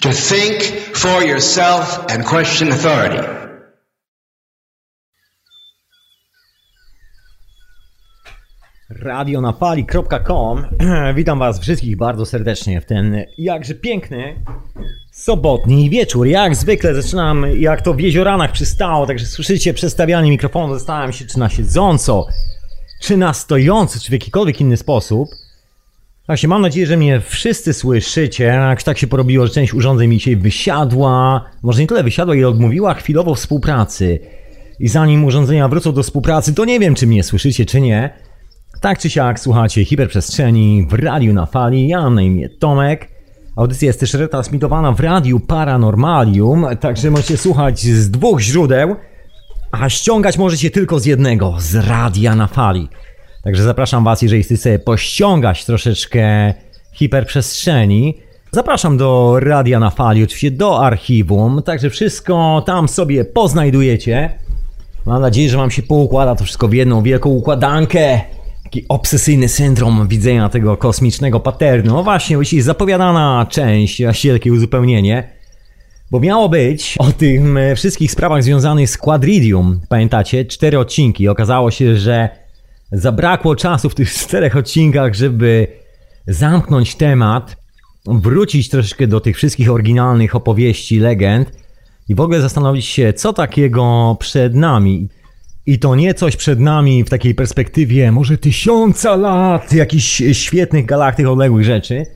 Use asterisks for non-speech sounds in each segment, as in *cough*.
To think for yourself and question authority. radionafali.com *clears throat* Witam Was wszystkich bardzo serdecznie w ten jakże piękny sobotni wieczór. Jak zwykle zaczynam jak to w jezioranach przystało, także słyszycie przestawianie mikrofonu. Zastanawiam się, czy na siedząco, czy na stojąco, czy w jakikolwiek inny sposób. Właśnie, mam nadzieję, że mnie wszyscy słyszycie. Jak tak się porobiło, że część urządzeń mi dzisiaj wysiadła, może nie tyle wysiadła, ile odmówiła chwilowo współpracy. I zanim urządzenia wrócą do współpracy, to nie wiem, czy mnie słyszycie, czy nie. Tak czy siak, słuchacie hiperprzestrzeni w radiu na fali. Ja mam na imię Tomek. Audycja jest też retransmitowana w radiu Paranormalium, także możecie słuchać z dwóch źródeł, a ściągać możecie tylko z jednego, z radia na fali. Także zapraszam Was, jeżeli chcecie sobie pościągać troszeczkę hiperprzestrzeni. Zapraszam do radia na fali, oczywiście do archiwum, także wszystko tam sobie poznajdujecie. Mam nadzieję, że Wam się poukłada to wszystko w jedną wielką układankę. Taki obsesyjny syndrom widzenia tego kosmicznego paternu. No właśnie, właściwie zapowiadana część, właściwie takie uzupełnienie. Bo miało być o tym e, wszystkich sprawach związanych z Quadridium. Pamiętacie? Cztery odcinki. Okazało się, że zabrakło czasu w tych *laughs* czterech odcinkach, żeby zamknąć temat, wrócić troszeczkę do tych wszystkich oryginalnych opowieści, legend i w ogóle zastanowić się, co takiego przed nami. I to nie coś przed nami w takiej perspektywie może tysiąca lat, jakichś świetnych galaktyk, odległych rzeczy,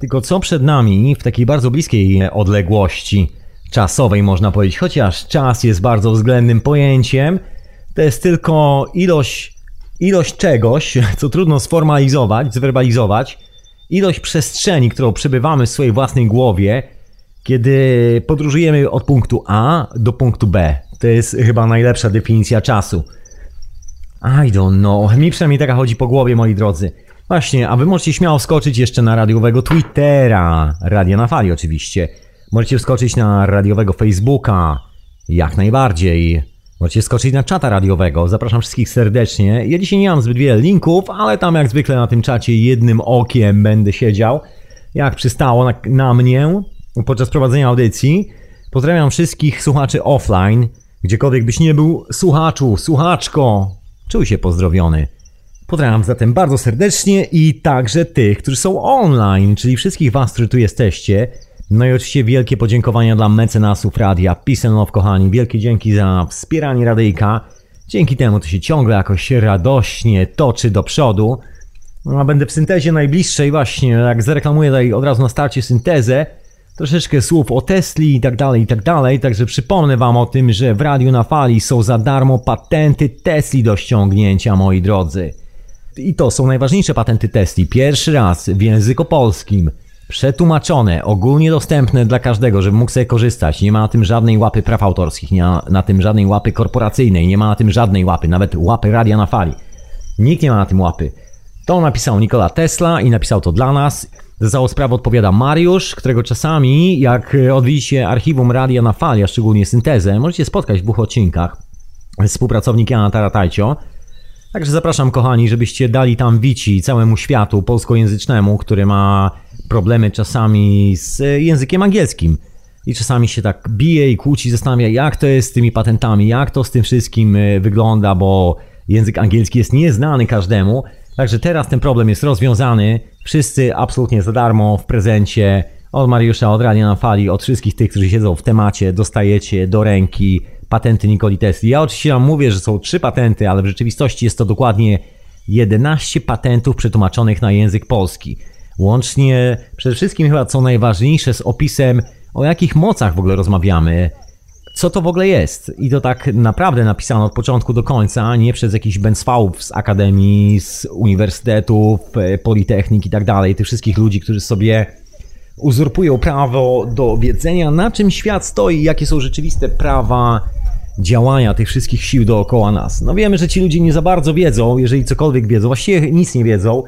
tylko co przed nami w takiej bardzo bliskiej odległości czasowej, można powiedzieć. Chociaż czas jest bardzo względnym pojęciem, to jest tylko ilość, ilość czegoś, *laughs* co trudno sformalizować, zwerbalizować, ilość przestrzeni, którą przebywamy w swojej własnej głowie, kiedy podróżujemy od punktu A do punktu B. To jest chyba najlepsza definicja czasu. I don't know. Mi przynajmniej taka chodzi po głowie, moi drodzy. Właśnie, a wy możecie śmiało wskoczyć jeszcze na radiowego Twittera. Radia na fali oczywiście. Możecie wskoczyć na radiowego Facebooka. Jak najbardziej. Możecie skoczyć na czata radiowego. Zapraszam wszystkich serdecznie. Ja dzisiaj nie mam zbyt wiele linków, ale tam jak zwykle na tym czacie jednym okiem będę siedział. Jak przystało na, na mnie podczas prowadzenia audycji. Pozdrawiam wszystkich słuchaczy offline. Gdziekolwiek byś nie był, słuchaczu, słuchaczko, czuj się pozdrowiony. Pozdrawiam zatem bardzo serdecznie i także tych, którzy są online, czyli wszystkich Was, którzy tu jesteście. No i oczywiście wielkie podziękowania dla mecenasów radia Love, kochani. Wielkie dzięki za wspieranie radyjka. Dzięki temu to się ciągle jakoś radośnie toczy do przodu. No, a będę w syntezie najbliższej właśnie, jak zareklamuję tutaj od razu na starcie syntezę, troszeczkę słów o Tesli i tak dalej, i tak dalej. Także przypomnę Wam o tym, że w Radiu na Fali są za darmo patenty Tesli do ściągnięcia, moi drodzy. I to są najważniejsze patenty Tesli. Pierwszy raz w języku polskim. Przetłumaczone, ogólnie dostępne dla każdego, żeby mógł sobie korzystać. Nie ma na tym żadnej łapy praw autorskich, nie ma na tym żadnej łapy korporacyjnej, nie ma na tym żadnej łapy, nawet łapy radia na fali. Nikt nie ma na tym łapy. To napisał Nikola Tesla i napisał to dla nas. Za sprawę odpowiada Mariusz, którego czasami, jak odwiedzicie archiwum Radia na Fali, a szczególnie syntezę, możecie spotkać w dwóch odcinkach. Współpracownik Jana Taratajcio. Także zapraszam, kochani, żebyście dali tam wici całemu światu polskojęzycznemu, który ma problemy czasami z językiem angielskim. I czasami się tak bije i kłóci, zastanawia, jak to jest z tymi patentami, jak to z tym wszystkim y, wygląda, bo język angielski jest nieznany każdemu. Także teraz ten problem jest rozwiązany. Wszyscy absolutnie za darmo w prezencie od Mariusza, od Radia na Fali, od wszystkich tych, którzy siedzą w temacie, dostajecie do ręki patenty Nikoli Tesli. Ja oczywiście Wam mówię, że są trzy patenty, ale w rzeczywistości jest to dokładnie 11 patentów przetłumaczonych na język polski. Łącznie przede wszystkim chyba co najważniejsze z opisem o jakich mocach w ogóle rozmawiamy, co to w ogóle jest. I to tak naprawdę napisano od początku do końca, a nie przez jakichś bęcwałów z akademii, z uniwersytetów, e, politechnik i tak dalej, tych wszystkich ludzi, którzy sobie uzurpują prawo do wiedzenia, na czym świat stoi, jakie są rzeczywiste prawa działania tych wszystkich sił dookoła nas. No wiemy, że ci ludzie nie za bardzo wiedzą, jeżeli cokolwiek wiedzą, właściwie nic nie wiedzą,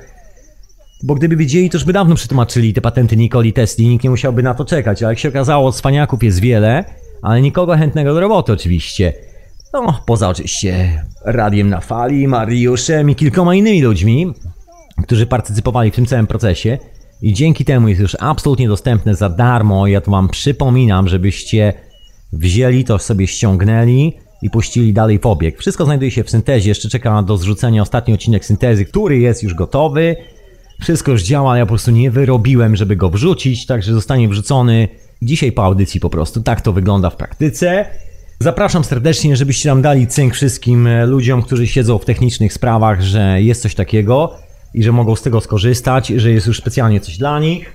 bo gdyby wiedzieli, to już by dawno przetłumaczyli te patenty Nikoli Tesli, nikt nie musiałby na to czekać, ale jak się okazało, cwaniaków jest wiele, ale nikogo chętnego do roboty oczywiście. No, poza oczywiście Radiem na Fali, Mariuszem i kilkoma innymi ludźmi, którzy partycypowali w tym całym procesie. I dzięki temu jest już absolutnie dostępne za darmo. Ja to Wam przypominam, żebyście wzięli to sobie ściągnęli i puścili dalej w obieg. Wszystko znajduje się w syntezie, jeszcze czeka do zrzucenia ostatni odcinek syntezy, który jest już gotowy. Wszystko już działa, ja po prostu nie wyrobiłem, żeby go wrzucić, także zostanie wrzucony dzisiaj po audycji po prostu. Tak to wygląda w praktyce. Zapraszam serdecznie, żebyście nam dali cynk wszystkim ludziom, którzy siedzą w technicznych sprawach, że jest coś takiego i że mogą z tego skorzystać, że jest już specjalnie coś dla nich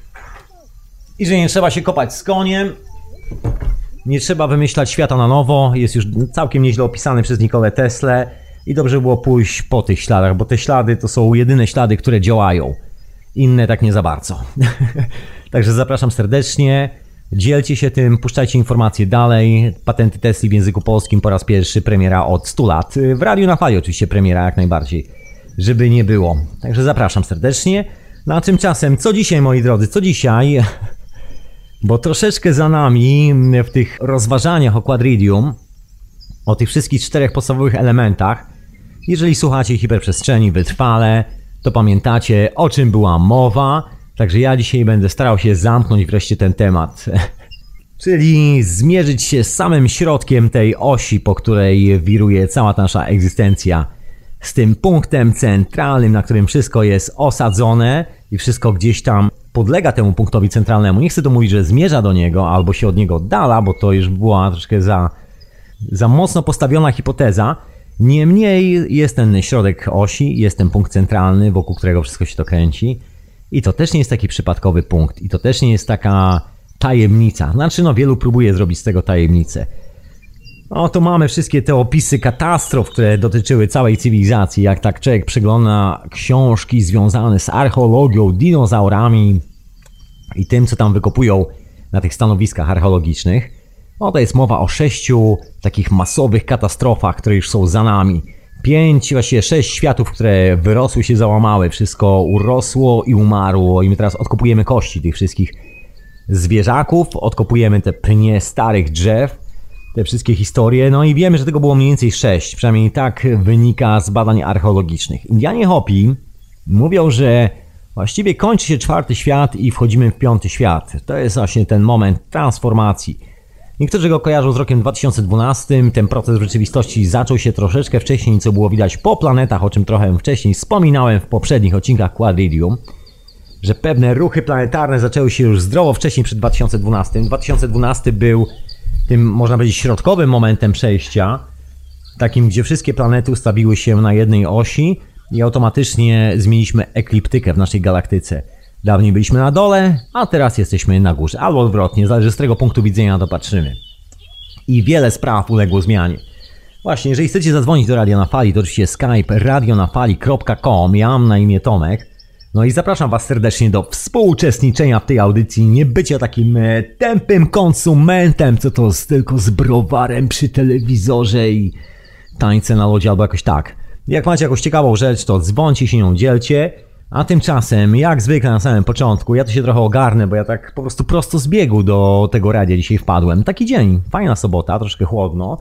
i że nie trzeba się kopać z koniem. Nie trzeba wymyślać świata na nowo, jest już całkiem nieźle opisany przez Nikolę Tesla i dobrze było pójść po tych śladach, bo te ślady to są jedyne ślady, które działają. Inne tak nie za bardzo. *laughs* Także zapraszam serdecznie. Dzielcie się tym, puszczajcie informacje dalej. Patenty Tesla w języku polskim po raz pierwszy, premiera od 100 lat. W Radiu na Fali oczywiście premiera jak najbardziej, żeby nie było. Także zapraszam serdecznie. No a tymczasem, co dzisiaj moi drodzy, co dzisiaj? *laughs* Bo troszeczkę za nami w tych rozważaniach o Quadridium, o tych wszystkich czterech podstawowych elementach, jeżeli słuchacie hiperprzestrzeni wytrwale, to pamiętacie o czym była mowa, także ja dzisiaj będę starał się zamknąć wreszcie ten temat. *laughs* Czyli zmierzyć się z samym środkiem tej osi, po której wiruje cała nasza egzystencja. Z tym punktem centralnym, na którym wszystko jest osadzone i wszystko gdzieś tam podlega temu punktowi centralnemu. Nie chcę to mówić, że zmierza do niego albo się od niego oddala, bo to już była troszkę za, za mocno postawiona hipoteza. Niemniej jest ten środek osi, jest ten punkt centralny, wokół którego wszystko się to kręci. I to też nie jest taki przypadkowy punkt, i to też nie jest taka tajemnica. Znaczy, no, wielu próbuje zrobić z tego tajemnicę. No to mamy wszystkie te opisy katastrof, które dotyczyły całej cywilizacji. Jak tak człowiek przegląda książki związane z archeologią, dinozaurami i tym, co tam wykopują na tych stanowiskach archeologicznych, no to jest mowa o sześciu takich masowych katastrofach, które już są za nami. Pięć, właściwie sześć światów, które wyrosły się, załamały. Wszystko urosło i umarło i my teraz odkopujemy kości tych wszystkich zwierzaków, odkopujemy te pnie starych drzew, te wszystkie historie, no i wiemy, że tego było mniej więcej sześć, przynajmniej tak wynika z badań archeologicznych. Indianie Hopi mówią, że właściwie kończy się czwarty świat i wchodzimy w piąty świat. To jest właśnie ten moment transformacji. Niektórzy go kojarzą z rokiem 2012. Ten proces w rzeczywistości zaczął się troszeczkę wcześniej, co było widać po planetach, o czym trochę wcześniej wspominałem w poprzednich odcinkach Quadridium. Że pewne ruchy planetarne zaczęły się już zdrowo wcześniej przed 2012. 2012 był tym, można powiedzieć, środkowym momentem przejścia, takim, gdzie wszystkie planety ustawiły się na jednej osi i automatycznie zmieniliśmy ekliptykę w naszej galaktyce. Dawniej byliśmy na dole, a teraz jesteśmy na górze. Albo odwrotnie, zależy z którego punktu widzenia to patrzymy. I wiele spraw uległo zmianie. Właśnie, jeżeli chcecie zadzwonić do Radio na Fali, to oczywiście skype radionafali.com. Ja mam na imię Tomek. No i zapraszam Was serdecznie do współuczestniczenia w tej audycji, nie bycia takim e, tępym konsumentem, co to z, tylko z browarem przy telewizorze i tańce na lodzie albo jakoś tak. Jak macie jakąś ciekawą rzecz, to dzwońcie się nią dzielcie. A tymczasem, jak zwykle na samym początku, ja to się trochę ogarnę, bo ja tak po prostu prosto z biegu do tego radia dzisiaj wpadłem. Taki dzień, fajna sobota, troszkę chłodno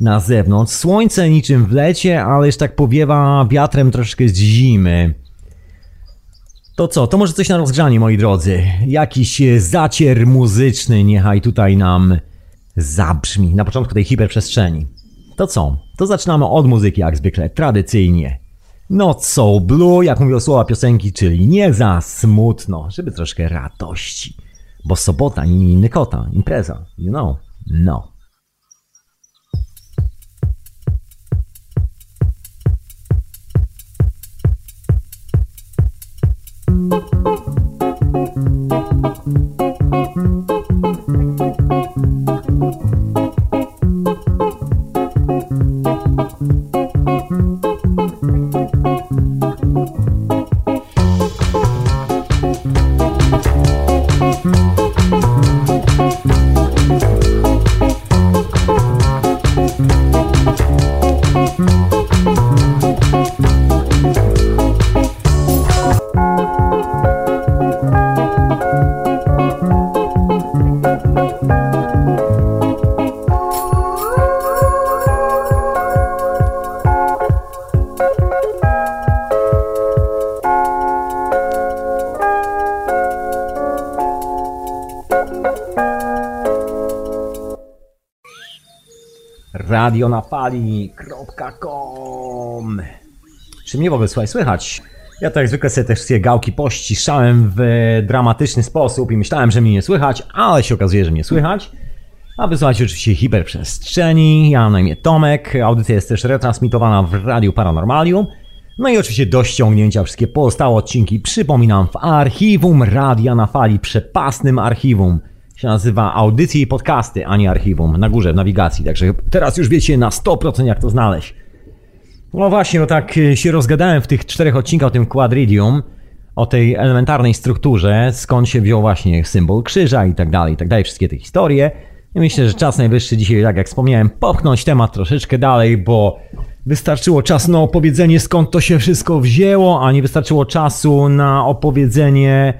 na zewnątrz. Słońce niczym w lecie, ale już tak powiewa wiatrem troszkę z zimy. To co, to może coś na rozgrzanie, moi drodzy. Jakiś zacier muzyczny niechaj tutaj nam zabrzmi na początku tej hiperprzestrzeni. To co? To zaczynamy od muzyki jak zwykle, tradycyjnie. Not so blue, jak mówią słowa piosenki, czyli nie za smutno, żeby troszkę radości. Bo sobota, nie inny kota, impreza, you know, no. Bye. radionafali.com Czy mnie w ogóle słuchaj, słychać? Ja tak zwykle sobie te wszystkie gałki pościszałem w dramatyczny sposób i myślałem, że mnie nie słychać, ale się okazuje, że mnie słychać. A wysłuchajcie oczywiście hiperprzestrzeni, ja mam na imię Tomek, audycja jest też retransmitowana w Radiu Paranormalium. No i oczywiście do ściągnięcia wszystkie pozostałe odcinki przypominam w archiwum Radia na Fali, przepasnym archiwum się nazywa Audycje i Podcasty, a nie Archiwum, na górze w nawigacji. Także teraz już wiecie na 100% jak to znaleźć. No właśnie, no tak y, się rozgadałem w tych czterech odcinkach o tym Quadridium, o tej elementarnej strukturze, skąd się wziął właśnie symbol krzyża i tak dalej, i tak dalej, wszystkie te historie. I myślę, że czas najwyższy dzisiaj, tak jak wspomniałem, popchnąć temat troszeczkę dalej, bo wystarczyło czasu na opowiedzenie skąd to się wszystko wzięło, a nie wystarczyło czasu na opowiedzenie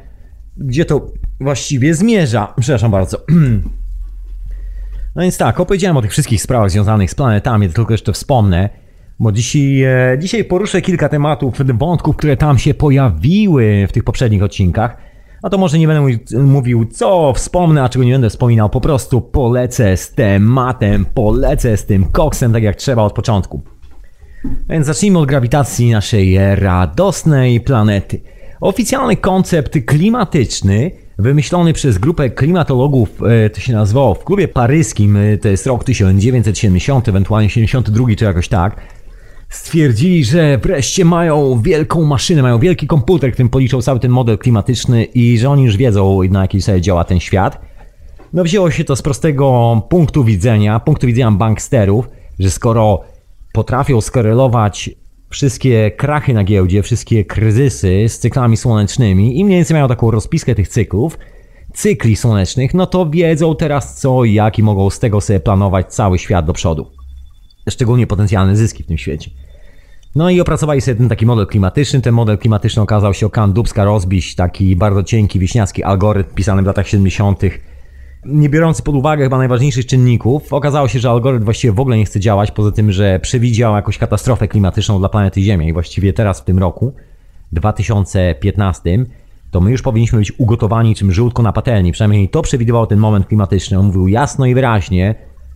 gdzie to właściwie zmierza. Przepraszam bardzo. *clears throat* No więc tak, opowiedziałem o tych wszystkich sprawach związanych z planetami, tylko jeszcze wspomnę, bo dzisiaj, e, dzisiaj poruszę kilka tematów, wątków, które tam się pojawiły w tych poprzednich odcinkach. A to może nie będę mówił, co wspomnę, a czego nie będę wspominał, po prostu polecę z tematem, polecę z tym koksem, tak jak trzeba od początku. Więc zacznijmy od grawitacji naszej radosnej planety. Oficjalny koncept klimatyczny wymyślony przez grupę klimatologów, e, to się nazywało w klubie paryskim, e, to jest rok 1970, ewentualnie 72 czy jakoś tak, stwierdzili, że wreszcie mają wielką maszynę, mają wielki komputer, którym policzą cały ten model klimatyczny i że oni już wiedzą, na jakiej zasadzie działa ten świat. No wzięło się to z prostego punktu widzenia, punktu widzenia banksterów, że skoro potrafią skorelować wszystkie krachy na giełdzie, wszystkie kryzysy z cyklami słonecznymi i mniej więcej mają taką rozpiskę tych cyklów, cykli słonecznych, no to wiedzą teraz co i jak i mogą z tego sobie planować cały świat do przodu. Szczególnie potencjalne zyski w tym świecie. No i opracowali sobie ten taki model klimatyczny. Ten model klimatyczny okazał się okan Dubska rozbić, taki bardzo cienki, wieśniacki algorytm pisany w latach 70 nie biorący pod uwagę chyba najważniejszych czynników, okazało się, że algorytm właściwie w ogóle nie chce działać, poza tym, że przewidział jakąś katastrofę klimatyczną dla planety Ziemia i właściwie teraz w tym roku, 2015, to my już powinniśmy być ugotowani czym żółtko na patelni. Przynajmniej to przewidywał ten moment klimatyczny. On mówił jasno i wyraźnie,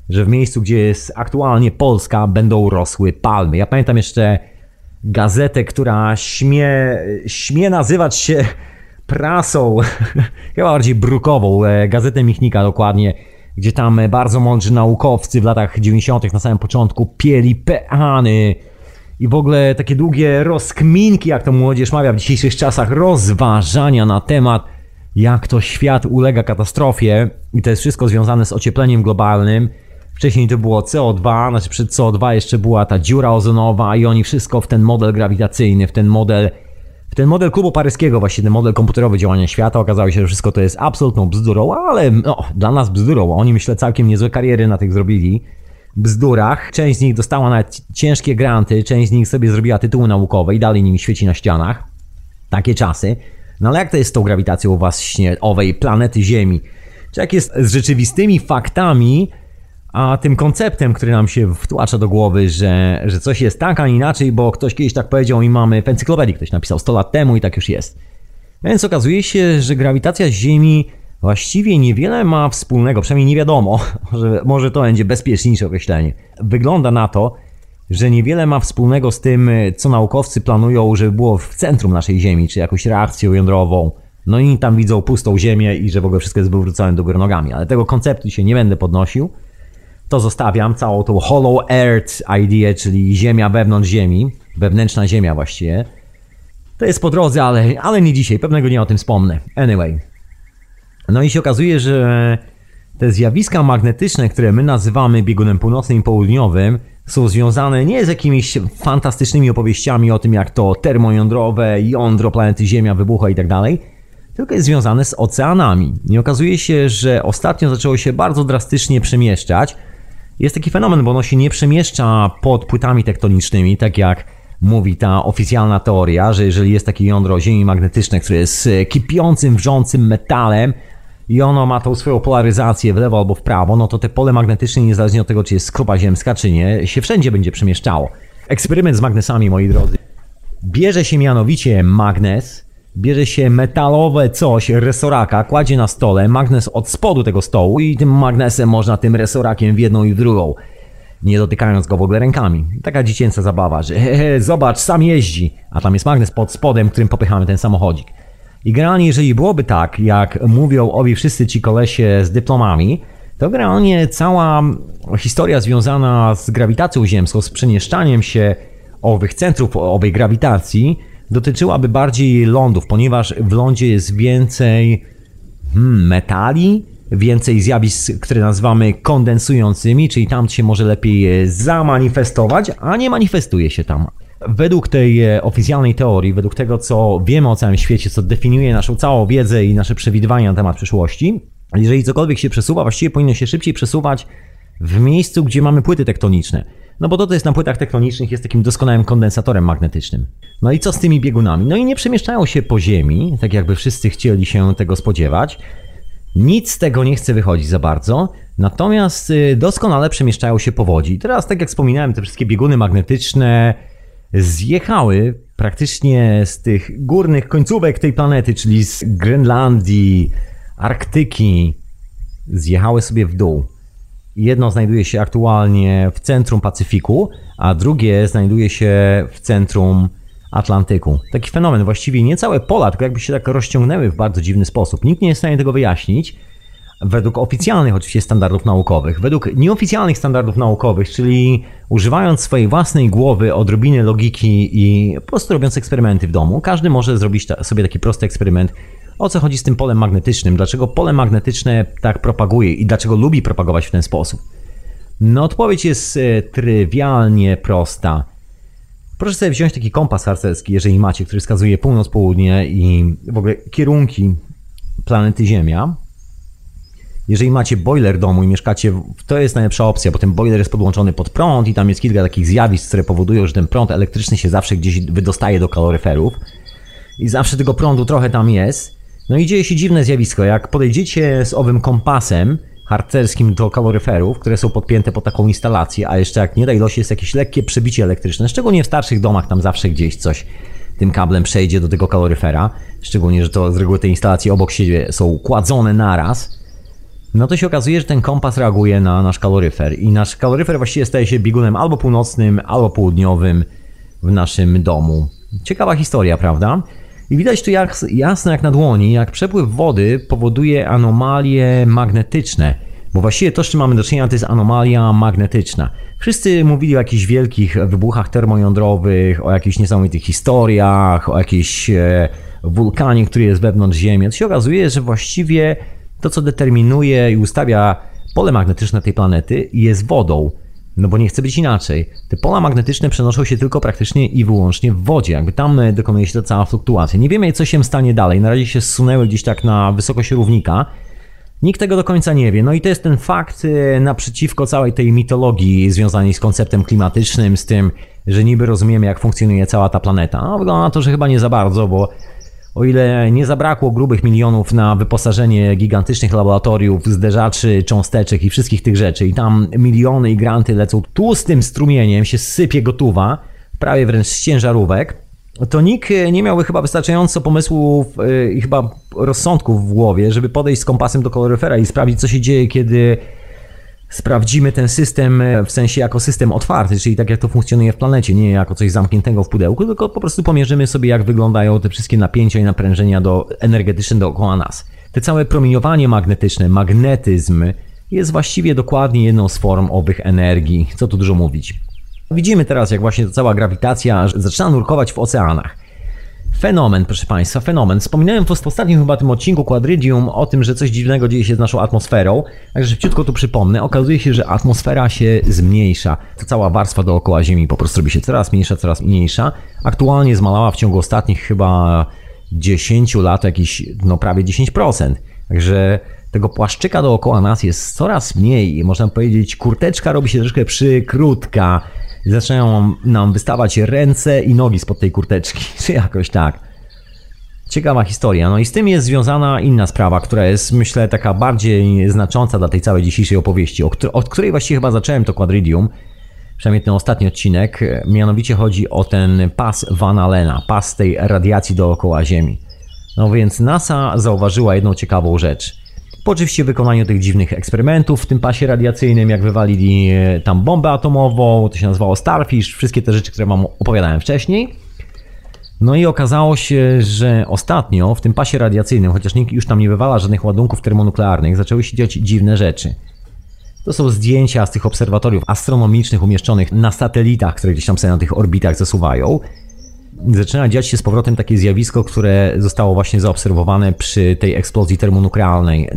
że w miejscu, gdzie jest aktualnie Polska, będą rosły palmy. Ja pamiętam jeszcze gazetę, która śmie, śmie nazywać się prasą, *laughs* chyba bardziej brukową, e, gazetę Michnika dokładnie, gdzie tam bardzo mądrzy naukowcy w latach 90. na samym początku pieli peany i w ogóle takie długie rozkminki, jak to młodzież mawia w dzisiejszych czasach, rozważania na temat, jak to świat ulega katastrofie i to jest wszystko związane z ociepleniem globalnym. Wcześniej to było CO2, znaczy przed CO2 jeszcze była ta dziura ozonowa i oni wszystko w ten model grawitacyjny, w ten model ten model klubu paryskiego, właśnie ten model komputerowy działania świata, okazało się, że wszystko to jest absolutną bzdurą, ale no, dla nas bzdurą. Oni myślę całkiem niezłe kariery na tych zrobili bzdurach. Część z nich dostała nawet ciężkie granty, część z nich sobie zrobiła tytuły naukowe i dalej nimi świeci na ścianach. Takie czasy. No ale jak to jest z tą grawitacją właśnie owej planety Ziemi? Czy jak jest z rzeczywistymi faktami, a tym konceptem, który nam się wtłacza do głowy, że, że coś jest tak, a inaczej, bo ktoś kiedyś tak powiedział i mamy w encyklopedii, ktoś napisał 100 lat temu i tak już jest. Więc okazuje się, że grawitacja Ziemi właściwie niewiele ma wspólnego, przynajmniej nie wiadomo, *laughs* że może to będzie bezpieczniejsze określenie. Wygląda na to, że niewiele ma wspólnego z tym, co naukowcy planują, żeby było w centrum naszej Ziemi, czy jakąś reakcję jądrową. No i tam widzą pustą Ziemię i że w ogóle wszystko jest wywrócone do góry nogami, ale tego konceptu się nie będę podnosił to zostawiam, całą tą Hollow Earth idea, czyli ziemia wewnątrz ziemi, wewnętrzna ziemia właściwie. To jest po drodze, ale, ale nie dzisiaj, pewnego dnia o tym wspomnę. Anyway. No i się okazuje, że te zjawiska magnetyczne, które my nazywamy biegunem północnym i południowym, są związane nie z jakimiś fantastycznymi opowieściami o tym, jak to termojądrowe jądro planety Ziemia wybucha i tak dalej, tylko jest związane z oceanami. I okazuje się, że ostatnio zaczęło się bardzo drastycznie przemieszczać, jest taki fenomen, bo ono się nie przemieszcza pod płytami tektonicznymi, tak jak mówi ta oficjalna teoria, że jeżeli jest takie jądro ziemi magnetyczne, które jest e, kipiącym, wrzącym metalem i ono ma tą swoją polaryzację w lewo albo w prawo, no to te pole magnetyczne, niezależnie od tego, czy jest skrupa ziemska, czy nie, się wszędzie będzie przemieszczało. Eksperyment z magnesami, moi drodzy. Bierze się mianowicie magnes, bierze się metalowe coś, resoraka, kładzie na stole, magnes od spodu tego stołu i tym magnesem można tym resorakiem w jedną i w drugą, nie dotykając go w ogóle rękami. Taka dziecięca zabawa, że he, he, zobacz, sam jeździ, a tam jest magnes pod spodem, którym popychamy ten samochodzik. I generalnie, jeżeli byłoby tak, jak mówią owi wszyscy ci kolesie z dyplomami, to generalnie cała historia związana z grawitacją ziemską, z przemieszczaniem się owych centrów owej grawitacji dotyczyłaby bardziej lądów, ponieważ w lądzie jest więcej hmm, metali, więcej zjawisk, które nazywamy kondensującymi, czyli tam się może lepiej zamanifestować, a nie manifestuje się tam. Według tej e, oficjalnej teorii, według tego, co wiemy o całym świecie, co definiuje naszą całą wiedzę i nasze przewidywania na temat przyszłości, jeżeli cokolwiek się przesuwa, właściwie powinno się szybciej przesuwać w miejscu, gdzie mamy płyty tektoniczne. No bo to, to jest na płytach tektonicznych, jest takim doskonałym kondensatorem magnetycznym. No i co z tymi biegunami? No i nie przemieszczają się po Ziemi, tak jakby wszyscy chcieli się tego spodziewać. Nic z tego nie chce wychodzić za bardzo, natomiast y, doskonale przemieszczają się po wodzi. Teraz, tak jak wspominałem, te wszystkie bieguny magnetyczne zjechały praktycznie z tych górnych końcówek tej planety, czyli z Grenlandii, Arktyki, zjechały sobie w dół. Jedno znajduje się aktualnie w centrum Pacyfiku, a drugie znajduje się w centrum Atlantyku. Taki fenomen, właściwie nie całe pola, tylko jakby się tak rozciągnęły w bardzo dziwny sposób. Nikt nie jest w stanie tego wyjaśnić. Według oficjalnych oczywiście standardów naukowych, według nieoficjalnych standardów naukowych, czyli używając swojej własnej głowy, odrobiny logiki i po prostu robiąc eksperymenty w domu, każdy może zrobić sobie taki prosty eksperyment, o co chodzi z tym polem magnetycznym, dlaczego pole magnetyczne tak propaguje i dlaczego lubi propagować w ten sposób. No odpowiedź jest e, trywialnie prosta. Proszę sobie wziąć taki kompas harcerski, jeżeli macie, który wskazuje północ, południe i w ogóle kierunki planety Ziemia. Jeżeli macie boiler domu i mieszkacie, to jest najlepsza opcja, bo ten boiler jest podłączony pod prąd i tam jest kilka takich zjawisk, które powodują, że ten prąd elektryczny się zawsze gdzieś wydostaje do kaloryferów i zawsze tego prądu trochę tam jest. No i dzieje się dziwne zjawisko. Jak podejdziecie z owym kompasem harcerskim do kaloryferów, które są podpięte pod taką instalację, a jeszcze jak nie daj losie jest jakieś lekkie przebicie elektryczne, szczególnie w starszych domach tam zawsze gdzieś coś tym kablem przejdzie do tego kaloryfera, szczególnie, że to z reguły te instalacje obok siebie są kładzone naraz, no to się okazuje, że ten kompas reaguje na nasz kaloryfer i nasz kaloryfer właściwie staje się biegunem albo północnym, albo południowym w naszym domu. Ciekawa historia, prawda? I widać tu jak, jasno jak na dłoni, jak przepływ wody powoduje anomalie magnetyczne. Bo właściwie to, z czym mamy do czynienia, to jest anomalia magnetyczna. Wszyscy mówili o jakichś wielkich wybuchach termojądrowych, o jakichś niesamowitych historiach, o jakiejś e, wulkanie, który jest wewnątrz Ziemi. To się okazuje, że właściwie to, co determinuje i ustawia pole magnetyczne tej planety, jest wodą. No bo nie chce być inaczej. Te pola magnetyczne przenoszą się tylko praktycznie i wyłącznie w wodzie. Jakby tam e, dokonuje się ta cała fluktuacja. Nie wiemy, co się stanie dalej. Na razie się zsunęły gdzieś tak na wysokość równika. Nikt tego do końca nie wie. No i to jest ten fakt e, naprzeciwko całej tej mitologii związanej z konceptem klimatycznym, z tym, że niby rozumiemy, jak funkcjonuje cała ta planeta. No, wygląda na to, że chyba nie za bardzo, bo o ile nie zabrakło grubych milionów na wyposażenie gigantycznych laboratoriów, zderzaczy, cząsteczek i wszystkich tych rzeczy, i tam miliony i granty lecą tłustym strumieniem, się sypie gotowa, prawie wręcz z ciężarówek, to nikt nie miałby chyba wystarczająco pomysłów y, i chyba rozsądków w głowie, żeby podejść z kompasem do koloryfera i sprawdzić, co się dzieje, kiedy sprawdzimy ten system e, w sensie jako system otwarty, czyli tak jak to funkcjonuje w planecie, nie jako coś zamkniętego w pudełku, tylko po prostu pomierzymy sobie, jak wyglądają te wszystkie napięcia i naprężenia do, energetyczne dookoła nas. Te całe promieniowanie magnetyczne, magnetyzm jest właściwie dokładnie jedną z form owych energii, co tu dużo mówić. Widzimy teraz, jak właśnie ta cała grawitacja zaczyna nurkować w oceanach. Fenomen, proszę Państwa, fenomen. Wspominałem w ostatnim chyba tym odcinku Quadridium o tym, że coś dziwnego dzieje się z naszą atmosferą, także szybciutko tu przypomnę. Okazuje się, że atmosfera się zmniejsza. Ta cała warstwa dookoła Ziemi po prostu robi się coraz mniejsza, coraz mniejsza. Aktualnie zmalała w ciągu ostatnich chyba 10 lat jakieś, no prawie 10%. Także tego płaszczyka dookoła nas jest coraz mniej można powiedzieć, kurteczka robi się troszkę przykrótka zaczynają nam wystawać ręce i nogi spod tej kurteczki, *laughs* czy jakoś tak. Ciekawa historia. No i z tym jest związana inna sprawa, która jest, myślę, taka bardziej znacząca dla tej całej dzisiejszej opowieści, od której właściwie chyba zacząłem to Quadridium, przynajmniej ten ostatni odcinek. Mianowicie chodzi o ten pas Van Allena, pas tej radiacji dookoła Ziemi. No więc NASA zauważyła jedną ciekawą rzecz. Po oczywiście wykonaniu tych dziwnych eksperymentów w tym pasie radiacyjnym, jak wywalili e, tam bombę atomową, to się nazywało Starfish, wszystkie te rzeczy, które Wam opowiadałem wcześniej. No i okazało się, że ostatnio w tym pasie radiacyjnym, chociaż nikt już tam nie wywala żadnych ładunków termonuklearnych, zaczęły się dziać dziwne rzeczy. To są zdjęcia z tych obserwatoriów astronomicznych umieszczonych na satelitach, które gdzieś tam sobie na tych orbitach zasuwają. Zaczyna dziać się z powrotem takie zjawisko, które zostało właśnie zaobserwowane przy tej eksplozji termonuklearnej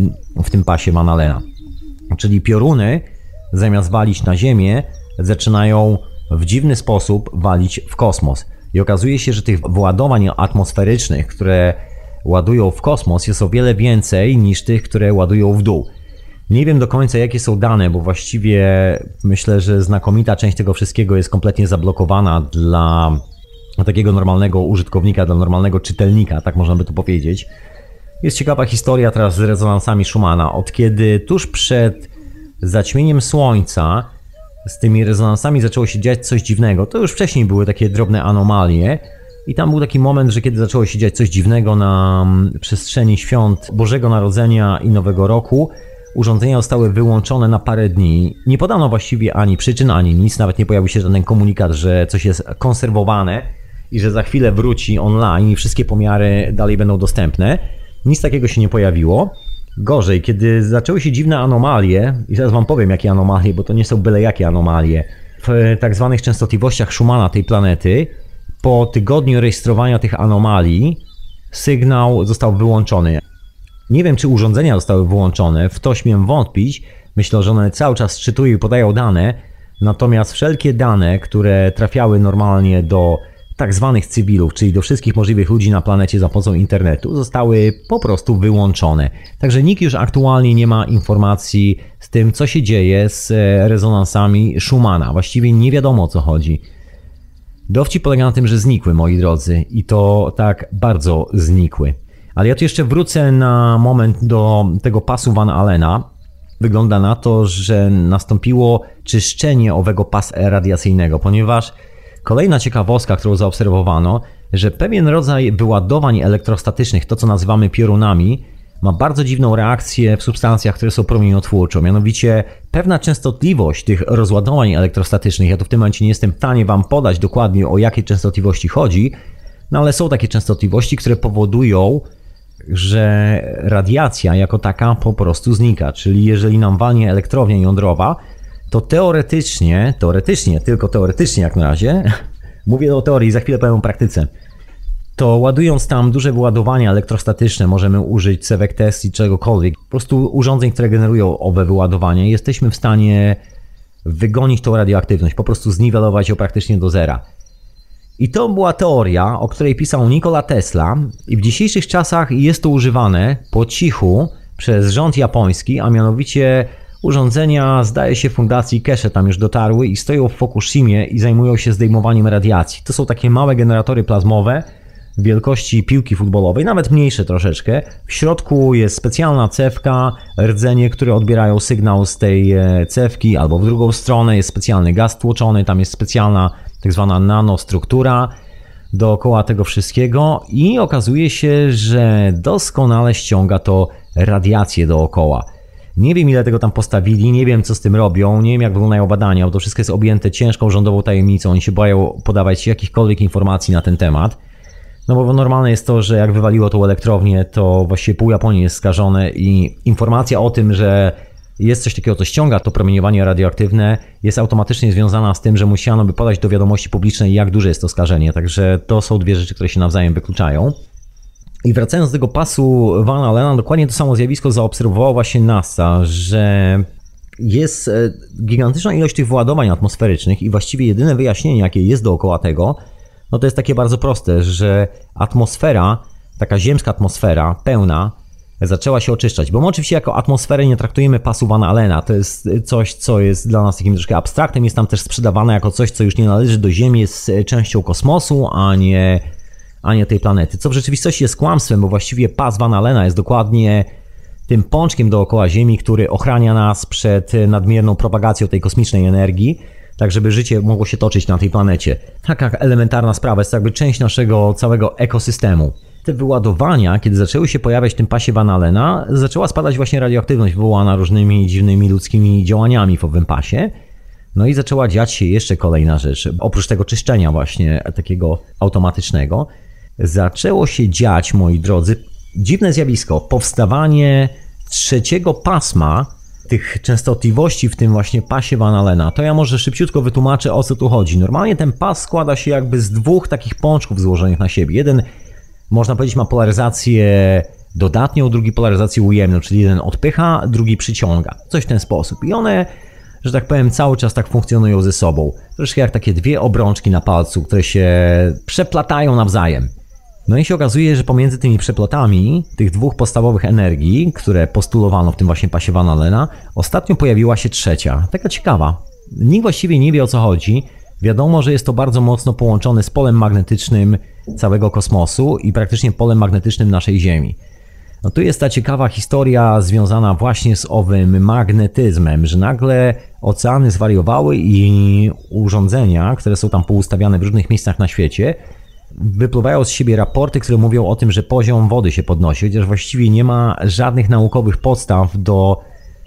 w tym pasie Manalena. Czyli pioruny, zamiast walić na Ziemię, zaczynają w dziwny sposób walić w kosmos. I okazuje się, że tych władowań atmosferycznych, które ładują w kosmos, jest o wiele więcej niż tych, które ładują w dół. Nie wiem do końca, jakie są dane, bo właściwie myślę, że znakomita część tego wszystkiego jest kompletnie zablokowana dla takiego normalnego użytkownika, dla normalnego czytelnika, tak można by to powiedzieć. Jest ciekawa historia teraz z rezonansami Schumana. Od kiedy tuż przed zaćmieniem Słońca z tymi rezonansami zaczęło się dziać coś dziwnego. To już wcześniej były takie drobne anomalie. I tam był taki moment, że kiedy zaczęło się dziać coś dziwnego na mm, przestrzeni świąt Bożego Narodzenia i Nowego Roku, urządzenia zostały wyłączone na parę dni. Nie podano właściwie ani przyczyn, ani nic, nawet nie pojawił się żaden komunikat, że coś jest konserwowane i że za chwilę wróci online i wszystkie pomiary dalej będą dostępne. Nic takiego się nie pojawiło. Gorzej, kiedy zaczęły się dziwne anomalie, i zaraz Wam powiem jakie anomalie, bo to nie są byle jakie anomalie, w tak zwanych częstotliwościach Schumana tej planety, po tygodniu rejestrowania tych anomalii, sygnał został wyłączony. Nie wiem, czy urządzenia zostały wyłączone, w to śmiem wątpić. Myślę, że one cały czas czytują i podają dane, natomiast wszelkie dane, które trafiały normalnie do tak zwanych cywilów, czyli do wszystkich możliwych ludzi na planecie za pomocą internetu, zostały po prostu wyłączone. Także nikt już aktualnie nie ma informacji z tym, co się dzieje z e, rezonansami Schumana. Właściwie nie wiadomo o co chodzi. Dowcip polega na tym, że znikły, moi drodzy, i to tak bardzo znikły. Ale ja tu jeszcze wrócę na moment do tego pasu Van Allena. Wygląda na to, że nastąpiło czyszczenie owego pasu radiacyjnego, ponieważ Kolejna ciekawostka, którą zaobserwowano, że pewien rodzaj wyładowań elektrostatycznych, to co nazywamy piorunami, ma bardzo dziwną reakcję w substancjach, które są promieniotwórcze. Mianowicie pewna częstotliwość tych rozładowań elektrostatycznych, ja tu w tym momencie nie jestem w stanie Wam podać dokładnie o jakiej częstotliwości chodzi, no ale są takie częstotliwości, które powodują, że radiacja jako taka po prostu znika. Czyli jeżeli nam walnie elektrownia jądrowa, to teoretycznie, teoretycznie, tylko teoretycznie jak na razie, *laughs* mówię o teorii, za chwilę powiem o praktyce, to ładując tam duże wyładowania elektrostatyczne, możemy użyć cewek test i czegokolwiek, po prostu urządzeń, które generują owe wyładowanie, jesteśmy w stanie wygonić tą radioaktywność, po prostu zniwelować ją praktycznie do zera. I to była teoria, o której pisał Nikola Tesla i w dzisiejszych czasach jest to używane po cichu przez rząd japoński, a mianowicie Urządzenia, zdaje się, fundacji Keshe tam już dotarły i stoją w Fukushimie i zajmują się zdejmowaniem radiacji. To są takie małe generatory plazmowe wielkości piłki futbolowej, nawet mniejsze troszeczkę. W środku jest specjalna cewka, rdzenie, które odbierają sygnał z tej e, cewki, albo w drugą stronę jest specjalny gaz tłoczony, tam jest specjalna tak zwana nanostruktura dookoła tego wszystkiego i okazuje się, że doskonale ściąga to radiację dookoła. Nie wiem ile tego tam postawili, nie wiem co z tym robią, nie wiem jak wyglądają badania, bo to wszystko jest objęte ciężką rządową tajemnicą, oni się boją podawać jakichkolwiek informacji na ten temat. No bo normalne jest to, że jak wywaliło tą elektrownię, to właściwie pół Japonii jest skażone i informacja o tym, że jest coś takiego, co ściąga to promieniowanie radioaktywne, jest automatycznie związana z tym, że musiano by podać do wiadomości publicznej, jak duże jest to skażenie. Także to są dwie rzeczy, które się nawzajem wykluczają. I wracając do tego pasu Van Allena, dokładnie to samo zjawisko zaobserwowało właśnie NASA, że jest e, gigantyczna ilość tych władowań atmosferycznych i właściwie jedyne wyjaśnienie, jakie jest dookoła tego, no to jest takie bardzo proste, że atmosfera, taka ziemska atmosfera pełna, zaczęła się oczyszczać. Bo my oczywiście jako atmosferę nie traktujemy pasu Van Allena. To jest coś, co jest dla nas takim troszkę abstraktem. Jest tam też sprzedawane jako coś, co już nie należy do Ziemi, jest częścią kosmosu, a nie a nie tej planety. Co w rzeczywistości jest kłamstwem, bo właściwie pas Van Allena jest dokładnie tym pączkiem dookoła Ziemi, który ochrania nas przed nadmierną propagacją tej kosmicznej energii, tak żeby życie mogło się toczyć na tej planecie. Taka elementarna sprawa jest jakby część naszego całego ekosystemu. te wyładowania, kiedy zaczęły się pojawiać w tym pasie Van Allena, zaczęła spadać właśnie radioaktywność wywołana różnymi dziwnymi ludzkimi działaniami w owym pasie. No i zaczęła dziać się jeszcze kolejna rzecz. Oprócz tego czyszczenia właśnie takiego automatycznego, zaczęło się dziać, moi drodzy, dziwne zjawisko. Powstawanie trzeciego pasma tych częstotliwości w tym właśnie pasie Van Allena, to ja może szybciutko wytłumaczę o co tu chodzi. Normalnie ten pas składa się jakby z dwóch takich pączków złożonych na siebie. Jeden, można powiedzieć, ma polaryzację dodatnią, drugi polaryzację ujemną, czyli jeden odpycha, drugi przyciąga. Coś w ten sposób. I one, że tak powiem, cały czas tak funkcjonują ze sobą. Troszkę jak takie dwie obrączki na palcu, które się przeplatają nawzajem. No i się okazuje, że pomiędzy tymi przeplotami tych dwóch podstawowych energii, które postulowano w tym właśnie pasie Van Allena, ostatnio pojawiła się trzecia. Taka ciekawa. Nikt właściwie nie wie o co chodzi. Wiadomo, że jest to bardzo mocno połączone z polem magnetycznym całego kosmosu i praktycznie polem magnetycznym naszej Ziemi. No tu jest ta ciekawa historia związana właśnie z owym magnetyzmem, że nagle oceany zwariowały i urządzenia, które są tam poustawiane w różnych miejscach na świecie, wypływają z siebie raporty, które mówią o tym, że poziom wody się podnosi, chociaż właściwie nie ma żadnych naukowych podstaw do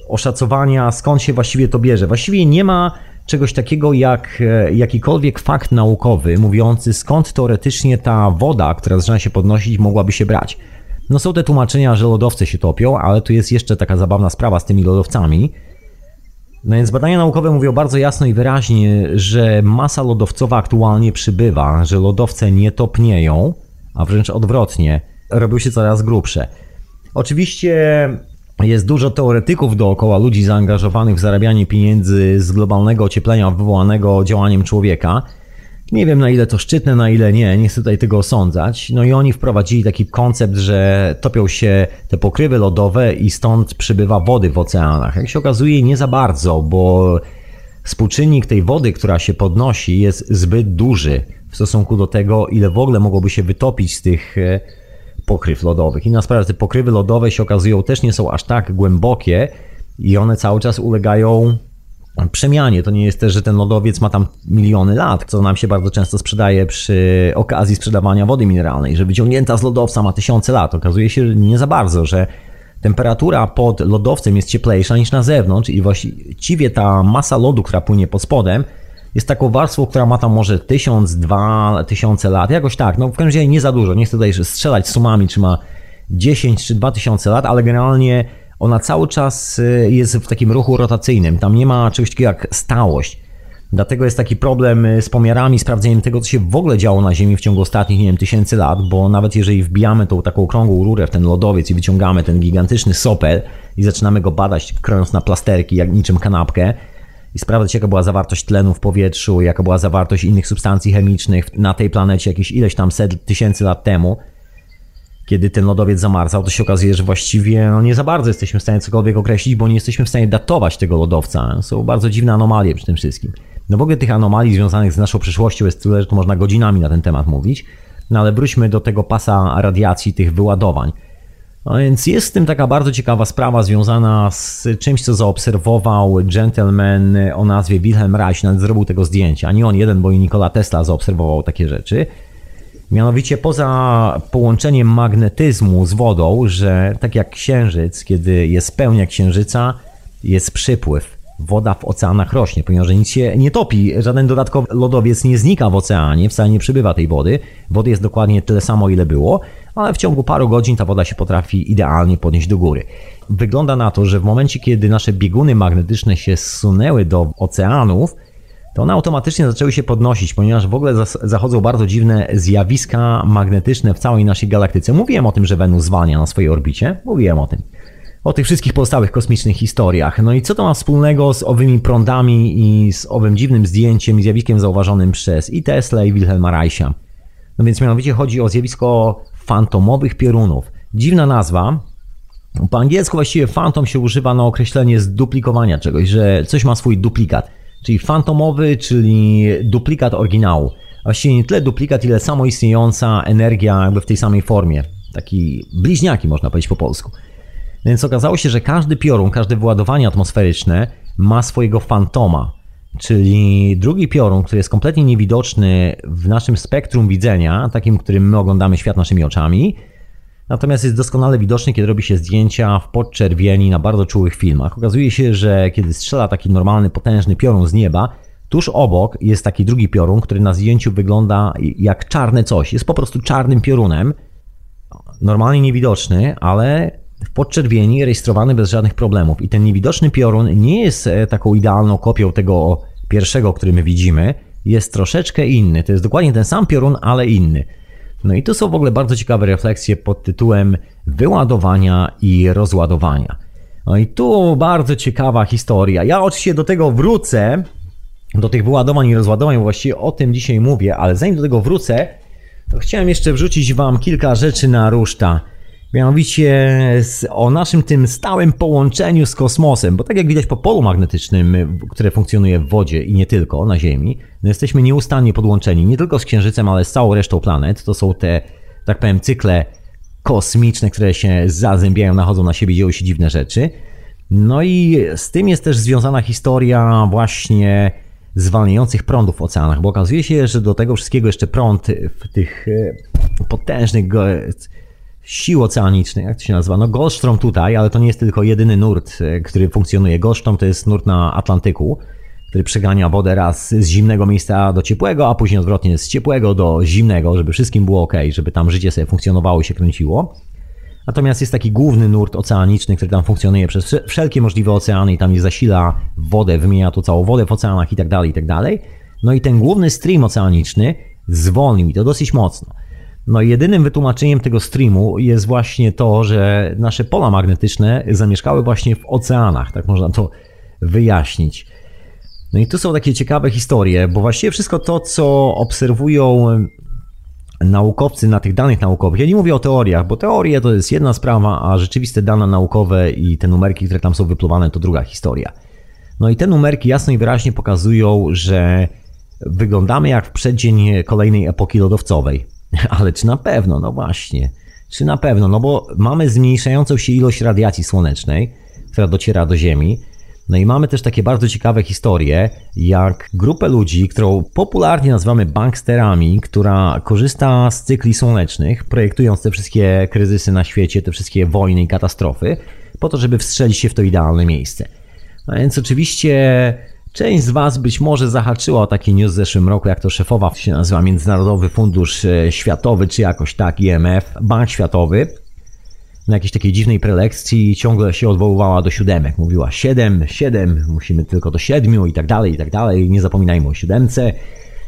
oszacowania, skąd się właściwie to bierze. Właściwie nie ma czegoś takiego jak e, jakikolwiek fakt naukowy mówiący, skąd teoretycznie ta woda, która zaczyna się podnosić, mogłaby się brać. No są te tłumaczenia, że lodowce się topią, ale tu jest jeszcze taka zabawna sprawa z tymi lodowcami no więc badania naukowe mówią bardzo jasno i wyraźnie, że masa lodowcowa aktualnie przybywa, że lodowce nie topnieją, a wręcz odwrotnie, robią się coraz grubsze. Oczywiście jest dużo teoretyków dookoła ludzi zaangażowanych w zarabianie pieniędzy z globalnego ocieplenia wywołanego działaniem człowieka. Nie wiem na ile to szczytne, na ile nie, nie chcę tutaj tego osądzać. No i oni wprowadzili taki koncept, że topią się te pokrywy lodowe i stąd przybywa wody w oceanach. Jak się okazuje, nie za bardzo, bo współczynnik tej wody, która się podnosi, jest zbyt duży w stosunku do tego, ile w ogóle mogłoby się wytopić z tych e, pokryw lodowych. Inna sprawa, te pokrywy lodowe się okazują też nie są aż tak głębokie i one cały czas ulegają przemianie. To nie jest też, że ten lodowiec ma tam miliony lat, co nam się bardzo często sprzedaje przy okazji sprzedawania wody mineralnej, że wyciągnięta z lodowca ma tysiące lat. Okazuje się, że nie za bardzo, że temperatura pod lodowcem jest cieplejsza niż na zewnątrz i właściwie ta masa lodu, która płynie pod spodem, jest taką warstwą, która ma tam może tysiąc, dwa tysiące lat, jakoś tak, no w każdym razie nie za dużo, nie chcę tutaj strzelać sumami, czy ma 10 czy 2000 lat, ale generalnie ona cały czas y, jest w takim ruchu rotacyjnym. Tam nie ma czegoś takiego jak stałość. Dlatego jest taki problem y, z pomiarami, sprawdzeniem tego, co się w ogóle działo na Ziemi w ciągu ostatnich, nie wiem, tysięcy lat, bo nawet jeżeli wbijamy tą taką okrągłą rurę w ten lodowiec i wyciągamy ten gigantyczny sopel i zaczynamy go badać, krojąc na plasterki, jak niczym kanapkę, i sprawdzać, jaka była zawartość tlenu w powietrzu, jaka była zawartość innych substancji chemicznych na tej planecie jakieś ileś tam set tysięcy lat temu, kiedy ten lodowiec zamarzał, to się okazuje, że właściwie no nie za bardzo jesteśmy w stanie cokolwiek określić, bo nie jesteśmy w stanie datować tego lodowca. Są bardzo dziwne anomalie przy tym wszystkim. No w ogóle tych anomalii związanych z naszą przyszłością jest tyle, że tu można godzinami na ten temat mówić. No ale wróćmy do tego pasa radiacji, tych wyładowań. No więc jest w tym taka bardzo ciekawa sprawa związana z czymś, co zaobserwował gentleman o nazwie Wilhelm Reich, nawet zrobił tego zdjęcia. Nie on jeden, bo i Nikola Tesla zaobserwował takie rzeczy. Mianowicie poza połączeniem magnetyzmu z wodą, że tak jak księżyc, kiedy jest pełnia księżyca, jest przypływ. Woda w oceanach rośnie, ponieważ nic się nie topi, żaden dodatkowy lodowiec nie znika w oceanie, wcale nie przybywa tej wody. Wody jest dokładnie tyle samo, ile było, ale w ciągu paru godzin ta woda się potrafi idealnie podnieść do góry. Wygląda na to, że w momencie, kiedy nasze bieguny magnetyczne się zsunęły do oceanów, to one automatycznie zaczęły się podnosić, ponieważ w ogóle zachodzą bardzo dziwne zjawiska magnetyczne w całej naszej galaktyce. Mówiłem o tym, że Wenus zwalnia na swojej orbicie. Mówiłem o tym. O tych wszystkich pozostałych kosmicznych historiach. No i co to ma wspólnego z owymi prądami i z owym dziwnym zdjęciem i zjawiskiem zauważonym przez i Tesla i Wilhelma Reicha? No więc mianowicie chodzi o zjawisko fantomowych piorunów. Dziwna nazwa. Po angielsku właściwie fantom się używa na określenie zduplikowania czegoś, że coś ma swój duplikat czyli fantomowy, czyli duplikat oryginału. Właściwie nie tyle duplikat, ile samoistniejąca energia jakby w tej samej formie. Taki bliźniaki można powiedzieć po polsku. Więc okazało się, że każdy piorun, każde wyładowanie atmosferyczne ma swojego fantoma, czyli drugi piorun, który jest kompletnie niewidoczny w naszym spektrum widzenia, takim, którym my oglądamy świat naszymi oczami, Natomiast jest doskonale widoczny, kiedy robi się zdjęcia w podczerwieni na bardzo czułych filmach. Okazuje się, że kiedy strzela taki normalny, potężny piorun z nieba, tuż obok jest taki drugi piorun, który na zdjęciu wygląda jak czarne coś. Jest po prostu czarnym piorunem. Normalnie niewidoczny, ale w podczerwieni rejestrowany bez żadnych problemów. I ten niewidoczny piorun nie jest e, taką idealną kopią tego pierwszego, który my widzimy. Jest troszeczkę inny. To jest dokładnie ten sam piorun, ale inny. No i tu są w ogóle bardzo ciekawe refleksje pod tytułem wyładowania i rozładowania. No i tu bardzo ciekawa historia. Ja oczywiście do tego wrócę, do tych wyładowań i rozładowań, właściwie o tym dzisiaj mówię, ale zanim do tego wrócę, to chciałem jeszcze wrzucić Wam kilka rzeczy na ruszta. Mianowicie o naszym tym stałym połączeniu z kosmosem, bo tak jak widać po polu magnetycznym, które funkcjonuje w wodzie i nie tylko na Ziemi, no jesteśmy nieustannie podłączeni nie tylko z Księżycem, ale z całą resztą planet. To są te, tak powiem, cykle kosmiczne, które się zazębiają, nachodzą na siebie, dzieją się dziwne rzeczy. No i z tym jest też związana historia właśnie zwalniających prądów w oceanach, bo okazuje się, że do tego wszystkiego jeszcze prąd w tych e, potężnych sił oceanicznych, jak to się nazywa? No Goldstrom tutaj, ale to nie jest tylko jedyny nurt, e, który funkcjonuje. Goldstrom to jest nurt na Atlantyku, który przegania wodę raz z zimnego miejsca do ciepłego, a później odwrotnie z ciepłego do zimnego, żeby wszystkim było ok, żeby tam życie sobie funkcjonowało i się kręciło. Natomiast jest taki główny nurt oceaniczny, który tam funkcjonuje przez wszelkie możliwe oceany i tam nie zasila wodę, wymienia tu całą wodę w oceanach i tak dalej, i tak dalej. No i ten główny stream oceaniczny zwolnił i to dosyć mocno. No jedynym wytłumaczeniem tego streamu jest właśnie to, że nasze pola magnetyczne zamieszkały właśnie w oceanach, tak można to wyjaśnić. No i tu są takie ciekawe historie, bo właściwie wszystko to, co obserwują naukowcy na tych danych naukowych, ja nie mówię o teoriach, bo teorie to jest jedna sprawa, a rzeczywiste dane naukowe i te numerki, które tam są wypluwane, to druga historia. No i te numerki jasno i wyraźnie pokazują, że wyglądamy jak w przeddzień kolejnej epoki lodowcowej. *laughs* Ale czy na pewno? No właśnie. Czy na pewno? No bo mamy zmniejszającą się ilość radiacji słonecznej, która dociera do Ziemi. No i mamy też takie bardzo ciekawe historie, jak grupę ludzi, którą popularnie nazywamy banksterami, która korzysta z cykli słonecznych, projektując te wszystkie kryzysy na świecie, te wszystkie wojny i katastrofy, po to, żeby wstrzelić się w to idealne miejsce. No więc oczywiście Część z Was być może zahaczyła o taki news w zeszłym roku, jak to szefowa się nazywa Międzynarodowy Fundusz e, Światowy, czy jakoś tak, IMF, Bank Światowy. Na jakiejś takiej dziwnej prelekcji ciągle się odwoływała do siódemek. Mówiła 7, 7, musimy tylko do siedmiu i tak dalej, i tak dalej. Nie zapominajmy o siódemce.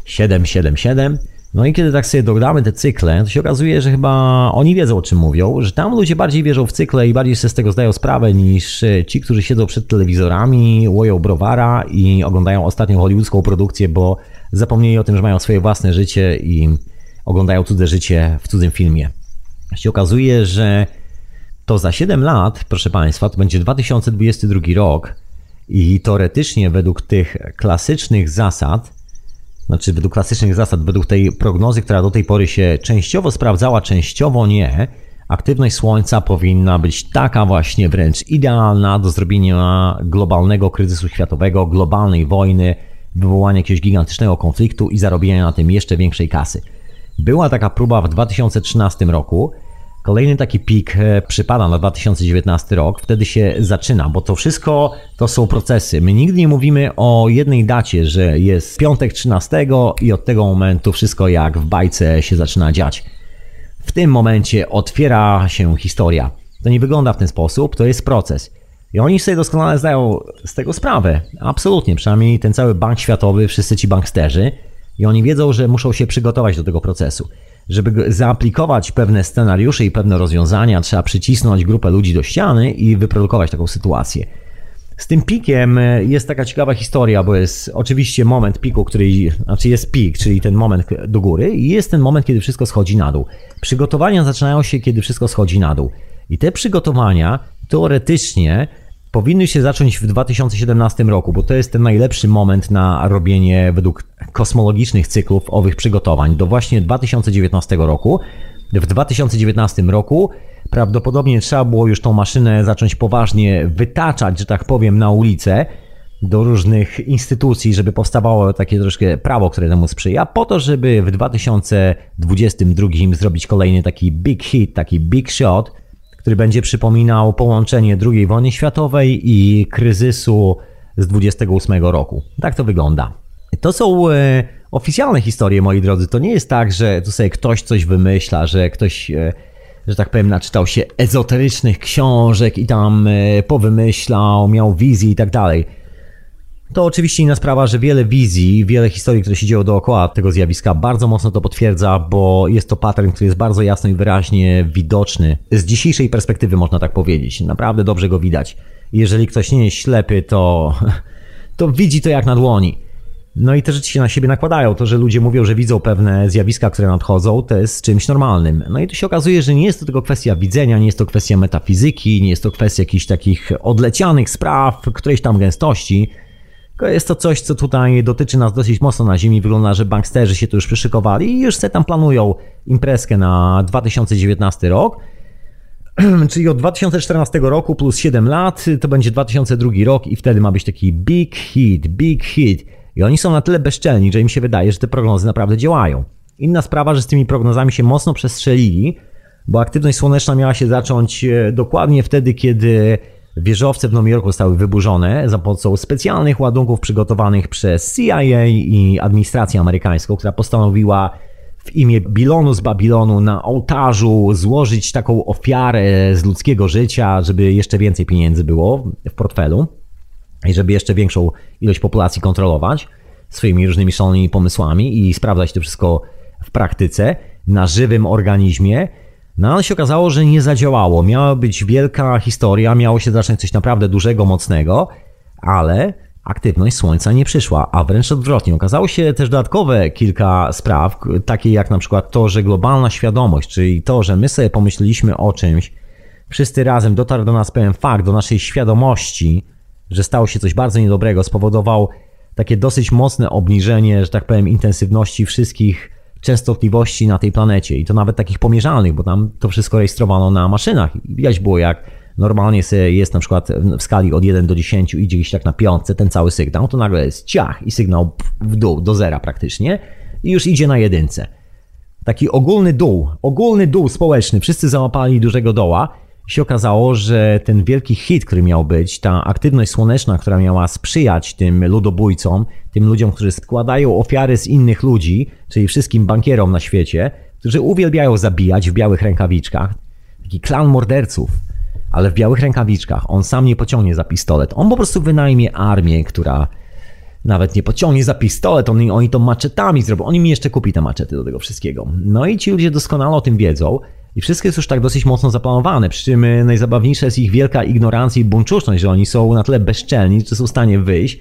7, 7, 7. No i kiedy tak sobie dodamy te cykle, to się okazuje, że chyba oni wiedzą o czym mówią, że tam ludzie bardziej wierzą w cykle i bardziej sobie z tego zdają sprawę niż ci, którzy siedzą przed telewizorami, łoją browara i oglądają ostatnią hollywoodzką produkcję, bo zapomnieli o tym, że mają swoje własne życie i oglądają cudze życie w cudzym filmie. Się okazuje, że to za 7 lat, proszę Państwa, to będzie 2022 rok i teoretycznie według tych klasycznych zasad znaczy według klasycznych zasad, według tej prognozy, która do tej pory się częściowo sprawdzała, częściowo nie, aktywność Słońca powinna być taka właśnie wręcz idealna do zrobienia globalnego kryzysu światowego, globalnej wojny, wywołania jakiegoś gigantycznego konfliktu i zarobienia na tym jeszcze większej kasy. Była taka próba w 2013 roku, Kolejny taki pik e, przypada na 2019 rok, wtedy się zaczyna, bo to wszystko to są procesy. My nigdy nie mówimy o jednej dacie, że jest piątek 13 i od tego momentu wszystko jak w bajce się zaczyna dziać. W tym momencie otwiera się historia. To nie wygląda w ten sposób, to jest proces. I oni sobie doskonale zdają z tego sprawę. Absolutnie, przynajmniej ten cały bank światowy, wszyscy ci banksterzy. I oni wiedzą, że muszą się przygotować do tego procesu żeby zaaplikować pewne scenariusze i pewne rozwiązania, trzeba przycisnąć grupę ludzi do ściany i wyprodukować taką sytuację. Z tym pikiem e, jest taka ciekawa historia, bo jest oczywiście moment piku, który, znaczy jest pik, czyli ten moment do góry, i jest ten moment, kiedy wszystko schodzi na dół. Przygotowania zaczynają się, kiedy wszystko schodzi na dół. I te przygotowania teoretycznie powinny się zacząć w 2017 roku, bo to jest ten najlepszy moment na robienie według kosmologicznych cyklów owych przygotowań do właśnie 2019 roku. W 2019 roku prawdopodobnie trzeba było już tą maszynę zacząć poważnie wytaczać, że tak powiem, na ulicę. do różnych instytucji, żeby powstawało takie troszkę prawo, które temu sprzyja, po to, żeby w 2022 zrobić kolejny taki big hit, taki big shot, który będzie przypominał połączenie II wojny światowej i kryzysu z 28 roku. Tak to wygląda. To są e, oficjalne historie, moi drodzy. To nie jest tak, że tu sobie ktoś coś wymyśla, że ktoś, e, że tak powiem, naczytał się ezoterycznych książek i tam e, powymyślał, miał wizji i tak dalej. To oczywiście inna sprawa, że wiele wizji, wiele historii, które się dzieją dookoła tego zjawiska, bardzo mocno to potwierdza, bo jest to pattern, który jest bardzo jasno i wyraźnie widoczny. Z dzisiejszej perspektywy można tak powiedzieć. Naprawdę dobrze go widać. Jeżeli ktoś nie jest ślepy, to, *laughs* to widzi to jak na dłoni. No i te rzeczy się na siebie nakładają. To, że ludzie mówią, że widzą pewne zjawiska, które nadchodzą, to jest czymś normalnym. No i tu się okazuje, że nie jest to tylko kwestia widzenia, nie jest to kwestia metafizyki, nie jest to kwestia jakichś takich odlecianych spraw, którejś tam gęstości, jest to coś, co tutaj dotyczy nas dosyć mocno na ziemi. Wygląda, że banksterzy się tu już przyszykowali i już se tam planują imprezkę na 2019 rok. *clears throat* Czyli od 2014 roku plus 7 lat to będzie 2002 rok i wtedy ma być taki big hit, big hit. I oni są na tyle bezczelni, że im się wydaje, że te prognozy naprawdę działają. Inna sprawa, że z tymi prognozami się mocno przestrzelili, bo aktywność słoneczna miała się zacząć e, dokładnie wtedy, kiedy wieżowce w Nowym Jorku zostały wyburzone za pomocą specjalnych ładunków przygotowanych przez CIA i administrację amerykańską, która postanowiła w imię Bilonu z Babilonu na ołtarzu złożyć taką ofiarę z ludzkiego życia, żeby jeszcze więcej pieniędzy było w portfelu i żeby jeszcze większą ilość populacji kontrolować swoimi różnymi szalonymi pomysłami i sprawdzać to wszystko w praktyce na żywym organizmie. No ale się okazało, że nie zadziałało. Miała być wielka historia, miało się zacząć coś naprawdę dużego, mocnego, ale aktywność Słońca nie przyszła, a wręcz odwrotnie. Okazało się też dodatkowe kilka spraw, takie jak na przykład to, że globalna świadomość, czyli to, że my sobie pomyśleliśmy o czymś, wszyscy razem dotarł do nas pewien fakt, do naszej świadomości, że stało się coś bardzo niedobrego, spowodował takie dosyć mocne obniżenie, że tak powiem, intensywności wszystkich częstotliwości na tej planecie i to nawet takich pomierzalnych, bo tam to wszystko rejestrowano na maszynach. I widać było jak normalnie jest na przykład w skali od 1 do 10 idzie gdzieś tak na piątce ten cały sygnał, to nagle jest ciach i sygnał w dół, do zera praktycznie i już idzie na jedynce. Taki ogólny dół, ogólny dół społeczny, wszyscy załapali dużego doła się okazało, że ten wielki hit, który miał być, ta aktywność słoneczna, która miała sprzyjać tym ludobójcom, tym ludziom, którzy składają ofiary z innych ludzi, czyli wszystkim bankierom na świecie, którzy uwielbiają zabijać w białych rękawiczkach. Taki klan morderców, ale w białych rękawiczkach. On sam nie pociągnie za pistolet. On po prostu wynajmie armię, która nawet nie pociągnie za pistolet, oni, oni to maczetami zrobią. Oni mi jeszcze kupi te maczety do tego wszystkiego. No i ci ludzie doskonale o tym wiedzą. I wszystko jest już tak dosyć mocno zaplanowane, przy czym e, najzabawniejsza jest ich wielka ignorancja i buńczuczność, że oni są na tyle bezczelni, że są w stanie wyjść.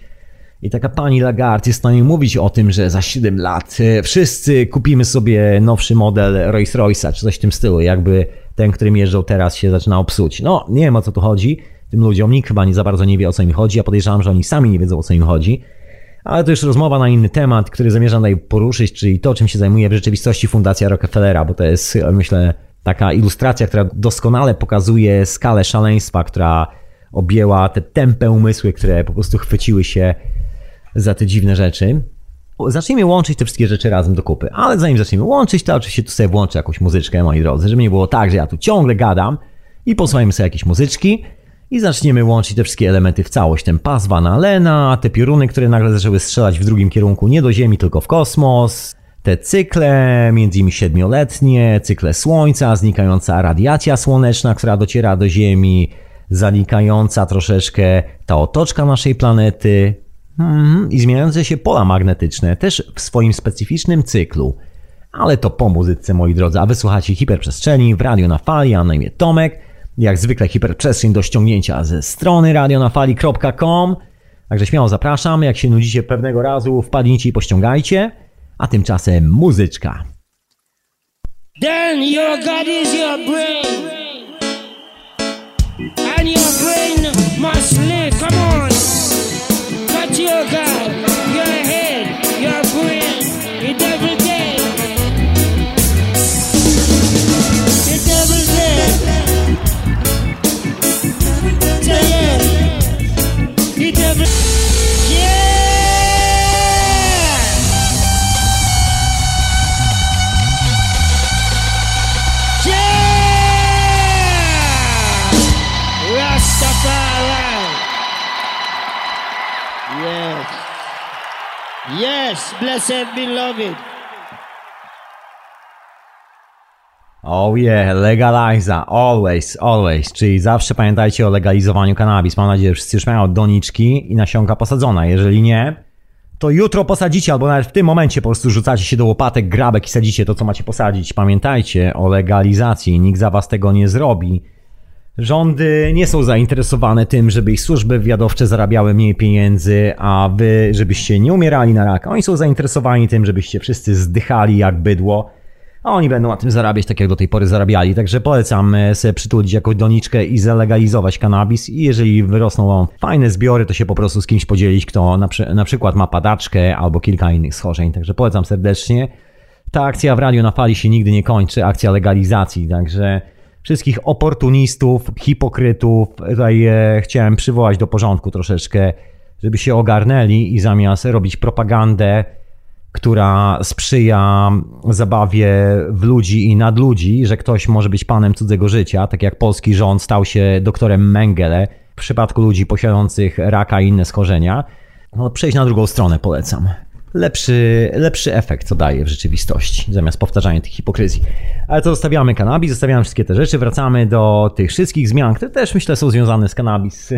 I taka pani Lagarde jest w stanie mówić o tym, że za 7 lat e, wszyscy kupimy sobie nowszy model Rolls Royce'a, czy coś w tym stylu, jakby ten, którym jeżdżą teraz się zaczyna psuć. No, nie wiem o co tu chodzi. Tym ludziom nikt chyba nie za bardzo nie wie o co im chodzi. Ja podejrzewam, że oni sami nie wiedzą o co im chodzi. Ale to już rozmowa na inny temat, który zamierzam tutaj poruszyć, czyli to, czym się zajmuje w rzeczywistości Fundacja Rockefellera, bo to jest, myślę, taka ilustracja, która doskonale pokazuje skalę szaleństwa, która objęła te tępe umysły, które po prostu chwyciły się za te dziwne rzeczy. Zacznijmy łączyć te wszystkie rzeczy razem do kupy. Ale zanim zaczniemy łączyć, to oczywiście tu sobie włączę jakąś muzyczkę, moi drodzy, żeby nie było tak, że ja tu ciągle gadam i posłuchajmy sobie jakieś muzyczki i zaczniemy łączyć te wszystkie elementy w całość. Ten pas Van Allena, te pioruny, które nagle zaczęły strzelać w drugim kierunku, nie do Ziemi, tylko w kosmos, te cykle, między innymi siedmioletnie, cykle Słońca, znikająca radiacja słoneczna, która dociera do Ziemi, zanikająca troszeczkę ta otoczka naszej planety hmm, i zmieniające się pola magnetyczne, też w swoim specyficznym cyklu. Ale to po muzyce, moi drodzy, a wysłuchacie hiperprzestrzeni w Radio na Fali, a na imię Tomek. Jak zwykle hiperprzestrzeń do ściągnięcia ze strony radionafali.com. Także śmiało zapraszam, jak się nudzicie pewnego razu, wpadnijcie i pościągajcie. A tymczasem muzyczka. Then your God is your brain. Yes, blessed beloved. Oh yeah, legaliza, always, always, czyli zawsze pamiętajcie o legalizowaniu kanabis. Mam nadzieję, że wszyscy już mają doniczki i nasionka posadzona. Jeżeli nie, to jutro posadzicie, albo nawet w tym momencie po prostu rzucacie się do łopatek, grabek i sadzicie to, co macie posadzić. Pamiętajcie o legalizacji, nikt za was tego nie zrobi. Rządy nie są zainteresowane tym, żeby ich służby wywiadowcze zarabiały mniej pieniędzy, a wy, żebyście nie umierali na raka. Oni są zainteresowani tym, żebyście wszyscy zdychali jak bydło, a oni będą na tym zarabiać tak jak do tej pory zarabiali. Także polecam e, sobie przytulić jakąś doniczkę i zalegalizować kanabis i jeżeli wyrosną fajne zbiory, to się po prostu z kimś podzielić, kto na, przy, na przykład ma padaczkę albo kilka innych schorzeń. Także polecam serdecznie. Ta akcja w radiu na fali się nigdy nie kończy, akcja legalizacji, także wszystkich oportunistów, hipokrytów. Tutaj e, chciałem przywołać do porządku troszeczkę, żeby się ogarnęli i zamiast robić propagandę, która sprzyja zabawie w ludzi i nad ludzi, że ktoś może być panem cudzego życia, tak jak polski rząd stał się doktorem Mengele w przypadku ludzi posiadających raka i inne schorzenia. No, przejść na drugą stronę polecam lepszy, lepszy efekt to daje w rzeczywistości, zamiast powtarzania tych hipokryzji. Ale to zostawiamy kanabis, zostawiamy wszystkie te rzeczy, wracamy do tych wszystkich zmian, które też myślę są związane z kanabis.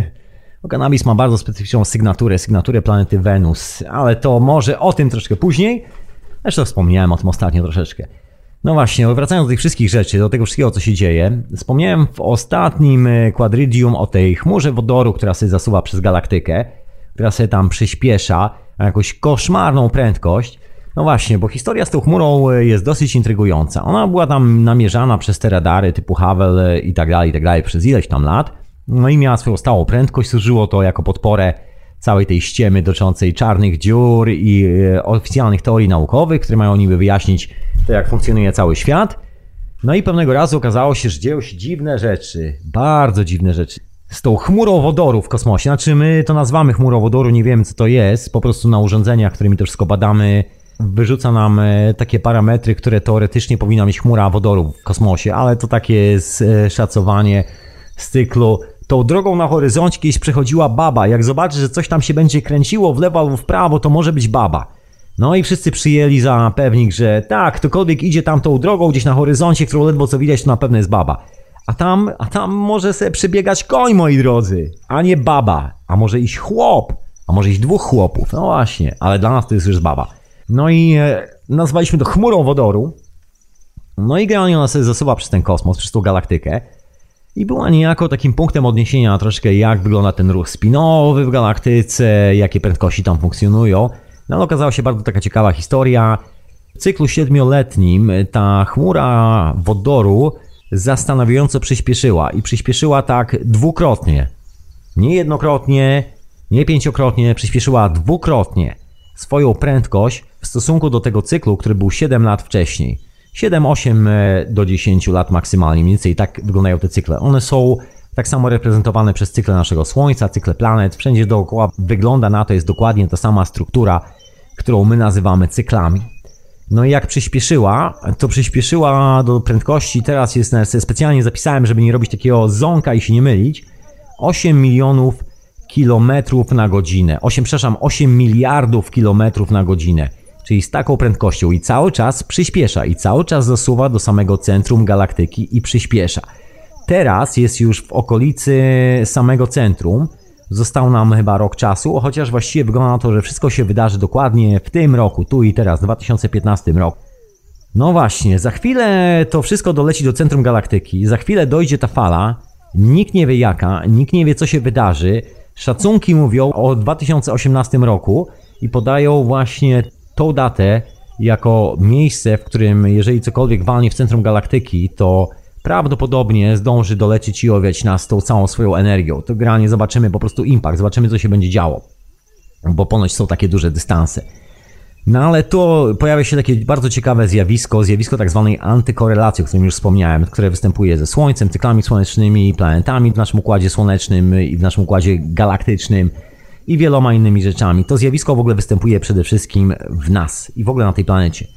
Bo kanabis ma bardzo specyficzną sygnaturę, sygnaturę planety Wenus, ale to może o tym troszkę później. Zresztą wspomniałem o tym ostatnio troszeczkę. No właśnie, wracając do tych wszystkich rzeczy, do tego wszystkiego, co się dzieje, wspomniałem w ostatnim quadridium o tej chmurze wodoru, która się zasuwa przez galaktykę, która się tam przyspiesza a jakąś koszmarną prędkość. No właśnie, bo historia z tą chmurą e, jest dosyć intrygująca. Ona była tam namierzana przez te radary typu Hubble e, i tak dalej, i tak dalej przez ileś tam lat. No i miała swoją stałą prędkość, służyło to jako podporę całej tej ściemy dotyczącej czarnych dziur i e, oficjalnych teorii naukowych, które mają niby wyjaśnić to, jak funkcjonuje cały świat. No i pewnego razu okazało się, że dzieją się dziwne rzeczy, bardzo dziwne rzeczy z tą chmurą wodoru w kosmosie. Znaczy my to nazywamy chmurą wodoru, nie wiemy co to jest. Po prostu na urządzeniach, którymi to wszystko badamy, wyrzuca nam e, takie parametry, które teoretycznie powinna mieć chmura wodoru w kosmosie, ale to takie e, szacowanie z cyklu. Tą drogą na horyzoncie kiedyś przechodziła baba. Jak zobaczy, że coś tam się będzie kręciło w lewo albo w prawo, to może być baba. No i wszyscy przyjęli za pewnik, że tak, ktokolwiek idzie tam tą drogą gdzieś na horyzoncie, którą ledwo co widać, to na pewno jest baba. A tam, a tam może sobie przybiegać koń, moi drodzy, a nie baba. A może iść chłop, a może iść dwóch chłopów. No właśnie, ale dla nas to jest już baba. No i e, nazwaliśmy to chmurą wodoru. No i generalnie ona sobie zasuwa przez ten kosmos, przez tą galaktykę. I była niejako takim punktem odniesienia troszkę jak wygląda ten ruch spinowy w galaktyce, jakie prędkości tam funkcjonują. No ale okazała się bardzo taka ciekawa historia. W cyklu siedmioletnim ta chmura wodoru zastanawiająco przyspieszyła i przyspieszyła tak dwukrotnie. Nie jednokrotnie, nie pięciokrotnie, przyspieszyła dwukrotnie swoją prędkość w stosunku do tego cyklu, który był 7 lat wcześniej. 7, 8 e, do 10 lat maksymalnie, mniej więcej tak wyglądają te cykle. One są tak samo reprezentowane przez cykle naszego Słońca, cykle planet. Wszędzie dookoła wygląda na to jest dokładnie ta sama struktura, którą my nazywamy cyklami. No i jak przyspieszyła, to przyspieszyła do prędkości, teraz jest, specjalnie zapisałem, żeby nie robić takiego ząka i się nie mylić, 8 milionów kilometrów na godzinę. 8, przepraszam, 8 miliardów kilometrów na godzinę. Czyli z taką prędkością i cały czas przyspiesza i cały czas zasuwa do samego centrum galaktyki i przyspiesza. Teraz jest już w okolicy samego centrum, Został nam chyba rok czasu, chociaż właściwie wygląda na to, że wszystko się wydarzy dokładnie w tym roku, tu i teraz, 2015 rok. No właśnie, za chwilę to wszystko doleci do centrum galaktyki, za chwilę dojdzie ta fala, nikt nie wie jaka, nikt nie wie co się wydarzy. Szacunki mówią o 2018 roku i podają właśnie tą datę jako miejsce, w którym jeżeli cokolwiek walnie w centrum galaktyki, to prawdopodobnie zdąży dolecieć i owiać nas tą całą swoją energią. To generalnie zobaczymy po prostu impact, zobaczymy co się będzie działo. Bo ponoć są takie duże dystanse. No ale tu pojawia się takie bardzo ciekawe zjawisko, zjawisko tak zwanej antykorelacji, o którym już wspomniałem, które występuje ze Słońcem, cyklami słonecznymi, planetami w naszym układzie słonecznym i w naszym układzie galaktycznym i wieloma innymi rzeczami. To zjawisko w ogóle występuje przede wszystkim w nas i w ogóle na tej planecie.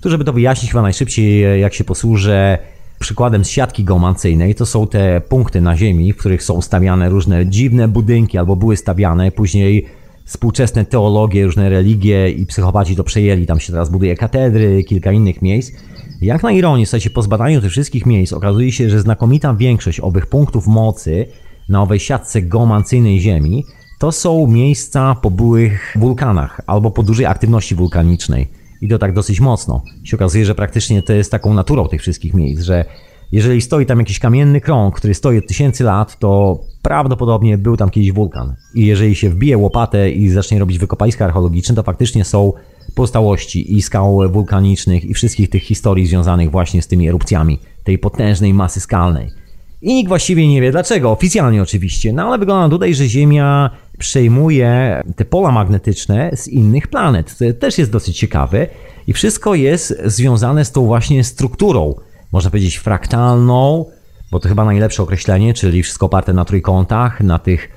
Tu, żeby to wyjaśnić chyba najszybciej, jak się posłużę Przykładem z siatki geomancyjnej to są te punkty na Ziemi, w których są stawiane różne dziwne budynki albo były stawiane, później współczesne teologie, różne religie i psychopaci to przejęli. Tam się teraz buduje katedry, kilka innych miejsc. Jak na ironię, słuchajcie, po zbadaniu tych wszystkich miejsc okazuje się, że znakomita większość owych punktów mocy na owej siatce geomancyjnej Ziemi to są miejsca po byłych wulkanach albo po dużej aktywności wulkanicznej. I to tak dosyć mocno. Się okazuje, że praktycznie to jest taką naturą tych wszystkich miejsc, że jeżeli stoi tam jakiś kamienny krąg, który stoi od tysięcy lat, to prawdopodobnie był tam kiedyś wulkan. I jeżeli się wbije łopatę i zacznie robić wykopaliska archeologiczne, to faktycznie są pozostałości i skał wulkanicznych i wszystkich tych historii związanych właśnie z tymi erupcjami tej potężnej masy skalnej. I nikt właściwie nie wie dlaczego, oficjalnie oczywiście, no ale wygląda tutaj, że Ziemia przejmuje te pola magnetyczne z innych planet. To też jest dosyć ciekawe. I wszystko jest związane z tą właśnie strukturą, można powiedzieć fraktalną, bo to chyba najlepsze określenie, czyli wszystko oparte na trójkątach, na tych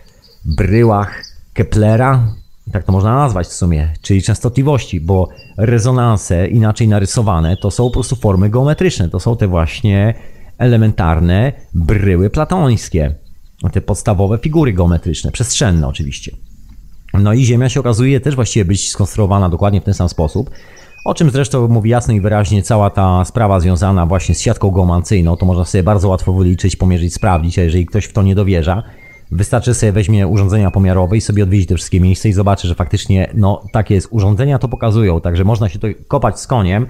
bryłach Keplera, tak to można nazwać w sumie, czyli częstotliwości, bo rezonanse inaczej narysowane to są po prostu formy geometryczne, to są te właśnie elementarne bryły platońskie, te podstawowe figury geometryczne, przestrzenne oczywiście. No i Ziemia się okazuje też właściwie być skonstruowana dokładnie w ten sam sposób, o czym zresztą mówi jasno i wyraźnie cała ta sprawa związana właśnie z siatką geomancyjną, to można sobie bardzo łatwo wyliczyć, pomierzyć, sprawdzić, a jeżeli ktoś w to nie dowierza, wystarczy sobie weźmie urządzenia pomiarowe i sobie odwiedzi te wszystkie miejsca i zobaczy, że faktycznie no takie jest, urządzenia to pokazują, także można się to kopać z koniem,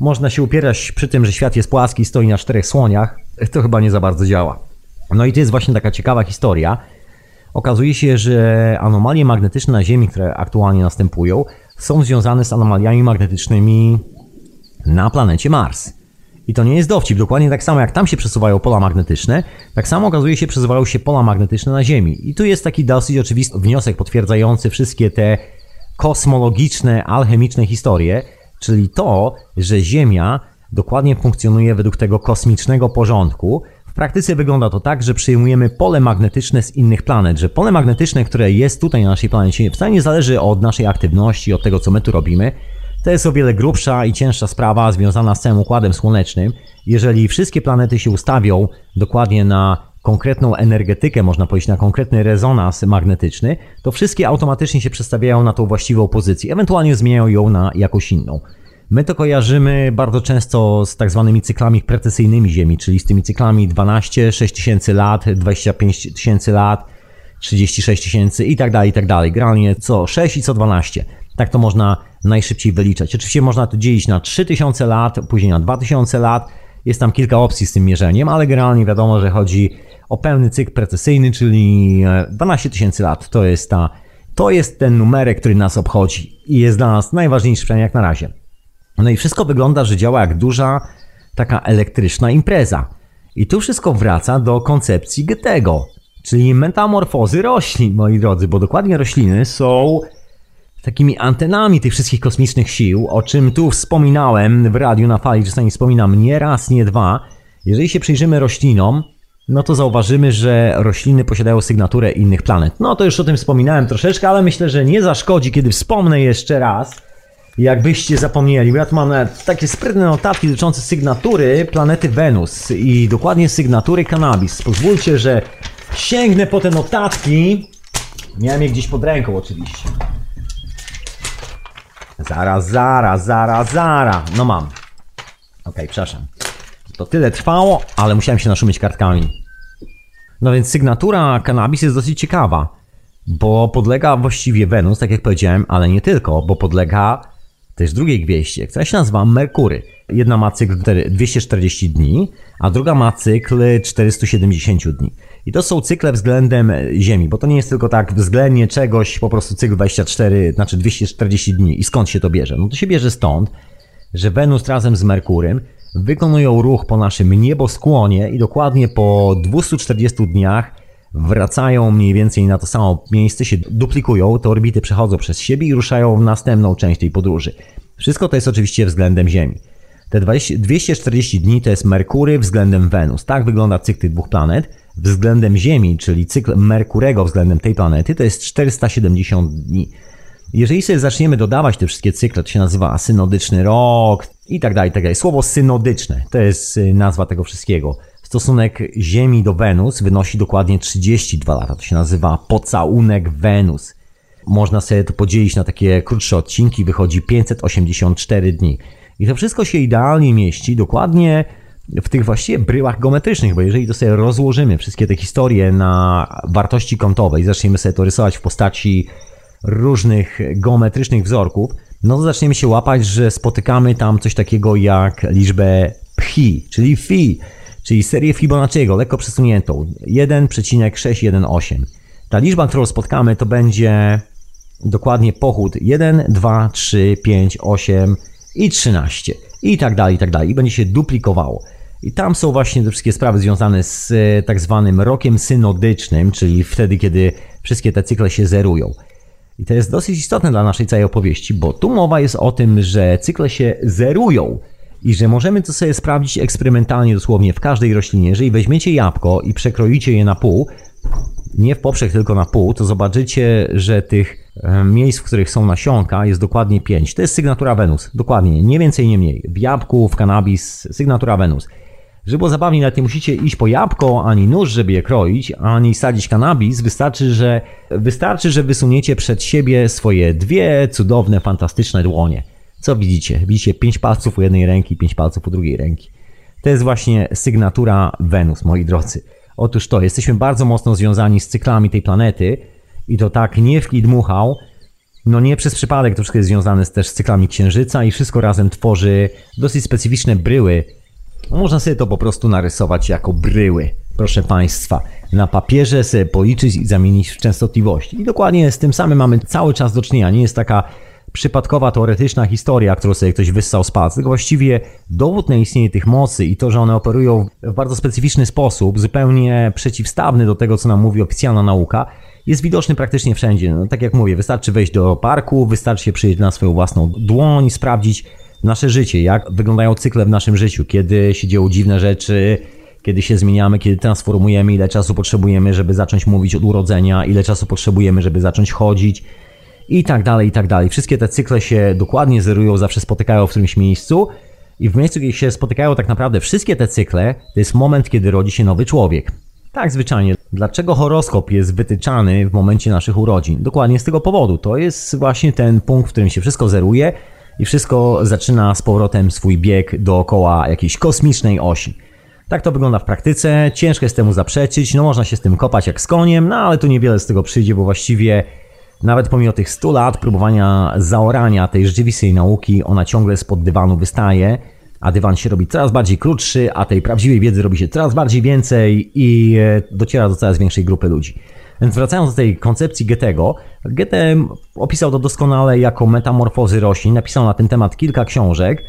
można się upierać przy tym, że świat jest płaski, stoi na czterech słoniach, to chyba nie za bardzo działa. No i to jest właśnie taka ciekawa historia. Okazuje się, że anomalie magnetyczne na Ziemi, które aktualnie następują, są związane z anomaliami magnetycznymi na planecie Mars. I to nie jest dowcip. Dokładnie tak samo jak tam się przesuwają pola magnetyczne, tak samo okazuje się przesuwają się pola magnetyczne na Ziemi. I tu jest taki dosyć oczywisty wniosek potwierdzający wszystkie te kosmologiczne, alchemiczne historie, czyli to, że Ziemia dokładnie funkcjonuje według tego kosmicznego porządku. W praktyce wygląda to tak, że przyjmujemy pole magnetyczne z innych planet, że pole magnetyczne, które jest tutaj na naszej planecie, wcale nie zależy od naszej aktywności, od tego, co my tu robimy. To jest o wiele grubsza i cięższa sprawa związana z całym Układem Słonecznym. Jeżeli wszystkie planety się ustawią dokładnie na konkretną energetykę, można powiedzieć, na konkretny rezonans magnetyczny, to wszystkie automatycznie się przestawiają na tą właściwą pozycję, ewentualnie zmieniają ją na jakąś inną. My to kojarzymy bardzo często z tak zwanymi cyklami precesyjnymi Ziemi, czyli z tymi cyklami 12, 6 tysięcy lat, 25 tysięcy lat, 36 tysięcy i tak dalej, i tak dalej. Generalnie co 6 i co 12. Tak to można najszybciej wyliczać. Oczywiście można to dzielić na 3000 lat, później na 2000 lat. Jest tam kilka opcji z tym mierzeniem, ale generalnie wiadomo, że chodzi o pełny cykl precesyjny, czyli 12 e, tysięcy lat. To jest ta, to jest ten numerek, który nas obchodzi i jest dla nas najważniejszy, przynajmniej jak na razie. No i wszystko wygląda, że działa jak duża taka elektryczna impreza. I tu wszystko wraca do koncepcji Goethego, czyli metamorfozy roślin, moi drodzy, bo dokładnie rośliny są takimi antenami tych wszystkich kosmicznych sił, o czym tu wspominałem w radiu na fali, czasami wspominam nie raz, nie dwa. Jeżeli się przyjrzymy roślinom, no to zauważymy, że rośliny posiadają sygnaturę innych planet. No to już o tym wspominałem troszeczkę, ale myślę, że nie zaszkodzi, kiedy wspomnę jeszcze raz, jakbyście zapomnieli. Ja tu mam takie sprytne notatki dotyczące sygnatury planety Wenus i dokładnie sygnatury Cannabis. Pozwólcie, że sięgnę po te notatki. Miałem je gdzieś pod ręką oczywiście. Zaraz, zaraz, zaraz, zaraz. No mam. Okej, okay, przepraszam. To tyle trwało, ale musiałem się naszumieć kartkami. No więc sygnatura Cannabis jest dosyć ciekawa, bo podlega właściwie Wenus, tak jak powiedziałem, ale nie tylko, bo podlega też drugiej gwieździe, która się nazywa Merkury. Jedna ma cykl 240 dni, a druga ma cykl 470 dni. I to są cykle względem Ziemi, bo to nie jest tylko tak względnie czegoś, po prostu cykl 24, znaczy 240 dni. I skąd się to bierze? No to się bierze stąd, że Wenus razem z Merkurym wykonują ruch po naszym nieboskłonie i dokładnie po 240 dniach wracają mniej więcej na to samo miejsce, się duplikują, te orbity przechodzą przez siebie i ruszają w następną część tej podróży. Wszystko to jest oczywiście względem Ziemi. Te 20, 240 dni to jest Merkury względem Wenus. Tak wygląda cykl tych dwóch planet. Względem Ziemi, czyli cykl Merkurego względem tej planety, to jest 470 dni. Jeżeli sobie zaczniemy dodawać te wszystkie cykle, to się nazywa synodyczny rok i tak dalej, tak dalej. Słowo synodyczne to jest y, nazwa tego wszystkiego. Stosunek Ziemi do Wenus wynosi dokładnie 32 lata. To się nazywa pocałunek Wenus. Można sobie to podzielić na takie krótsze odcinki, wychodzi 584 dni. I to wszystko się idealnie mieści dokładnie w tych właściwie bryłach geometrycznych, bo jeżeli to sobie rozłożymy wszystkie te historie na wartości kątowe i zaczniemy sobie to rysować w postaci różnych geometrycznych wzorków, no to zaczniemy się łapać, że spotykamy tam coś takiego jak liczbę phi, czyli phi, czyli serię Fibonacciego, lekko przesuniętą, 1,618. Ta liczba, którą spotkamy, to będzie dokładnie pochód 1, 2, 3, 5, 8 i 13 i tak dalej, i tak dalej. I będzie się duplikowało. I tam są właśnie te wszystkie sprawy związane z e, tak zwanym rokiem synodycznym, czyli wtedy, kiedy wszystkie te cykle się zerują. I to jest dosyć istotne dla naszej całej opowieści, bo tu mowa jest o tym, że cykle się zerują i że możemy to sobie sprawdzić eksperymentalnie dosłownie w każdej roślinie. Jeżeli weźmiecie jabłko i przekroicie je na pół, nie w poprzek, tylko na pół, to zobaczycie, że tych e, miejsc, w których są nasionka jest dokładnie 5. To jest sygnatura Wenus, dokładnie, nie więcej, nie mniej. W jabłku, w kanabis, sygnatura Wenus. Żeby było zabawniej, nawet nie musicie iść po jabłko, ani nóż, żeby je kroić, ani sadzić kanabis. Wystarczy, że, wystarczy, że wysuniecie przed siebie swoje dwie cudowne, fantastyczne dłonie. Co widzicie? Widzicie pięć palców u jednej ręki, pięć palców u drugiej ręki. To jest właśnie sygnatura Wenus, moi drodzy. Otóż to, jesteśmy bardzo mocno związani z cyklami tej planety i to tak nie w dmuchał, no nie przez przypadek to wszystko jest związane też z cyklami Księżyca i wszystko razem tworzy dosyć specyficzne bryły. Można sobie to po prostu narysować jako bryły, proszę Państwa. Na papierze sobie policzyć i zamienić w częstotliwość. I dokładnie z tym samym mamy cały czas do czynienia. Nie jest taka przypadkowa, teoretyczna historia, którą sobie ktoś wyssał z palca, tylko właściwie dowód na istnienie tych mocy i to, że one operują w bardzo specyficzny sposób, zupełnie przeciwstawny do tego, co nam mówi oficjalna nauka, jest widoczny praktycznie wszędzie. No, tak jak mówię, wystarczy wejść do parku, wystarczy się przyjść na swoją własną dłoń, sprawdzić nasze życie, jak wyglądają cykle w naszym życiu, kiedy się dzieją dziwne rzeczy, kiedy się zmieniamy, kiedy transformujemy, ile czasu potrzebujemy, żeby zacząć mówić od urodzenia, ile czasu potrzebujemy, żeby zacząć chodzić, i tak dalej, i tak dalej. Wszystkie te cykle się dokładnie zerują, zawsze spotykają w którymś miejscu i w miejscu, gdzie się spotykają tak naprawdę wszystkie te cykle, to jest moment, kiedy rodzi się nowy człowiek. Tak zwyczajnie. Dlaczego horoskop jest wytyczany w momencie naszych urodzin? Dokładnie z tego powodu. To jest właśnie ten punkt, w którym się wszystko zeruje i wszystko zaczyna z powrotem swój bieg dookoła jakiejś kosmicznej osi. Tak to wygląda w praktyce, ciężko jest temu zaprzeczyć, no można się z tym kopać jak z koniem, no ale tu niewiele z tego przyjdzie, bo właściwie nawet pomimo tych 100 lat próbowania zaorania tej rzeczywistej nauki, ona ciągle spod dywanu wystaje, a dywan się robi coraz bardziej krótszy, a tej prawdziwej wiedzy robi się coraz bardziej więcej i e, dociera do coraz większej grupy ludzi. Więc wracając do tej koncepcji Goethego, Goethe opisał to doskonale jako metamorfozy roślin, napisał na ten temat kilka książek,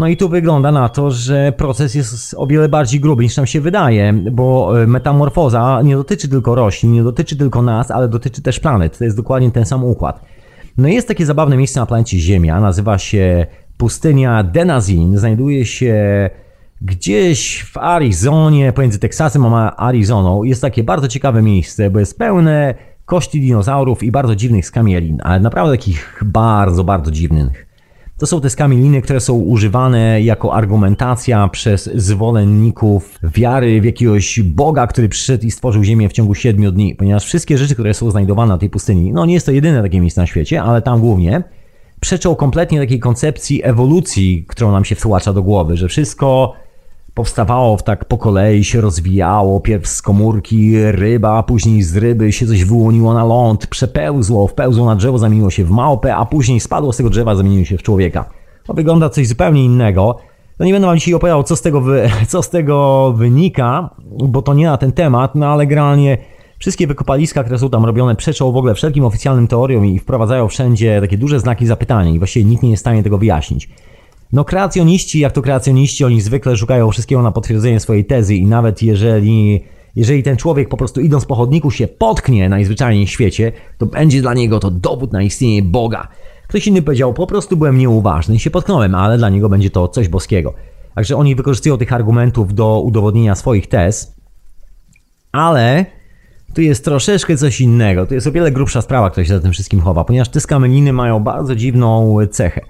no i tu wygląda na to, że proces jest o wiele bardziej gruby niż nam się wydaje, bo e, metamorfoza nie dotyczy tylko roślin, nie dotyczy tylko nas, ale dotyczy też planet. To jest dokładnie ten sam układ. No i jest takie zabawne miejsce na planecie Ziemia, nazywa się pustynia Denazin. Znajduje się gdzieś w Arizonie, pomiędzy Teksasem a Arizoną. Jest takie bardzo ciekawe miejsce, bo jest pełne kości dinozaurów i bardzo dziwnych skamielin, ale naprawdę takich bardzo, bardzo dziwnych. To są te skamieliny, które są używane jako argumentacja przez zwolenników wiary w jakiegoś Boga, który przyszedł i stworzył Ziemię w ciągu 7 dni, ponieważ wszystkie rzeczy, które są znajdowane na tej pustyni, no nie jest to jedyne takie miejsce na świecie, ale tam głównie, przeczą kompletnie takiej koncepcji ewolucji, którą nam się wtłacza do głowy, że wszystko powstawało w tak po kolei, się rozwijało, pierw z komórki ryba, później z ryby się coś wyłoniło na ląd, przepełzło, wpełzło na drzewo, zamieniło się w małpę, a później spadło z tego drzewa, zamieniło się w człowieka. To wygląda coś zupełnie innego. No nie będę wam dzisiaj opowiadał, co z tego, wy, *laughs* co z tego wynika, bo to nie na ten temat, no ale generalnie wszystkie wykopaliska, które są tam robione, przeczą w ogóle wszelkim oficjalnym teoriom i wprowadzają wszędzie takie duże znaki zapytania i właściwie nikt nie jest w stanie tego wyjaśnić. No kreacjoniści, jak to kreacjoniści, oni zwykle szukają wszystkiego na potwierdzenie swojej tezy i nawet jeżeli, jeżeli ten człowiek po prostu idąc po chodniku się potknie najzwyczajniej w świecie, to będzie dla niego to dowód na istnienie Boga. Ktoś inny powiedział, po prostu byłem nieuważny i się potknąłem, ale dla niego będzie to coś boskiego. Także oni wykorzystują tych argumentów do udowodnienia swoich tez, ale tu jest troszeczkę coś innego. Tu jest o wiele grubsza sprawa, która się za tym wszystkim chowa, ponieważ te skameniny mają bardzo dziwną cechę.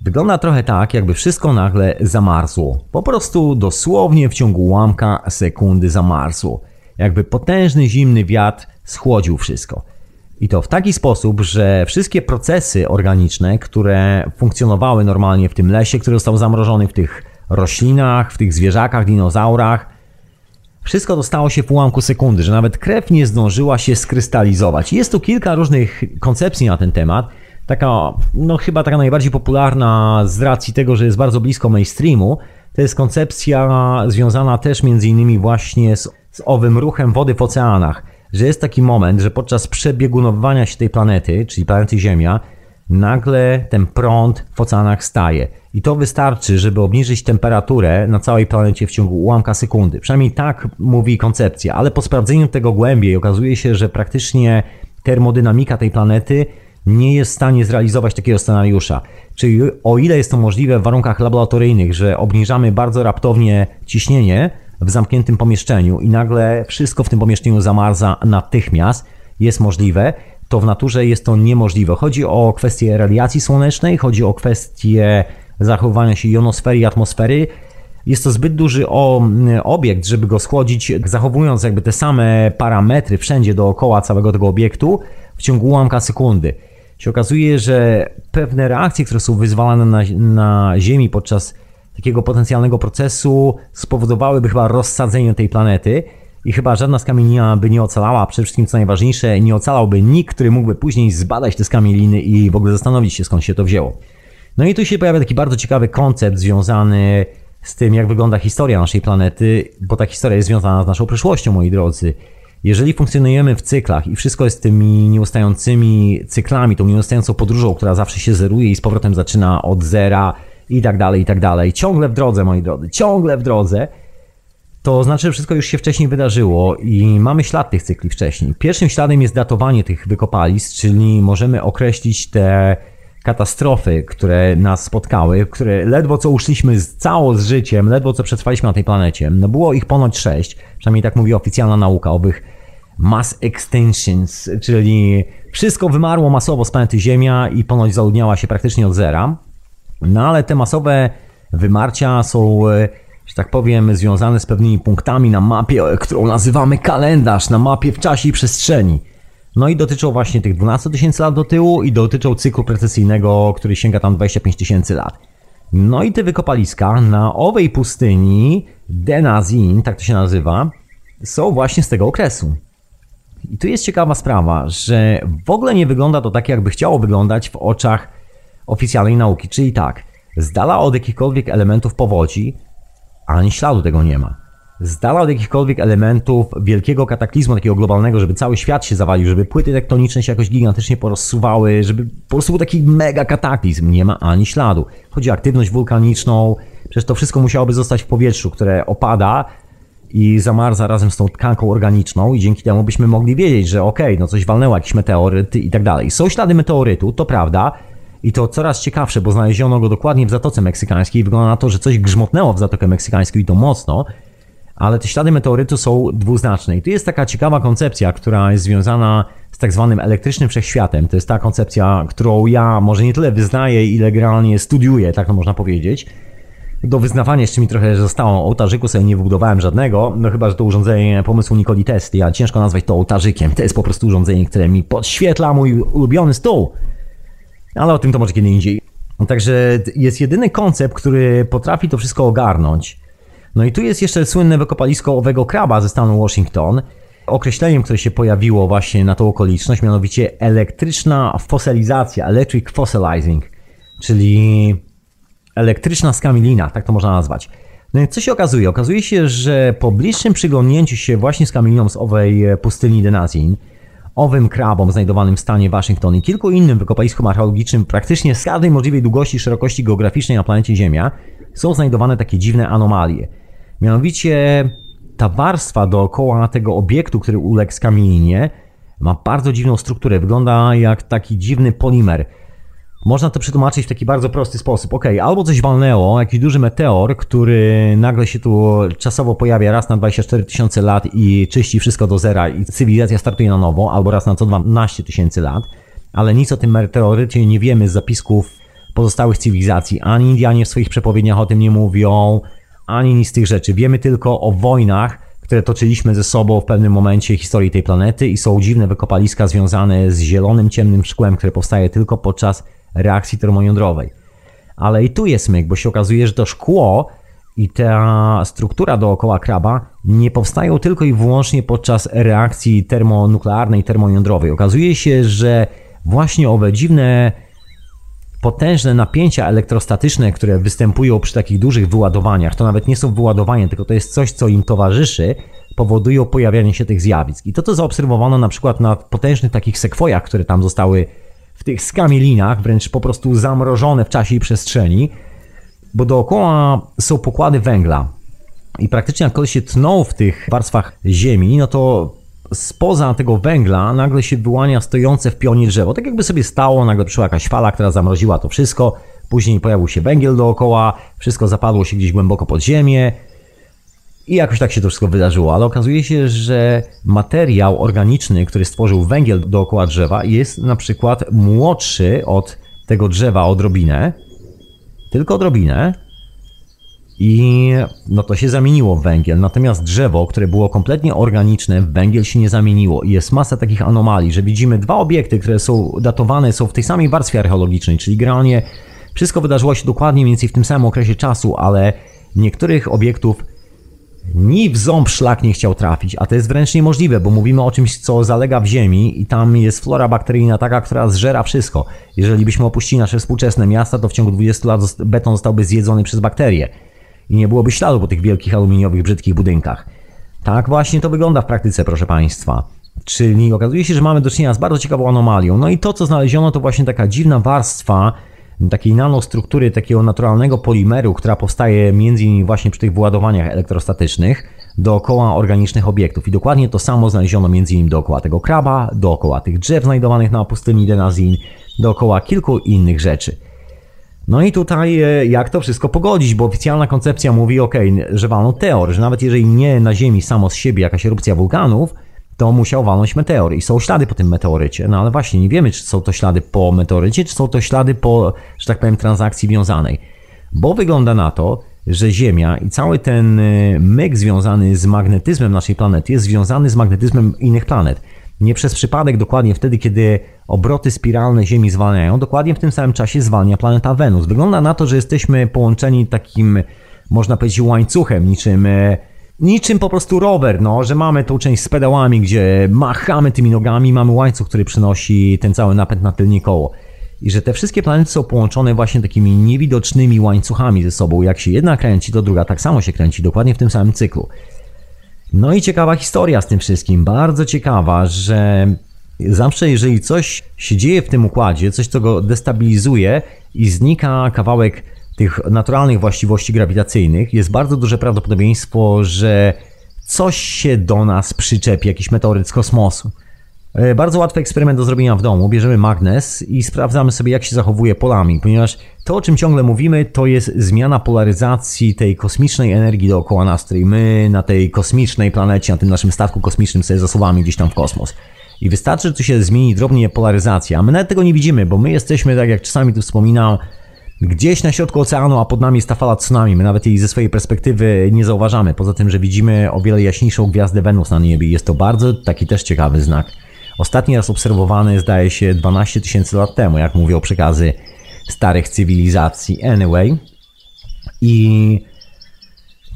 Wygląda trochę tak, jakby wszystko nagle zamarzło. Po prostu dosłownie w ciągu ułamka sekundy zamarzło. Jakby potężny zimny wiatr schłodził wszystko. I to w taki sposób, że wszystkie procesy organiczne, które funkcjonowały normalnie w tym lesie, który został zamrożony w tych roślinach, w tych zwierzakach, dinozaurach, wszystko to stało się w ułamku sekundy, że nawet krew nie zdążyła się skrystalizować. Jest tu kilka różnych koncepcji na ten temat. Taka, no chyba taka najbardziej popularna z racji tego, że jest bardzo blisko mainstreamu, to jest koncepcja związana też między innymi właśnie z, z owym ruchem wody w oceanach że jest taki moment, że podczas przebiegunowania się tej planety, czyli planety Ziemia, nagle ten prąd w oceanach staje. I to wystarczy, żeby obniżyć temperaturę na całej planecie w ciągu ułamka sekundy. Przynajmniej tak mówi koncepcja, ale po sprawdzeniu tego głębiej okazuje się, że praktycznie termodynamika tej planety nie jest w stanie zrealizować takiego scenariusza. Czyli o ile jest to możliwe w warunkach laboratoryjnych, że obniżamy bardzo raptownie ciśnienie, w zamkniętym pomieszczeniu i nagle wszystko w tym pomieszczeniu zamarza natychmiast, jest możliwe, to w naturze jest to niemożliwe. Chodzi o kwestię radiacji słonecznej, chodzi o kwestię zachowania się jonosfery i atmosfery. Jest to zbyt duży obiekt, żeby go schłodzić, zachowując jakby te same parametry wszędzie dookoła całego tego obiektu w ciągu ułamka sekundy. Się okazuje, że pewne reakcje, które są wyzwalane na, na Ziemi podczas takiego potencjalnego procesu spowodowałyby chyba rozsadzenie tej planety i chyba żadna skamielina by nie ocalała, przede wszystkim co najważniejsze, nie ocalałby nikt, który mógłby później zbadać te skamieliny i w ogóle zastanowić się skąd się to wzięło. No i tu się pojawia taki bardzo ciekawy koncept związany z tym, jak wygląda historia naszej planety, bo ta historia jest związana z naszą przyszłością, moi drodzy. Jeżeli funkcjonujemy w cyklach i wszystko jest tymi nieustającymi cyklami, tą nieustającą podróżą, która zawsze się zeruje i z powrotem zaczyna od zera, i tak dalej, i tak dalej. Ciągle w drodze, moi drodzy, ciągle w drodze. To znaczy, że wszystko już się wcześniej wydarzyło i mamy ślad tych cykli wcześniej. Pierwszym śladem jest datowanie tych wykopalisk, czyli możemy określić te katastrofy, które nas spotkały, które ledwo co uszliśmy z cało z życiem, ledwo co przetrwaliśmy na tej planecie. No było ich ponoć sześć, przynajmniej tak mówi oficjalna nauka, owych mass extinctions, czyli wszystko wymarło masowo z planety Ziemia i ponoć zaludniała się praktycznie od zera. No ale te masowe wymarcia są, e, że tak powiem, związane z pewnymi punktami na mapie, e, którą nazywamy kalendarz, na mapie w czasie i przestrzeni. No i dotyczą właśnie tych 12 tysięcy lat do tyłu i dotyczą cyklu precesyjnego, który sięga tam 25 tysięcy lat. No i te wykopaliska na owej pustyni, Denazin, tak to się nazywa, są właśnie z tego okresu. I tu jest ciekawa sprawa, że w ogóle nie wygląda to tak, jakby chciało wyglądać w oczach oficjalnej nauki. Czyli tak, z dala od jakichkolwiek elementów powodzi, ani śladu tego nie ma. Z dala od jakichkolwiek elementów wielkiego kataklizmu, takiego globalnego, żeby cały świat się zawalił, żeby płyty tektoniczne się jakoś gigantycznie porozsuwały, żeby po prostu był taki mega kataklizm, nie ma ani śladu. Chodzi o aktywność wulkaniczną, przecież to wszystko musiałoby zostać w powietrzu, które opada i zamarza razem z tą tkanką organiczną i dzięki temu byśmy mogli wiedzieć, że okej, okay, no coś walnęło, jakiś meteoryt i tak dalej. Są ślady meteorytu, to prawda, i to coraz ciekawsze, bo znaleziono go dokładnie w Zatoce Meksykańskiej. Wygląda na to, że coś grzmotnęło w Zatokę Meksykańską i to mocno, ale te ślady meteorytu są dwuznaczne. I tu jest taka ciekawa koncepcja, która jest związana z tak zwanym elektrycznym wszechświatem. To jest ta koncepcja, którą ja może nie tyle wyznaję, ile generalnie studiuję, tak to można powiedzieć. Do wyznawania jeszcze mi trochę zostało. Ołtarzyku sobie nie wybudowałem żadnego, no chyba, że to urządzenie pomysłu Nikoli Testy, a ciężko nazwać to ołtarzykiem. To jest po prostu urządzenie, które mi podświetla mój ulubiony stół ale o tym to może kiedy indziej. Także jest jedyny koncept, który potrafi to wszystko ogarnąć. No i tu jest jeszcze słynne wykopalisko owego kraba ze stanu Washington. Określeniem, które się pojawiło właśnie na tą okoliczność, mianowicie elektryczna fosylizacja, electric fossilizing, czyli elektryczna skamielina, tak to można nazwać. No i co się okazuje? Okazuje się, że po bliższym przyglądnięciu się właśnie skamielinom z owej pustyni Denazin, owym krabom znajdowanym w stanie Waszyngton i kilku innym wykopaliskom archeologicznym praktycznie z każdej możliwej długości i szerokości geograficznej na planecie Ziemia są znajdowane takie dziwne anomalie. Mianowicie ta warstwa dookoła tego obiektu, który uległ skamieninie, ma bardzo dziwną strukturę. Wygląda jak taki dziwny polimer – można to przetłumaczyć w taki bardzo prosty sposób. Ok, albo coś walnęło, jakiś duży meteor, który nagle się tu czasowo pojawia raz na 24 tysiące lat i czyści wszystko do zera i cywilizacja startuje na nowo, albo raz na co 12 tysięcy lat, ale nic o tym meteorycie nie wiemy z zapisków pozostałych cywilizacji. Ani Indianie w swoich przepowiedniach o tym nie mówią, ani nic z tych rzeczy. Wiemy tylko o wojnach, które toczyliśmy ze sobą w pewnym momencie historii tej planety i są dziwne wykopaliska związane z zielonym, ciemnym szkłem, które powstaje tylko podczas reakcji termojądrowej. Ale i tu jest myk, bo się okazuje, że to szkło i ta struktura dookoła kraba nie powstają tylko i wyłącznie podczas reakcji termonuklearnej, termojądrowej. Okazuje się, że właśnie owe dziwne potężne napięcia elektrostatyczne, które występują przy takich dużych wyładowaniach, to nawet nie są wyładowania, tylko to jest coś, co im towarzyszy, powodują pojawianie się tych zjawisk. I to, co zaobserwowano na przykład na potężnych takich sekwojach, które tam zostały w tych skamielinach, wręcz po prostu zamrożone w czasie i przestrzeni, bo dookoła są pokłady węgla. I praktycznie jak ktoś się tnął w tych warstwach ziemi, no to spoza tego węgla nagle się wyłania stojące w pionie drzewo. Tak jakby sobie stało, nagle przyszła jakaś fala, która zamroziła to wszystko. Później pojawił się węgiel dookoła, wszystko zapadło się gdzieś głęboko pod ziemię. I jakoś tak się to wszystko wydarzyło, ale okazuje się, że materiał organiczny, który stworzył węgiel dookoła drzewa, jest na przykład młodszy od tego drzewa odrobinę, tylko odrobinę, i no to się zamieniło w węgiel. Natomiast drzewo, które było kompletnie organiczne, w węgiel się nie zamieniło. I jest masa takich anomalii, że widzimy dwa obiekty, które są datowane, są w tej samej warstwie archeologicznej, czyli generalnie wszystko wydarzyło się dokładnie mniej więcej w tym samym okresie czasu, ale niektórych obiektów ni w ząb szlak nie chciał trafić, a to jest wręcz niemożliwe, bo mówimy o czymś, co zalega w ziemi i tam jest flora bakteryjna taka, która zżera wszystko. Jeżeli byśmy opuścili nasze współczesne miasta, to w ciągu 20 lat beton zostałby zjedzony przez bakterie i nie byłoby śladu po tych wielkich aluminiowych, brzydkich budynkach. Tak właśnie to wygląda w praktyce, proszę Państwa. Czyli okazuje się, że mamy do czynienia z bardzo ciekawą anomalią. No i to, co znaleziono, to właśnie taka dziwna warstwa takiej nanostruktury, takiego naturalnego polimeru, która powstaje między innymi właśnie przy tych wyładowaniach elektrostatycznych dookoła organicznych obiektów. I dokładnie to samo znaleziono między innymi dookoła tego kraba, dookoła tych drzew znajdowanych na pustyni Denazin, dookoła kilku innych rzeczy. No i tutaj e, jak to wszystko pogodzić, bo oficjalna koncepcja mówi, ok, że walną teor, że nawet jeżeli nie na Ziemi samo z siebie jakaś erupcja wulkanów, to musiał walnąć meteor i są ślady po tym meteorycie. No ale właśnie nie wiemy, czy są to ślady po meteorycie, czy są to ślady po, że tak powiem, transakcji wiązanej. Bo wygląda na to, że Ziemia i cały ten e, myk związany z magnetyzmem naszej planety jest związany z magnetyzmem innych planet. Nie przez przypadek dokładnie wtedy, kiedy obroty spiralne Ziemi zwalniają, dokładnie w tym samym czasie zwalnia planeta Wenus. Wygląda na to, że jesteśmy połączeni takim, można powiedzieć, łańcuchem, niczym e, niczym po prostu rower, no, że mamy tą część z pedałami, gdzie machamy tymi nogami, mamy łańcuch, który przynosi ten cały napęd na tylnie koło. I że te wszystkie planety są połączone właśnie takimi niewidocznymi łańcuchami ze sobą. Jak się jedna kręci, to druga tak samo się kręci, dokładnie w tym samym cyklu. No i ciekawa historia z tym wszystkim, bardzo ciekawa, że zawsze jeżeli coś się dzieje w tym układzie, coś co go destabilizuje i znika kawałek tych naturalnych właściwości grawitacyjnych, jest bardzo duże prawdopodobieństwo, że coś się do nas przyczepi, jakiś meteoryt z kosmosu. E, bardzo łatwy eksperyment do zrobienia w domu. Bierzemy magnes i sprawdzamy sobie, jak się zachowuje polami, ponieważ to, o czym ciągle mówimy, to jest zmiana polaryzacji tej kosmicznej energii dookoła nas, której my na tej kosmicznej planecie, na tym naszym statku kosmicznym sobie zasuwamy gdzieś tam w kosmos. I wystarczy, że tu się zmieni drobnie polaryzacja, a my nawet tego nie widzimy, bo my jesteśmy, tak jak czasami tu wspominam, gdzieś na środku oceanu, a pod nami jest ta fala tsunami. My nawet jej ze swojej perspektywy nie zauważamy, poza tym, że widzimy o wiele jaśniejszą gwiazdę Wenus na niebie. Jest to bardzo taki też ciekawy znak. Ostatni raz obserwowany zdaje się 12 tysięcy lat temu, jak mówią przekazy starych cywilizacji. Anyway. I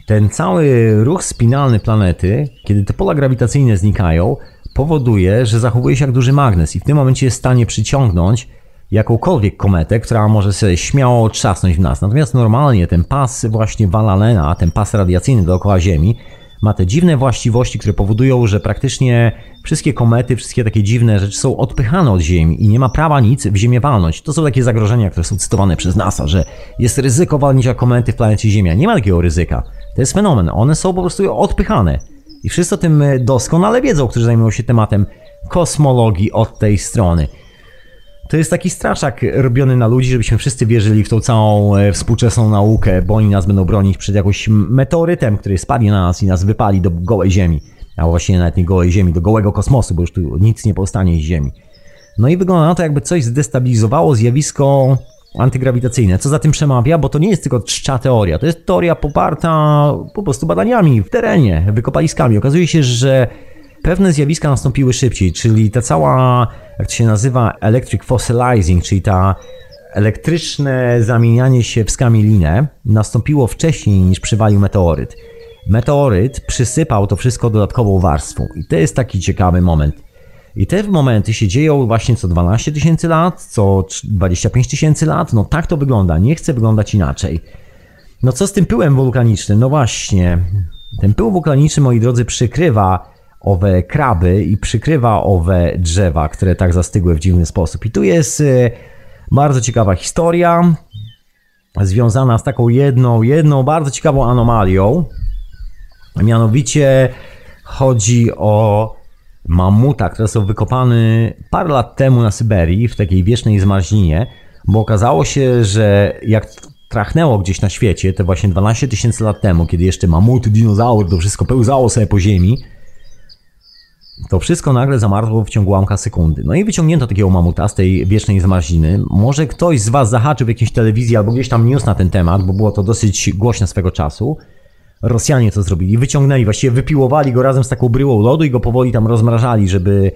ten cały ruch spinalny planety, kiedy te pola grawitacyjne znikają, powoduje, że zachowuje się jak duży magnes i w tym momencie jest w stanie przyciągnąć jakąkolwiek kometę, która może sobie śmiało trzasnąć w nas. Natomiast normalnie ten pas właśnie Valalena, ten pas radiacyjny dookoła Ziemi, ma te dziwne właściwości, które powodują, że praktycznie wszystkie komety, wszystkie takie dziwne rzeczy są odpychane od Ziemi i nie ma prawa nic w Ziemię walnąć. To są takie zagrożenia, które są cytowane przez NASA, że jest ryzyko walnięcia komety w planecie Ziemia. Nie ma takiego ryzyka. To jest fenomen. One są po prostu odpychane. I wszyscy o tym doskonale wiedzą, którzy zajmują się tematem kosmologii od tej strony. To jest taki straszak robiony na ludzi, żebyśmy wszyscy wierzyli w tą całą e, współczesną naukę, bo oni nas będą bronić przed jakimś meteorytem, który spadnie na nas i nas wypali do gołej ziemi. A właściwie nawet nie gołej ziemi, do gołego kosmosu, bo już tu nic nie powstanie z ziemi. No i wygląda na to, jakby coś zdestabilizowało zjawisko antygrawitacyjne. Co za tym przemawia? Bo to nie jest tylko czcza teoria, to jest teoria poparta po prostu badaniami w terenie, wykopaliskami. Okazuje się, że pewne zjawiska nastąpiły szybciej, czyli ta cała, jak to się nazywa, electric fossilizing, czyli ta elektryczne zamienianie się w skamielinę nastąpiło wcześniej niż przywalił meteoryt. Meteoryt przysypał to wszystko dodatkową warstwą i to jest taki ciekawy moment. I te momenty się dzieją właśnie co 12 tysięcy lat, co 25 tysięcy lat. No tak to wygląda. Nie chcę wyglądać inaczej. No co z tym pyłem wulkanicznym? No właśnie. Ten pył wulkaniczny, moi drodzy, przykrywa owe kraby i przykrywa owe drzewa, które tak zastygły w dziwny sposób. I tu jest e, bardzo ciekawa historia związana z taką jedną, jedną bardzo ciekawą anomalią. Mianowicie chodzi o mamuta, które są wykopane parę lat temu na Syberii w takiej wiecznej zmarzlinie, bo okazało się, że jak trachnęło gdzieś na świecie, te właśnie 12 tysięcy lat temu, kiedy jeszcze mamuty, dinozaury, to wszystko pełzało sobie po ziemi, to wszystko nagle zamarzło w ciągu łamka sekundy. No i wyciągnięto takiego mamuta z tej wiecznej zmarzliny. Może ktoś z Was zahaczył w jakiejś telewizji albo gdzieś tam news na ten temat, bo było to dosyć głośne swego czasu. Rosjanie to zrobili, wyciągnęli, właściwie wypiłowali go razem z taką bryłą lodu i go powoli tam rozmrażali, żeby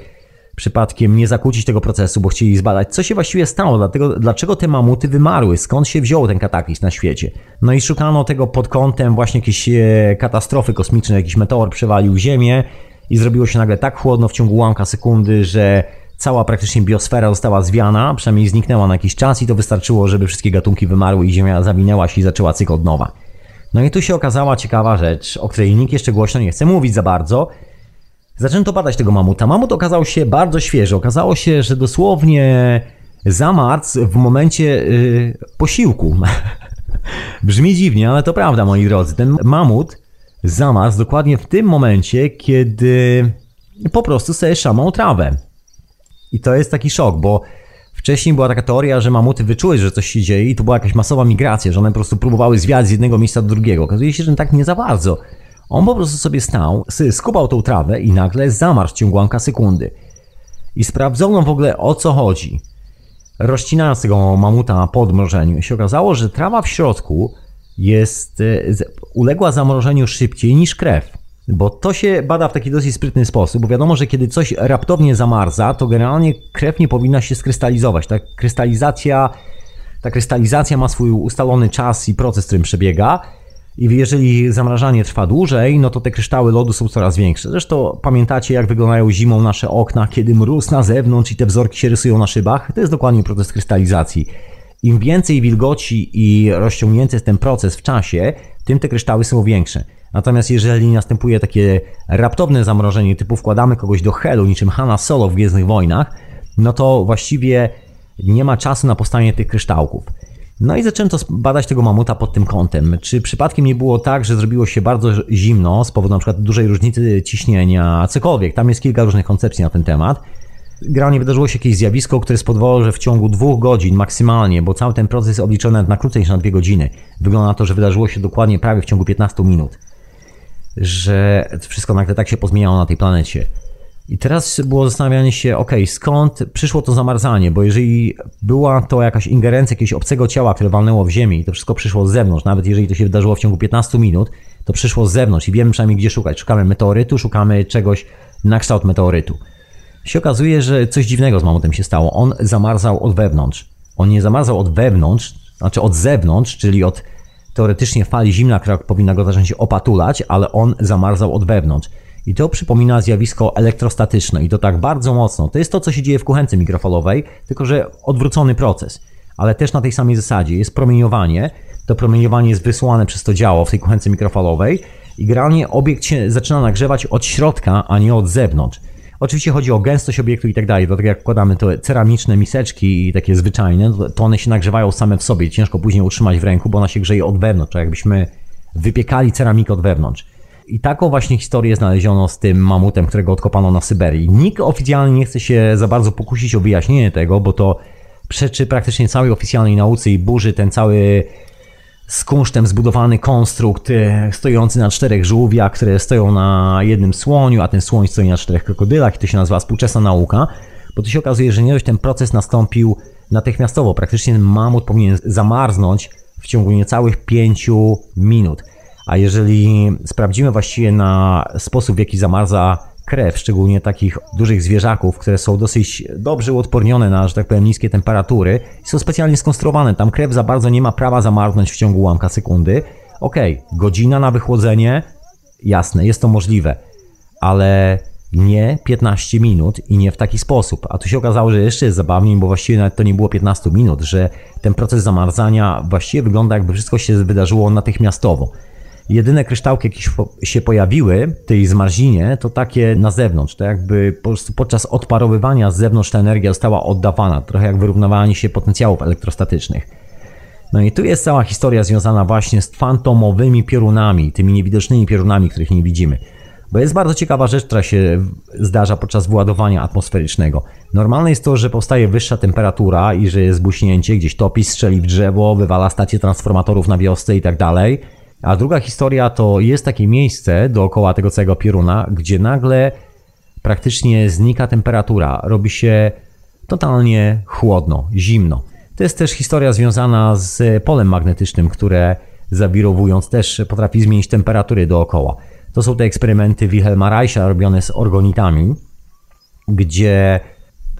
przypadkiem nie zakłócić tego procesu, bo chcieli zbadać, co się właściwie stało, dlatego, dlaczego te mamuty wymarły, skąd się wziął ten kataklizm na świecie. No i szukano tego pod kątem właśnie jakiejś e, katastrofy kosmicznej, jakiś meteor przewalił Ziemię i zrobiło się nagle tak chłodno w ciągu ułamka sekundy, że cała praktycznie biosfera została zwiana, przynajmniej zniknęła na jakiś czas i to wystarczyło, żeby wszystkie gatunki wymarły i Ziemia zawinęła się i zaczęła cykl od nowa. No i tu się okazała ciekawa rzecz, o której nikt jeszcze głośno nie chce mówić za bardzo. Zaczęto badać tego mamuta. Mamut okazał się bardzo świeży. Okazało się, że dosłownie zamarz w momencie yy, posiłku. *laughs* Brzmi dziwnie, ale to prawda, moi drodzy. Ten mamut zamarz dokładnie w tym momencie, kiedy po prostu sobie szamał trawę. I to jest taki szok, bo Wcześniej była taka teoria, że mamuty wyczuły, że coś się dzieje i to była jakaś masowa migracja, że one po prostu próbowały zwiać z jednego miejsca do drugiego. Okazuje się, że tak nie za bardzo. On po prostu sobie stał, skubał tą trawę i nagle zamarł w ciągu łamka sekundy. I sprawdzono w ogóle o co chodzi. Rozcinając tego mamuta po odmrożeniu, się okazało, że trawa w środku jest, e, uległa zamrożeniu szybciej niż krew. Bo to się bada w taki dosyć sprytny sposób, bo wiadomo, że kiedy coś raptownie zamarza, to generalnie krew nie powinna się skrystalizować. Ta krystalizacja, ta krystalizacja ma swój ustalony czas i proces, którym przebiega. I jeżeli zamrażanie trwa dłużej, no to te kryształy lodu są coraz większe. Zresztą pamiętacie, jak wyglądają zimą nasze okna, kiedy mróz na zewnątrz i te wzorki się rysują na szybach? To jest dokładnie proces krystalizacji. Im więcej wilgoci i rozciągnięty jest ten proces w czasie, tym te kryształy są większe. Natomiast jeżeli następuje takie raptowne zamrożenie, typu wkładamy kogoś do helu, niczym Hanna Solo w Gwiezdnych Wojnach, no to właściwie nie ma czasu na powstanie tych kryształków. No i zaczęto badać tego mamuta pod tym kątem. Czy przypadkiem nie było tak, że zrobiło się bardzo zimno z powodu na przykład dużej różnicy ciśnienia, cokolwiek. Tam jest kilka różnych koncepcji na ten temat. Generalnie wydarzyło się jakieś zjawisko, które spowodowało, że w ciągu dwóch godzin maksymalnie, bo cały ten proces jest obliczony na krócej niż na dwie godziny, wygląda na to, że wydarzyło się dokładnie prawie w ciągu 15 minut że wszystko nagle tak się pozmieniało na tej planecie. I teraz było zastanawianie się, ok, skąd przyszło to zamarzanie, bo jeżeli była to jakaś ingerencja jakiegoś obcego ciała, które walnęło w ziemię i to wszystko przyszło z zewnątrz, nawet jeżeli to się wydarzyło w ciągu 15 minut, to przyszło z zewnątrz i wiemy przynajmniej gdzie szukać. Szukamy meteorytu, szukamy czegoś na kształt meteorytu. Się okazuje, że coś dziwnego z mamutem się stało. On zamarzał od wewnątrz. On nie zamarzał od wewnątrz, znaczy od zewnątrz, czyli od teoretycznie fali zimna, która powinna go zacząć opatulać, ale on zamarzał od wewnątrz. I to przypomina zjawisko elektrostatyczne i to tak bardzo mocno. To jest to, co się dzieje w kuchence mikrofalowej, tylko że odwrócony proces. Ale też na tej samej zasadzie jest promieniowanie. To promieniowanie jest wysłane przez to działo w tej kuchence mikrofalowej i generalnie obiekt się zaczyna nagrzewać od środka, a nie od zewnątrz. Oczywiście chodzi o gęstość obiektu i tak dalej, dlatego jak wkładamy te ceramiczne miseczki i takie zwyczajne, to one się nagrzewają same w sobie, ciężko później utrzymać w ręku, bo ona się grzeje od wewnątrz, tak jakbyśmy wypiekali ceramikę od wewnątrz. I taką właśnie historię znaleziono z tym mamutem, którego odkopano na Syberii. Nikt oficjalnie nie chce się za bardzo pokusić o wyjaśnienie tego, bo to przeczy praktycznie całej oficjalnej nauce i burzy ten cały z kunsztem zbudowany konstrukt e, stojący na czterech żółwiach, które stoją na jednym słoniu, a ten słoń stoi na czterech krokodylach i to się nazywa współczesna nauka, bo to się okazuje, że nie dość ten proces nastąpił natychmiastowo. Praktycznie mamut powinien zamarznąć w ciągu niecałych 5 minut. A jeżeli sprawdzimy właściwie na sposób, w jaki zamarza krew, szczególnie takich dużych zwierzaków, które są dosyć dobrze uodpornione na, że tak powiem, niskie temperatury, są specjalnie skonstruowane. Tam krew za bardzo nie ma prawa zamarznąć w ciągu ułamka sekundy. Okej, okay, godzina na wychłodzenie, jasne, jest to możliwe, ale nie 15 minut i nie w taki sposób. A tu się okazało, że jeszcze jest zabawniej, bo właściwie nawet to nie było 15 minut, że ten proces zamarzania właściwie wygląda jakby wszystko się wydarzyło natychmiastowo. Jedyne kryształki, jakie się pojawiły w tej zmarzinie, to takie na zewnątrz. To jakby po prostu podczas odparowywania z zewnątrz ta energia została oddawana, trochę jak wyrównywanie się potencjałów elektrostatycznych. No i tu jest cała historia związana właśnie z fantomowymi piorunami, tymi niewidocznymi piorunami, których nie widzimy. Bo jest bardzo ciekawa rzecz, która się zdarza podczas wyładowania atmosferycznego. Normalne jest to, że powstaje wyższa temperatura i że jest buśnięcie, gdzieś topi, strzeli w drzewo, wywala stację transformatorów na wiosce i tak dalej. A druga historia to jest takie miejsce dookoła tego całego pioruna, gdzie nagle praktycznie znika temperatura, robi się totalnie chłodno, zimno. To jest też historia związana z polem magnetycznym, które zawirowując też potrafi zmienić temperatury dookoła. To są te eksperymenty Wilhelma Reicha robione z orgonitami, gdzie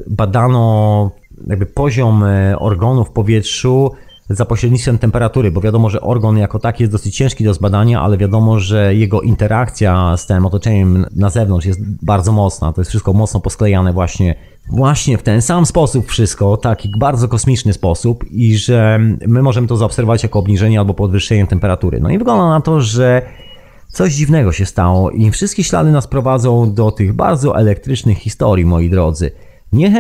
badano jakby poziom e, organu w powietrzu za pośrednictwem temperatury, bo wiadomo, że organ jako taki jest dosyć ciężki do zbadania, ale wiadomo, że jego interakcja z tym otoczeniem na zewnątrz jest bardzo mocna. To jest wszystko mocno posklejane właśnie, właśnie w ten sam sposób wszystko, taki bardzo kosmiczny sposób i że my możemy to zaobserwować jako obniżenie albo podwyższenie temperatury. No i wygląda na to, że Coś dziwnego się stało i wszystkie ślady nas prowadzą do tych bardzo elektrycznych historii, moi drodzy. Nie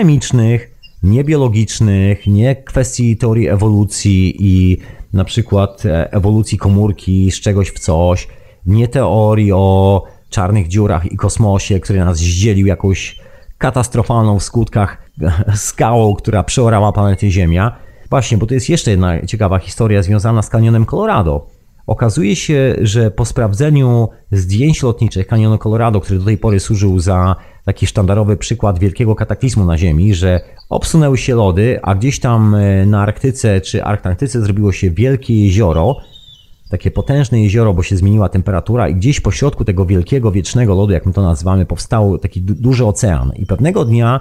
chemicznych, nie biologicznych, nie kwestii teorii ewolucji i na przykład e, ewolucji komórki z czegoś w coś, nie teorii o czarnych dziurach i kosmosie, który nas zdzielił jakąś katastrofalną w skutkach *laughs* skałą, która przeorała planetę Ziemia. Właśnie, bo to jest jeszcze jedna ciekawa historia związana z kanionem Colorado. Okazuje się, że po sprawdzeniu zdjęć lotniczych kanionu Colorado, który do tej pory służył za taki sztandarowy przykład wielkiego kataklizmu na Ziemi, że obsunęły się lody, a gdzieś tam e, na Arktyce czy Arktaktyce zrobiło się wielkie jezioro, takie potężne jezioro, bo się zmieniła temperatura i gdzieś po środku tego wielkiego, wiecznego lodu, jak my to nazywamy, powstał taki duży ocean. I pewnego dnia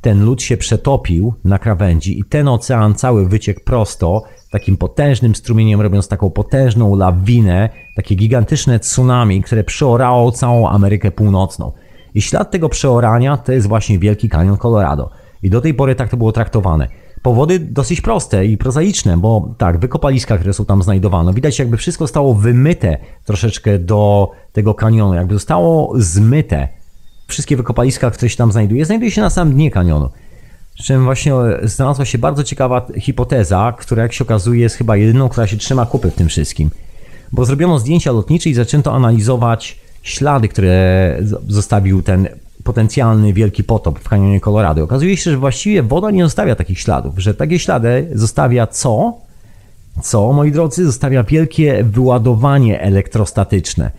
ten lód się przetopił na krawędzi i ten ocean cały wyciekł prosto, takim potężnym strumieniem, robiąc taką potężną lawinę, takie gigantyczne tsunami, które przeorało całą Amerykę Północną. I ślad tego przeorania to jest właśnie Wielki Kanion Colorado. I do tej pory tak to było traktowane. Powody dosyć proste i prozaiczne, bo tak, wykopaliska, które są tam znajdowane, widać jakby wszystko zostało wymyte troszeczkę do tego kanionu, jakby zostało zmyte. Wszystkie wykopaliska, które się tam znajduje, znajduje się na samym dnie kanionu. Czym właśnie znalazła się bardzo ciekawa hipoteza, która jak się okazuje jest chyba jedyną, która się trzyma kupy w tym wszystkim. Bo zrobiono zdjęcia lotnicze i zaczęto analizować ślady, które zostawił ten potencjalny wielki potop w kanionie Colorado. Okazuje się, że właściwie woda nie zostawia takich śladów, że takie ślady zostawia co? Co, moi drodzy, zostawia wielkie wyładowanie elektrostatyczne.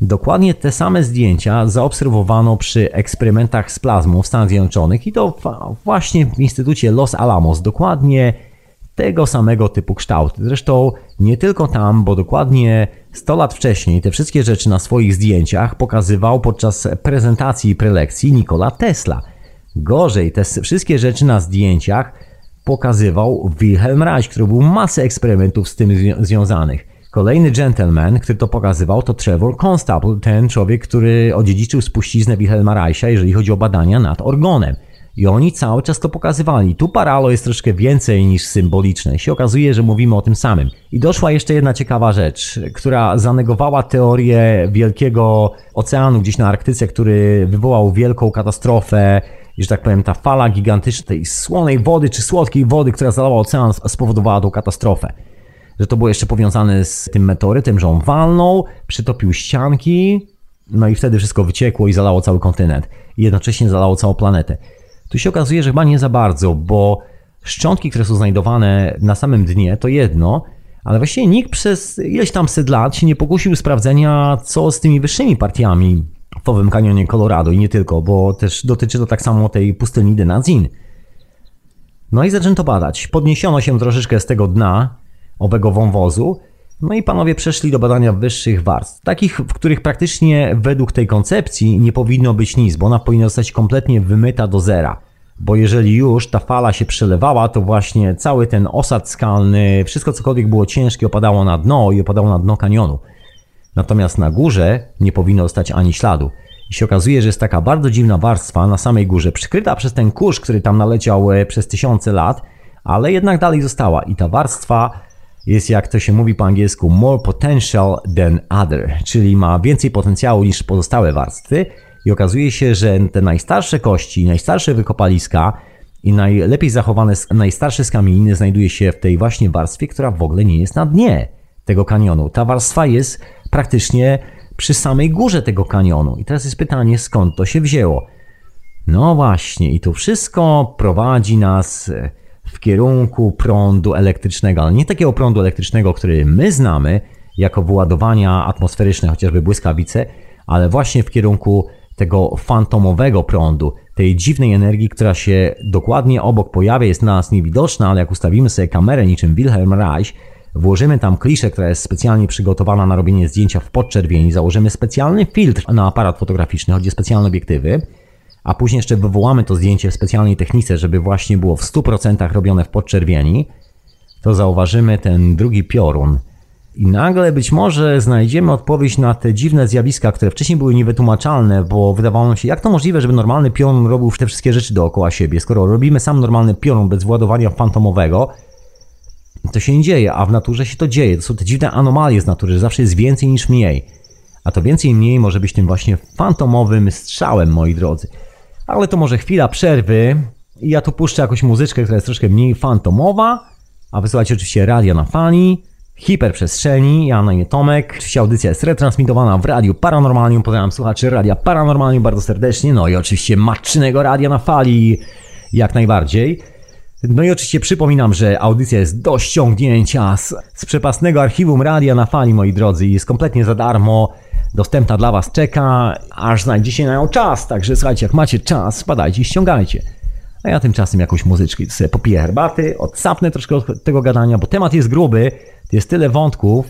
Dokładnie te same zdjęcia zaobserwowano przy eksperymentach z plazmą w Stanach Zjednoczonych i to właśnie w Instytucie Los Alamos. Dokładnie tego samego typu kształt. Zresztą nie tylko tam, bo dokładnie 100 lat wcześniej te wszystkie rzeczy na swoich zdjęciach pokazywał podczas prezentacji i prelekcji Nikola Tesla. Gorzej, te wszystkie rzeczy na zdjęciach pokazywał Wilhelm Reich, który był masę eksperymentów z tym związanych. Kolejny gentleman, który to pokazywał, to Trevor Constable, ten człowiek, który odziedziczył spuściznę Wilhelma Reicha, jeżeli chodzi o badania nad orgonem. I oni cały czas to pokazywali. Tu paralo jest troszkę więcej niż symboliczne. Się okazuje, że mówimy o tym samym. I doszła jeszcze jedna ciekawa rzecz, która zanegowała teorię wielkiego oceanu gdzieś na Arktyce, który wywołał wielką katastrofę że tak powiem, ta fala gigantycznej tej słonej wody czy słodkiej wody, która zalała ocean, spowodowała tą katastrofę. Że to było jeszcze powiązane z tym meteorytem, że on walnął, przytopił ścianki, no i wtedy wszystko wyciekło i zalało cały kontynent. I jednocześnie zalało całą planetę. Tu się okazuje, że chyba nie za bardzo, bo szczątki, które są znajdowane na samym dnie, to jedno, ale właściwie nikt przez ileś tam set lat się nie pokusił sprawdzenia, co z tymi wyższymi partiami w Owym Kanionie Colorado i nie tylko, bo też dotyczy to tak samo tej pustyni Denazin. No i zaczęto badać. Podniesiono się troszeczkę z tego dna owego wąwozu, no i panowie przeszli do badania wyższych warstw, takich, w których praktycznie według tej koncepcji nie powinno być nic, bo ona powinna zostać kompletnie wymyta do zera. Bo jeżeli już ta fala się przelewała, to właśnie cały ten osad skalny, wszystko cokolwiek było ciężkie opadało na dno i opadało na dno kanionu. Natomiast na górze nie powinno zostać ani śladu. I się okazuje, że jest taka bardzo dziwna warstwa na samej górze, przykryta przez ten kurz, który tam naleciał e, przez tysiące lat, ale jednak dalej została. I ta warstwa jest, jak to się mówi po angielsku, more potential than other, czyli ma więcej potencjału niż pozostałe warstwy. I okazuje się, że te najstarsze kości, najstarsze wykopaliska i najlepiej zachowane, najstarsze skamieniny znajduje się w tej właśnie warstwie, która w ogóle nie jest na dnie tego kanionu. Ta warstwa jest praktycznie przy samej górze tego kanionu. I teraz jest pytanie, skąd to się wzięło? No właśnie, i to wszystko prowadzi nas w kierunku prądu elektrycznego, ale nie takiego prądu elektrycznego, który my znamy jako wyładowania atmosferyczne, chociażby błyskawice, ale właśnie w kierunku tego fantomowego prądu, tej dziwnej energii, która się dokładnie obok pojawia, jest dla nas niewidoczna, ale jak ustawimy sobie kamerę niczym Wilhelm Reich, włożymy tam kliszę, która jest specjalnie przygotowana na robienie zdjęcia w podczerwieni, założymy specjalny filtr na aparat fotograficzny, chodzi o specjalne obiektywy, a później jeszcze wywołamy to zdjęcie w specjalnej technice, żeby właśnie było w 100% robione w podczerwieni, to zauważymy ten drugi piorun. I nagle być może znajdziemy odpowiedź na te dziwne zjawiska, które wcześniej były niewytłumaczalne, bo wydawało nam się, jak to możliwe, żeby normalny piorun robił te wszystkie rzeczy dookoła siebie. Skoro robimy sam normalny piorun bez władowania fantomowego, to się nie dzieje, a w naturze się to dzieje. To są te dziwne anomalie z natury, że zawsze jest więcej niż mniej. A to więcej i mniej może być tym właśnie fantomowym strzałem, moi drodzy. Ale to może chwila przerwy ja tu puszczę jakąś muzyczkę, która jest troszkę mniej fantomowa, a wysłuchajcie oczywiście radia na fani, hiperprzestrzeni, ja na imię Tomek. Oczywiście audycja jest retransmitowana w Radiu Paranormalium, pozdrawiam słuchaczy Radia Paranormalium bardzo serdecznie, no i oczywiście matczynego radia na fali, jak najbardziej. No i oczywiście przypominam, że audycja jest do ściągnięcia z, z przepasnego archiwum radia na fali, moi drodzy, jest kompletnie za darmo dostępna dla Was czeka, aż znajdziecie na nią czas. Także słuchajcie, jak macie czas, spadajcie i ściągajcie. A ja tymczasem jakąś muzyczkę sobie popiję herbaty, odsapnę troszkę od tego gadania, bo temat jest gruby, jest tyle wątków.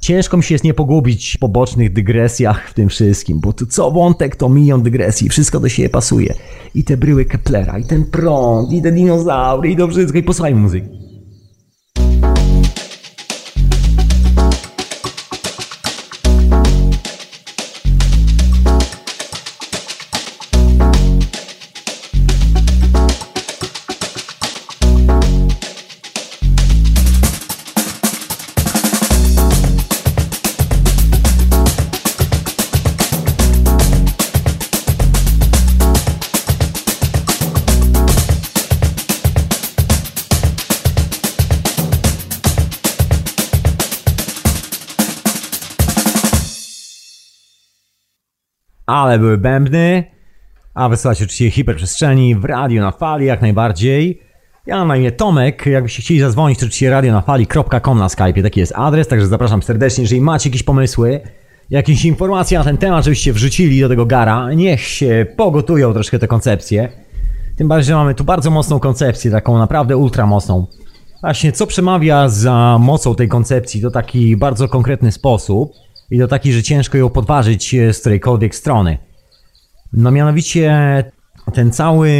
Ciężko mi się jest nie pogubić w pobocznych dygresjach w tym wszystkim, bo tu co wątek to milion dygresji, wszystko do siebie pasuje. I te bryły Keplera, i ten prąd, i te dinozaury, i to wszystko, i posłuchaj muzyki. Ale były bębny. A wysyłacie oczywiście hiperprzestrzeni w radio na fali jak najbardziej. Ja mam na imię Tomek, jakbyście chcieli zadzwonić, to oczywiście radionafali.com na Skype, taki jest adres, także zapraszam serdecznie, jeżeli macie jakieś pomysły, jakieś informacje na ten temat, żebyście wrzucili do tego gara, niech się pogotują troszkę te koncepcje. Tym bardziej, że mamy tu bardzo mocną koncepcję, taką naprawdę ultra mocną. Właśnie, co przemawia za mocą tej koncepcji, to taki bardzo konkretny sposób i to taki, że ciężko ją podważyć z którejkolwiek strony. No mianowicie ten cały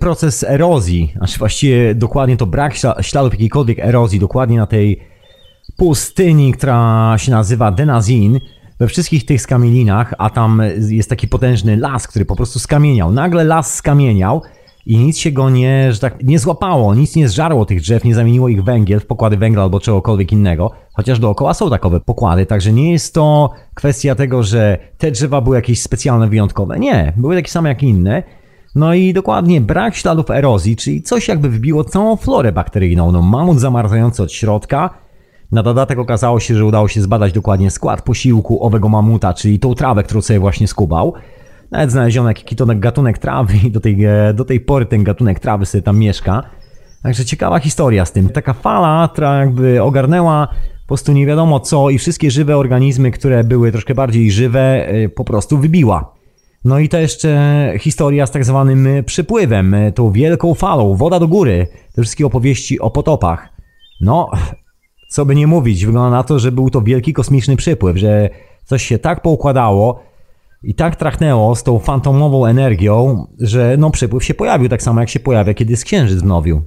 proces erozji, znaczy właściwie dokładnie to brak śladów jakiejkolwiek erozji, dokładnie na tej pustyni, która się nazywa Denazin, we wszystkich tych skamieninach, a tam jest taki potężny las, który po prostu skamieniał. Nagle las skamieniał i nic się go nie, że tak, nie złapało, nic nie zżarło tych drzew, nie zamieniło ich węgiel w pokłady węgla albo czegokolwiek innego, chociaż dookoła są takowe pokłady, także nie jest to kwestia tego, że te drzewa były jakieś specjalne, wyjątkowe. Nie, były takie same jak inne. No i dokładnie brak śladów erozji, czyli coś jakby wbiło całą florę bakteryjną. No mamut zamarzający od środka. Na dodatek okazało się, że udało się zbadać dokładnie skład posiłku owego mamuta, czyli tą trawę, którą sobie właśnie skubał. Nawet znaleziono jakiś gatunek trawy i do tej, e, do tej pory ten gatunek trawy sobie tam mieszka. Także ciekawa historia z tym. Taka fala, która jakby ogarnęła po prostu nie wiadomo co i wszystkie żywe organizmy, które były troszkę bardziej żywe, e, po prostu wybiła. No i to jeszcze historia z tak zwanym przypływem, tą wielką falą, woda do góry, te wszystkie opowieści o potopach. No, co by nie mówić, wygląda na to, że był to wielki kosmiczny przypływ, że coś się tak poukładało i tak trachnęło z tą fantomową energią, że no przypływ się pojawił tak samo jak się pojawia, kiedy jest księżyc w nowiu.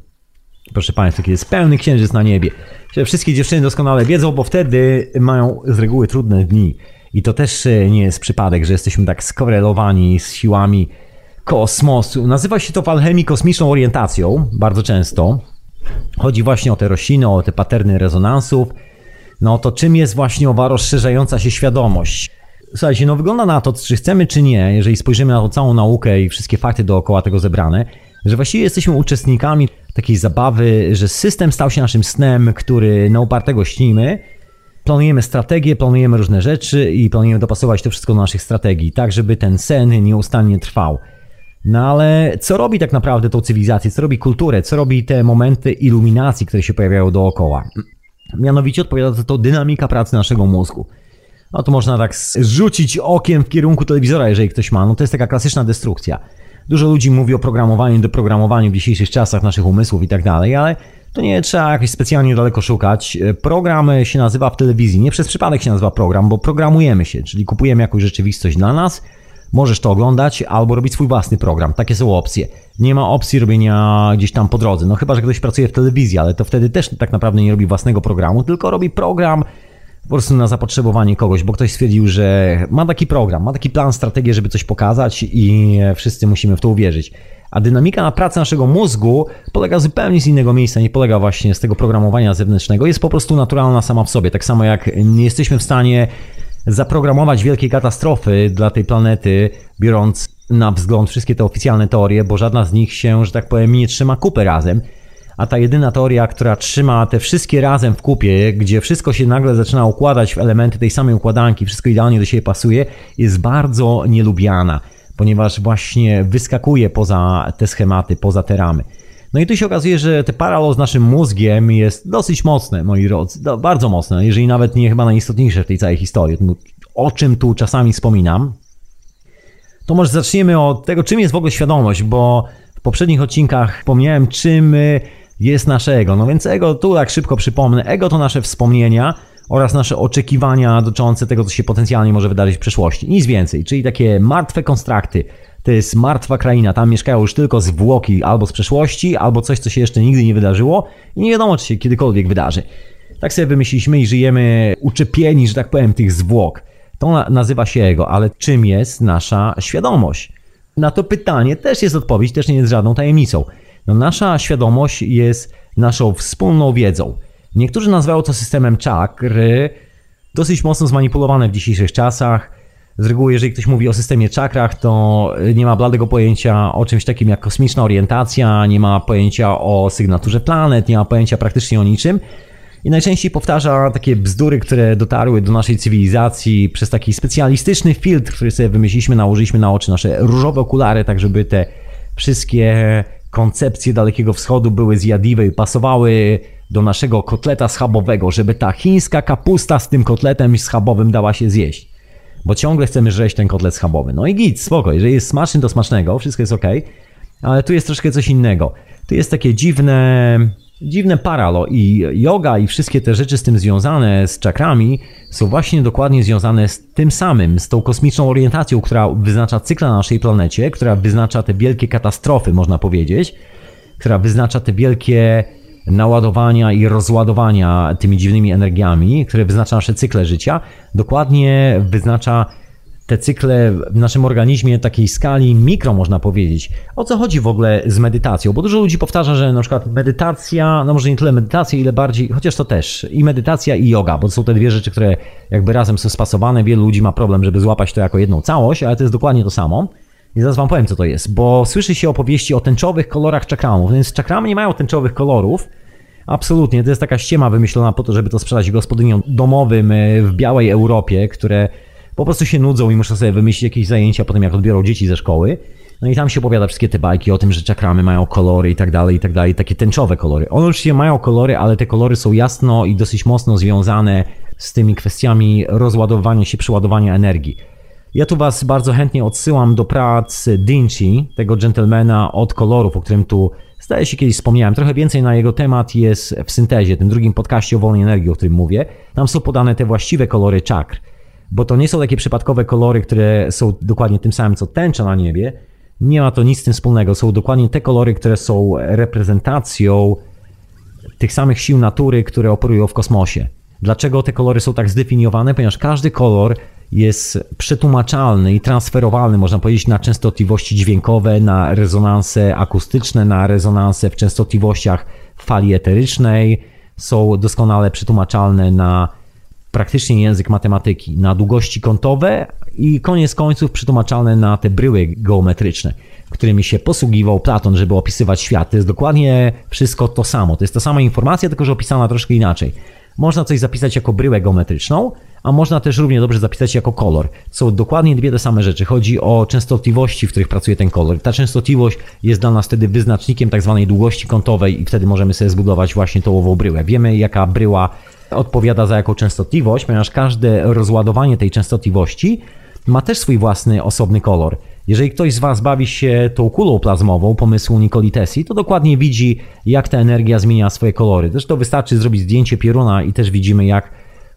Proszę Państwa, kiedy jest pełny księżyc na niebie. Wszystkie dziewczyny doskonale wiedzą, bo wtedy mają z reguły trudne dni. I to też e, nie jest przypadek, że jesteśmy tak skorelowani z siłami kosmosu. Nazywa się to w alchemii kosmiczną orientacją, bardzo często. Chodzi właśnie o te rośliny, o te paterny rezonansów. No to czym jest właśnie owa rozszerzająca się świadomość? Słuchajcie, no wygląda na to, czy chcemy, czy nie, jeżeli spojrzymy na tą całą naukę i wszystkie fakty dookoła tego zebrane, że właściwie jesteśmy uczestnikami takiej zabawy, że system stał się naszym snem, który na upartego śnimy. Planujemy strategię, planujemy różne rzeczy i planujemy dopasować to wszystko do naszych strategii, tak żeby ten sen nieustannie trwał. No ale co robi tak naprawdę tą cywilizację, co robi kulturę, co robi te momenty iluminacji, które się pojawiają dookoła? Mianowicie odpowiada za to dynamika pracy naszego mózgu. No to można tak rzucić okiem w kierunku telewizora, jeżeli ktoś ma. No to jest taka klasyczna destrukcja. Dużo ludzi mówi o programowaniu, deprogramowaniu w dzisiejszych czasach naszych umysłów i tak dalej, ale to nie trzeba jakoś specjalnie daleko szukać. Program się nazywa w telewizji, nie przez przypadek się nazywa program, bo programujemy się, czyli kupujemy jakąś rzeczywistość dla nas, możesz to oglądać albo robić swój własny program. Takie są opcje. Nie ma opcji robienia gdzieś tam po drodze. No chyba, że ktoś pracuje w telewizji, ale to wtedy też tak naprawdę nie robi własnego programu, tylko robi program po prostu na zapotrzebowanie kogoś, bo ktoś stwierdził, że ma taki program, ma taki plan, strategię, żeby coś pokazać i wszyscy musimy w to uwierzyć. A dynamika na pracę naszego mózgu polega zupełnie z innego miejsca, nie polega właśnie z tego programowania zewnętrznego, jest po prostu naturalna sama w sobie. Tak samo jak nie jesteśmy w stanie zaprogramować wielkiej katastrofy dla tej planety, biorąc na wzgląd wszystkie te oficjalne teorie, bo żadna z nich się, że tak powiem, nie trzyma kupy razem a ta jedyna teoria, która trzyma te wszystkie razem w kupie, gdzie wszystko się nagle zaczyna układać w elementy tej samej układanki, wszystko idealnie do siebie pasuje, jest bardzo nielubiana, ponieważ właśnie wyskakuje poza te schematy, poza te ramy. No i tu się okazuje, że te paralel z naszym mózgiem jest dosyć mocne, moi drodzy, bardzo mocne, jeżeli nawet nie chyba najistotniejsze w tej całej historii. O czym tu czasami wspominam, to może zaczniemy od tego, czym jest w ogóle świadomość, bo w poprzednich odcinkach wspomniałem, czym jest nasze ego. No więc ego, tu tak szybko przypomnę, ego to nasze wspomnienia oraz nasze oczekiwania dotyczące tego, co się potencjalnie może wydarzyć w przyszłości. Nic więcej, czyli takie martwe konstrakty. To jest martwa kraina, tam mieszkają już tylko zwłoki albo z przeszłości, albo coś, co się jeszcze nigdy nie wydarzyło i nie wiadomo, czy się kiedykolwiek wydarzy. Tak sobie wymyśliliśmy i żyjemy uczepieni, że tak powiem, tych zwłok. To nazywa się ego, ale czym jest nasza świadomość? Na to pytanie też jest odpowiedź, też nie jest żadną tajemnicą. No nasza świadomość jest naszą wspólną wiedzą. Niektórzy nazywają to systemem czakr, dosyć mocno zmanipulowane w dzisiejszych czasach. Z reguły, jeżeli ktoś mówi o systemie czakrach, to nie ma bladego pojęcia o czymś takim jak kosmiczna orientacja, nie ma pojęcia o sygnaturze planet, nie ma pojęcia praktycznie o niczym. I najczęściej powtarza takie bzdury, które dotarły do naszej cywilizacji przez taki specjalistyczny filtr, który sobie wymyśliliśmy, nałożyliśmy na oczy nasze różowe okulary, tak żeby te wszystkie koncepcje Dalekiego Wschodu były zjadliwe i pasowały do naszego kotleta schabowego, żeby ta chińska kapusta z tym kotletem schabowym dała się zjeść. Bo ciągle chcemy żreść ten kotlet schabowy. No i git, spoko, jeżeli jest smaczny, to smacznego, wszystko jest ok, ale tu jest troszkę coś innego. Tu jest takie dziwne dziwne paralo i yoga i wszystkie te rzeczy z tym związane, z czakrami, są właśnie dokładnie związane z tym samym, z tą kosmiczną orientacją, która wyznacza cykl na naszej planecie, która wyznacza te wielkie katastrofy, można powiedzieć, która wyznacza te wielkie naładowania i rozładowania tymi dziwnymi energiami, które wyznacza nasze cykle życia, dokładnie wyznacza te cykle w naszym organizmie takiej skali mikro można powiedzieć. O co chodzi w ogóle z medytacją? Bo dużo ludzi powtarza, że na przykład medytacja, no może nie tyle medytacja, ile bardziej, chociaż to też, i medytacja i yoga, bo to są te dwie rzeczy, które jakby razem są spasowane. Wielu ludzi ma problem, żeby złapać to jako jedną całość, ale to jest dokładnie to samo. I zaraz wam powiem, co to jest, bo słyszy się opowieści o tęczowych kolorach czakramów, więc czakramy nie mają tęczowych kolorów, Absolutnie, to jest taka ściema wymyślona po to, żeby to sprzedać gospodyniom domowym e, w białej Europie, które po prostu się nudzą i muszą sobie wymyślić jakieś zajęcia po tym, jak odbiorą dzieci ze szkoły. No i tam się opowiada wszystkie te bajki o tym, że czakramy mają kolory i tak dalej, i tak dalej, takie tęczowe kolory. One oczywiście mają kolory, ale te kolory są jasno i dosyć mocno związane z tymi kwestiami rozładowania się, przeładowania energii. Ja tu Was bardzo chętnie odsyłam do prac Dinci, tego gentlemana od kolorów, o którym tu zdaje się kiedyś wspomniałem. Trochę więcej na jego temat jest w syntezie, tym drugim podcaście o wolnej energii, o którym mówię. Tam są podane te właściwe kolory czakr, bo to nie są takie przypadkowe kolory, które są dokładnie tym samym co tęcza na niebie. Nie ma to nic z tym wspólnego. Są dokładnie te kolory, które są reprezentacją tych samych sił natury, które operują w kosmosie. Dlaczego te kolory są tak zdefiniowane? Ponieważ każdy kolor jest przetłumaczalny i transferowalny, można powiedzieć, na częstotliwości dźwiękowe, na rezonanse akustyczne, na rezonanse w częstotliwościach fali eterycznej. Są doskonale przetłumaczalne na praktycznie język matematyki, na długości kątowe i koniec końców przetłumaczalne na te bryły geometryczne, którymi się posługiwał Platon, żeby opisywać świat. To jest dokładnie wszystko to samo. To jest ta sama informacja, tylko że opisana troszkę inaczej. Można coś zapisać jako bryłę geometryczną, a można też równie dobrze zapisać jako kolor. Są dokładnie dwie te same rzeczy. Chodzi o częstotliwości, w których pracuje ten kolor. Ta częstotliwość jest dla nas wtedy wyznacznikiem tak zwanej długości kątowej i wtedy możemy sobie zbudować właśnie tą ową bryłę. Wiemy jaka bryła odpowiada za jaką częstotliwość, ponieważ każde rozładowanie tej częstotliwości ma też swój własny osobny kolor. Jeżeli ktoś z Was bawi się tą kulą plazmową pomysłu Nikoli Tesli, to dokładnie widzi, jak ta energia zmienia swoje kolory. Zresztą wystarczy zrobić zdjęcie pieruna i też widzimy, jak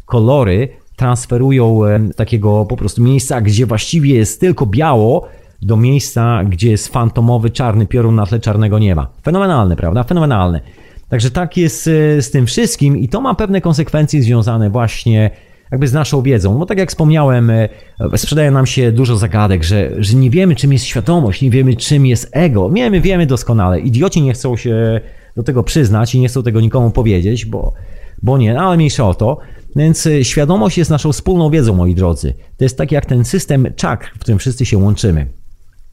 kolory transferują z takiego po prostu miejsca, gdzie właściwie jest tylko biało, do miejsca, gdzie jest fantomowy czarny piorun na tle czarnego nieba. Fenomenalne, prawda? Fenomenalne. Także tak jest e, z tym wszystkim i to ma pewne konsekwencje związane właśnie jakby z naszą wiedzą. No tak jak wspomniałem, e, sprzedaje nam się dużo zagadek, że, że nie wiemy czym jest świadomość, nie wiemy czym jest ego. Wiemy, wiemy doskonale. Idioci nie chcą się do tego przyznać i nie chcą tego nikomu powiedzieć, bo, bo nie, no ale mniejsza o to. Więc e, świadomość jest naszą wspólną wiedzą, moi drodzy. To jest tak jak ten system czakr, w którym wszyscy się łączymy.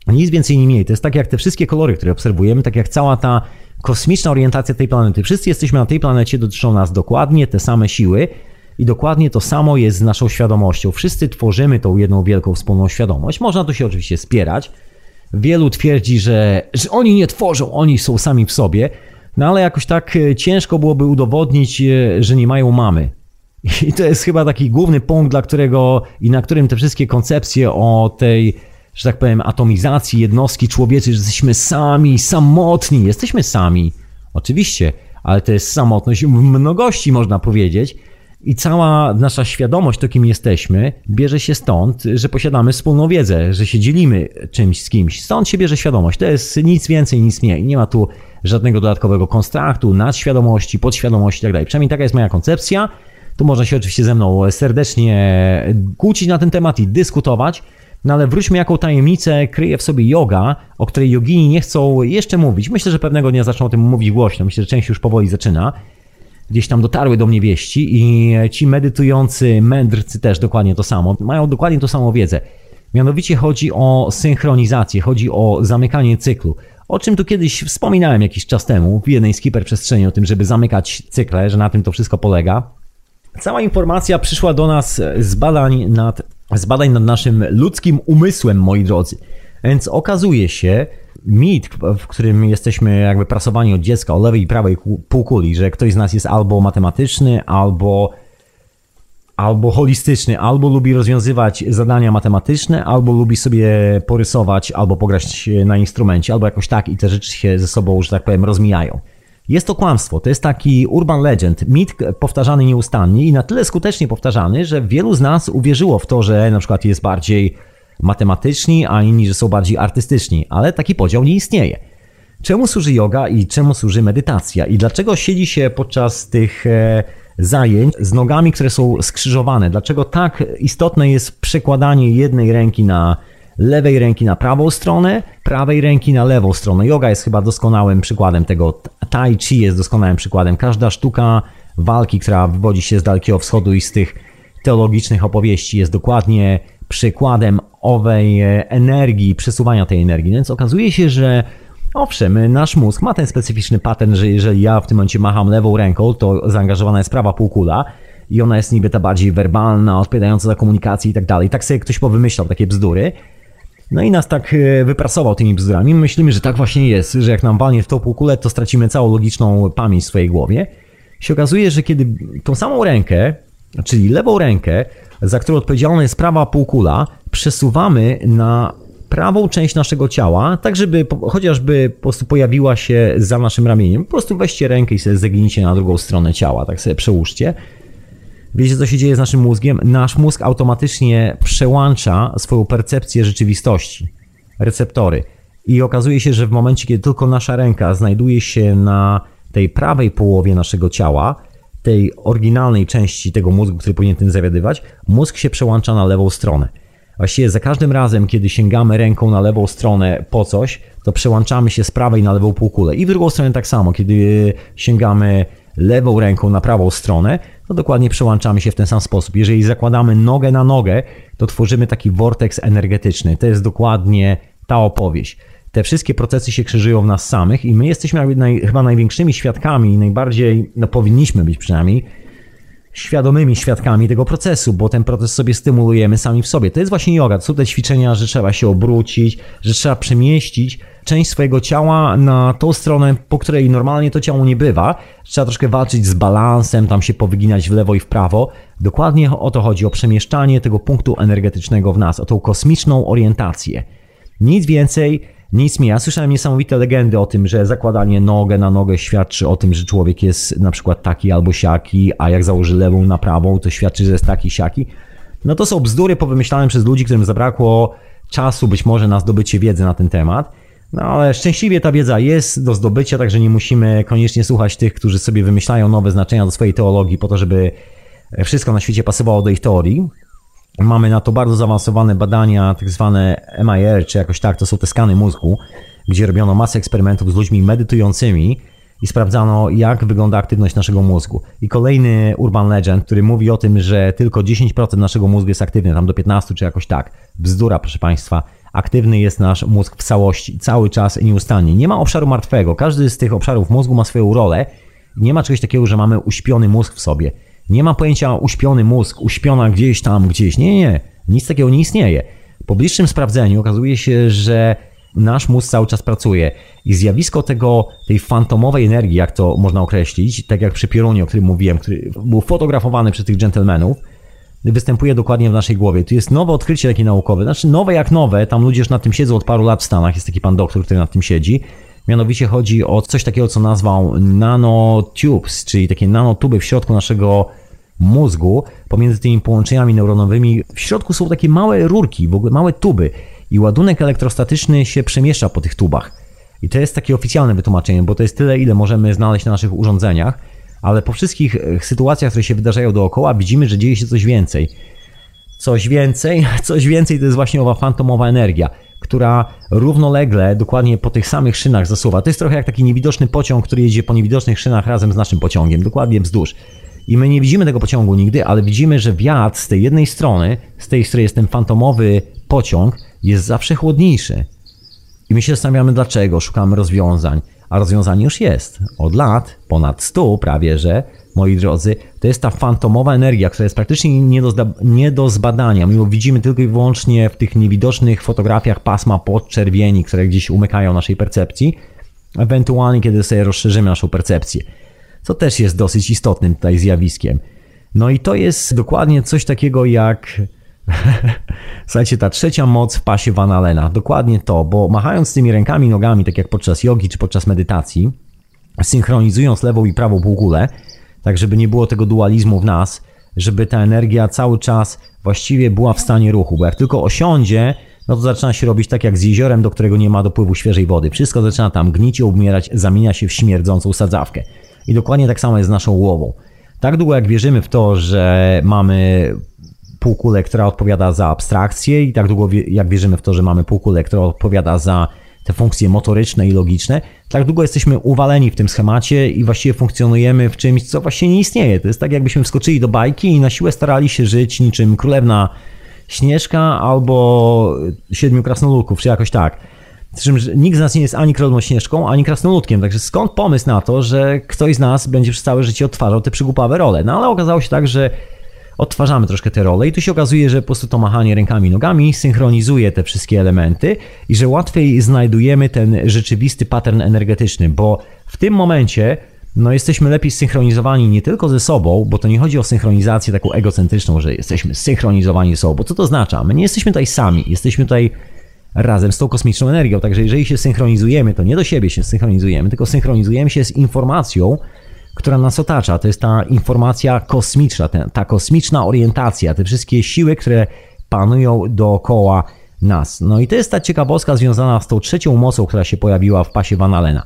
Nic więcej, nie mniej. To jest tak jak te wszystkie kolory, które obserwujemy, tak jak cała ta kosmiczna orientacja tej planety. Wszyscy jesteśmy na tej planecie, dotyczą nas dokładnie te same siły i dokładnie to samo jest z naszą świadomością. Wszyscy tworzymy tą jedną wielką wspólną świadomość. Można tu się oczywiście spierać. Wielu twierdzi, że, że oni nie tworzą, oni są sami w sobie, no ale jakoś tak e, ciężko byłoby udowodnić, e, że nie mają mamy. I to jest chyba taki główny punkt, dla którego i na którym te wszystkie koncepcje o tej że tak powiem, atomizacji jednostki człowieczej, że jesteśmy sami, samotni, jesteśmy sami. Oczywiście, ale to jest samotność w mnogości, można powiedzieć. I cała nasza świadomość, to kim jesteśmy, bierze się stąd, że posiadamy wspólną wiedzę, że się dzielimy czymś z kimś. Stąd się bierze świadomość. To jest nic więcej, nic mniej. Nie ma tu żadnego dodatkowego konstraktu, nadświadomości, podświadomości itd. Tak Przynajmniej taka jest moja koncepcja. Tu można się oczywiście ze mną serdecznie kłócić na ten temat i dyskutować. No ale wróćmy, jaką tajemnicę kryje w sobie yoga, o której jogini nie chcą jeszcze mówić. Myślę, że pewnego dnia zaczną o tym mówić głośno. Myślę, że część już powoli zaczyna. Gdzieś tam dotarły do mnie wieści i ci medytujący mędrcy też dokładnie to samo. Mają dokładnie tą samą wiedzę. Mianowicie chodzi o synchronizację, chodzi o zamykanie cyklu. O czym tu kiedyś wspominałem jakiś czas temu w jednej z hiperprzestrzeni, o tym, żeby zamykać cykle, że na tym to wszystko polega. Cała informacja przyszła do nas z badań nad z badań nad naszym ludzkim umysłem, moi drodzy. Więc okazuje się, mit, w którym jesteśmy jakby prasowani od dziecka o lewej i prawej półkuli, że ktoś z nas jest albo matematyczny, albo, albo holistyczny, albo lubi rozwiązywać zadania matematyczne, albo lubi sobie porysować, albo pograć na instrumencie, albo jakoś tak i te rzeczy się ze sobą, że tak powiem, rozmijają. Jest to kłamstwo, to jest taki urban legend, mit powtarzany nieustannie i na tyle skutecznie powtarzany, że wielu z nas uwierzyło w to, że na przykład jest bardziej matematyczni, a inni, że są bardziej artystyczni, ale taki podział nie istnieje. Czemu służy yoga i czemu służy medytacja i dlaczego siedzi się podczas tych e, zajęć z nogami, które są skrzyżowane? Dlaczego tak istotne jest przekładanie jednej ręki na lewej ręki na prawą stronę, prawej ręki na lewą stronę. Yoga jest chyba doskonałym przykładem tego. Tai Chi jest doskonałym przykładem. Każda sztuka walki, która wywodzi się z Dalekiego Wschodu i z tych teologicznych opowieści jest dokładnie przykładem owej energii, przesuwania tej energii. Więc okazuje się, że owszem, nasz mózg ma ten specyficzny pattern, że jeżeli ja w tym momencie macham lewą ręką, to zaangażowana jest prawa półkula, i ona jest niby ta bardziej werbalna, odpowiadająca za komunikację i tak dalej. Tak sobie ktoś powymyślał takie bzdury. No i nas tak e, wyprasował tymi bzdurami. Myślimy, że tak właśnie jest, że jak nam walnie w tą półkulę, to stracimy całą logiczną pamięć w swojej głowie. Się okazuje, że kiedy tą samą rękę, czyli lewą rękę, za którą odpowiedzialna jest prawa półkula, przesuwamy na prawą część naszego ciała, tak żeby chociażby po prostu pojawiła się za naszym ramieniem. Po prostu weźcie rękę i sobie zegnijcie na drugą stronę ciała, tak sobie przełóżcie. Wiecie, co się dzieje z naszym mózgiem? Nasz mózg automatycznie przełącza swoją percepcję rzeczywistości, receptory. I okazuje się, że w momencie, kiedy tylko nasza ręka znajduje się na tej prawej połowie naszego ciała, tej oryginalnej części tego mózgu, który powinien tym zawiadywać, mózg się przełącza na lewą stronę. Właściwie za każdym razem, kiedy sięgamy ręką na lewą stronę po coś, to przełączamy się z prawej na lewą półkulę. I w drugą stronę tak samo, kiedy sięgamy lewą ręką na prawą stronę, to dokładnie przełączamy się w ten sam sposób. Jeżeli zakładamy nogę na nogę, to tworzymy taki vortex energetyczny. To jest dokładnie ta opowieść. Te wszystkie procesy się krzyżują w nas samych i my jesteśmy naj, chyba największymi świadkami i najbardziej, no powinniśmy być przynajmniej, świadomymi świadkami tego procesu, bo ten proces sobie stymulujemy sami w sobie. To jest właśnie yoga. To są te ćwiczenia, że trzeba się obrócić, że trzeba przemieścić część swojego ciała na tą stronę, po której normalnie to ciało nie bywa. Trzeba troszkę walczyć z balansem, tam się powyginać w lewo i w prawo. Dokładnie o to chodzi, o przemieszczanie tego punktu energetycznego w nas, o tą kosmiczną orientację. Nic więcej, nic mi. Ja słyszałem niesamowite legendy o tym, że zakładanie nogę na nogę świadczy o tym, że człowiek jest na przykład taki albo siaki, a jak założy lewą na prawą, to świadczy, że jest taki siaki. No to są bzdury powymyślane przez ludzi, którym zabrakło czasu być może na zdobycie wiedzy na ten temat. No ale szczęśliwie ta wiedza jest do zdobycia, także nie musimy koniecznie słuchać tych, którzy sobie wymyślają nowe znaczenia do swojej teologii po to, żeby wszystko na świecie pasowało do ich teorii. Mamy na to bardzo zaawansowane badania, tak zwane MIR, czy jakoś tak, to są te skany mózgu, gdzie robiono masę eksperymentów z ludźmi medytującymi i sprawdzano, jak wygląda aktywność naszego mózgu. I kolejny urban legend, który mówi o tym, że tylko 10% naszego mózgu jest aktywny, tam do 15% czy jakoś tak. Bzdura, proszę Państwa. Aktywny jest nasz mózg w całości, cały czas i nieustannie. Nie ma obszaru martwego. Każdy z tych obszarów mózgu ma swoją rolę. Nie ma czegoś takiego, że mamy uśpiony mózg w sobie. Nie ma pojęcia uśpiony mózg, uśpiona gdzieś tam, gdzieś. Nie, nie, nic takiego nie istnieje. Po bliższym sprawdzeniu okazuje się, że nasz mózg cały czas pracuje i zjawisko tego, tej fantomowej energii, jak to można określić, tak jak przy piorunie, o którym mówiłem, który był fotografowany przez tych dżentelmenów, występuje dokładnie w naszej głowie. Tu jest nowe odkrycie takie naukowe, znaczy nowe jak nowe, tam ludzie już nad tym siedzą od paru lat w Stanach, jest taki pan doktor, który nad tym siedzi. Mianowicie chodzi o coś takiego, co nazwał nanotubes, czyli takie nanotuby w środku naszego mózgu, pomiędzy tymi połączeniami neuronowymi. W środku są takie małe rurki, w ogóle małe tuby i ładunek elektrostatyczny się przemieszcza po tych tubach. I to jest takie oficjalne wytłumaczenie, bo to jest tyle, ile możemy znaleźć na naszych urządzeniach, ale po wszystkich e, sytuacjach, które się wydarzają dookoła, widzimy, że dzieje się coś więcej. Coś więcej, *laughs* coś więcej to jest właśnie owa fantomowa energia która równolegle, dokładnie po tych samych szynach zasuwa. To jest trochę jak taki niewidoczny pociąg, który jedzie po niewidocznych szynach razem z naszym pociągiem, dokładnie wzdłuż. I my nie widzimy tego pociągu nigdy, ale widzimy, że wiatr z tej jednej strony, z tej, z której jest ten fantomowy pociąg, jest zawsze chłodniejszy. I my się zastanawiamy dlaczego, szukamy rozwiązań. A rozwiązanie już jest. Od lat, ponad 100 prawie, że moi drodzy, to jest ta fantomowa energia, która jest praktycznie nie do, nie do zbadania. My widzimy tylko i wyłącznie w tych niewidocznych fotografiach pasma podczerwieni, które gdzieś umykają naszej percepcji, ewentualnie kiedy sobie rozszerzymy naszą percepcję, co też jest dosyć istotnym tutaj zjawiskiem. No i to jest dokładnie coś takiego jak *laughs* Słuchajcie, ta trzecia moc w pasie Van Allena. Dokładnie to, bo machając tymi rękami, nogami, tak jak podczas jogi czy podczas medytacji, synchronizując lewą i prawą półkulę, tak żeby nie było tego dualizmu w nas, żeby ta energia cały czas właściwie była w stanie ruchu, bo jak tylko osiądzie, no to zaczyna się robić tak jak z jeziorem, do którego nie ma dopływu świeżej wody. Wszystko zaczyna tam gnić i umierać, zamienia się w śmierdzącą sadzawkę. I dokładnie tak samo jest z naszą głową. Tak długo jak wierzymy w to, że mamy półkulę, która odpowiada za abstrakcję i tak długo jak wierzymy w to, że mamy półkulę, która odpowiada za te funkcje motoryczne i logiczne, tak długo jesteśmy uwaleni w tym schemacie i właściwie funkcjonujemy w czymś, co właściwie nie istnieje. To jest tak, jakbyśmy wskoczyli do bajki i na siłę starali się żyć niczym królewna Śnieżka albo siedmiu krasnoludków, czy jakoś tak. Z czym nikt z nas nie jest ani królewną Śnieżką, ani krasnoludkiem, także skąd pomysł na to, że ktoś z nas będzie przez całe życie odtwarzał te przygłupawe role? No ale okazało się tak, że odtwarzamy troszkę te role i tu się okazuje, że po prostu to machanie rękami nogami synchronizuje te wszystkie elementy i że łatwiej znajdujemy ten rzeczywisty pattern energetyczny, bo w tym momencie no jesteśmy lepiej zsynchronizowani nie tylko ze sobą, bo to nie chodzi o synchronizację taką egocentryczną, że jesteśmy zsynchronizowani ze sobą, bo co to oznacza? My nie jesteśmy tutaj sami, jesteśmy tutaj razem z tą kosmiczną energią, także jeżeli się synchronizujemy, to nie do siebie się synchronizujemy, tylko synchronizujemy się z informacją, która nas otacza. To jest ta informacja kosmiczna, ta, kosmiczna orientacja, te wszystkie siły, które panują dookoła nas. No i to jest ta ciekawostka związana z tą trzecią mocą, która się pojawiła w pasie Van Allena.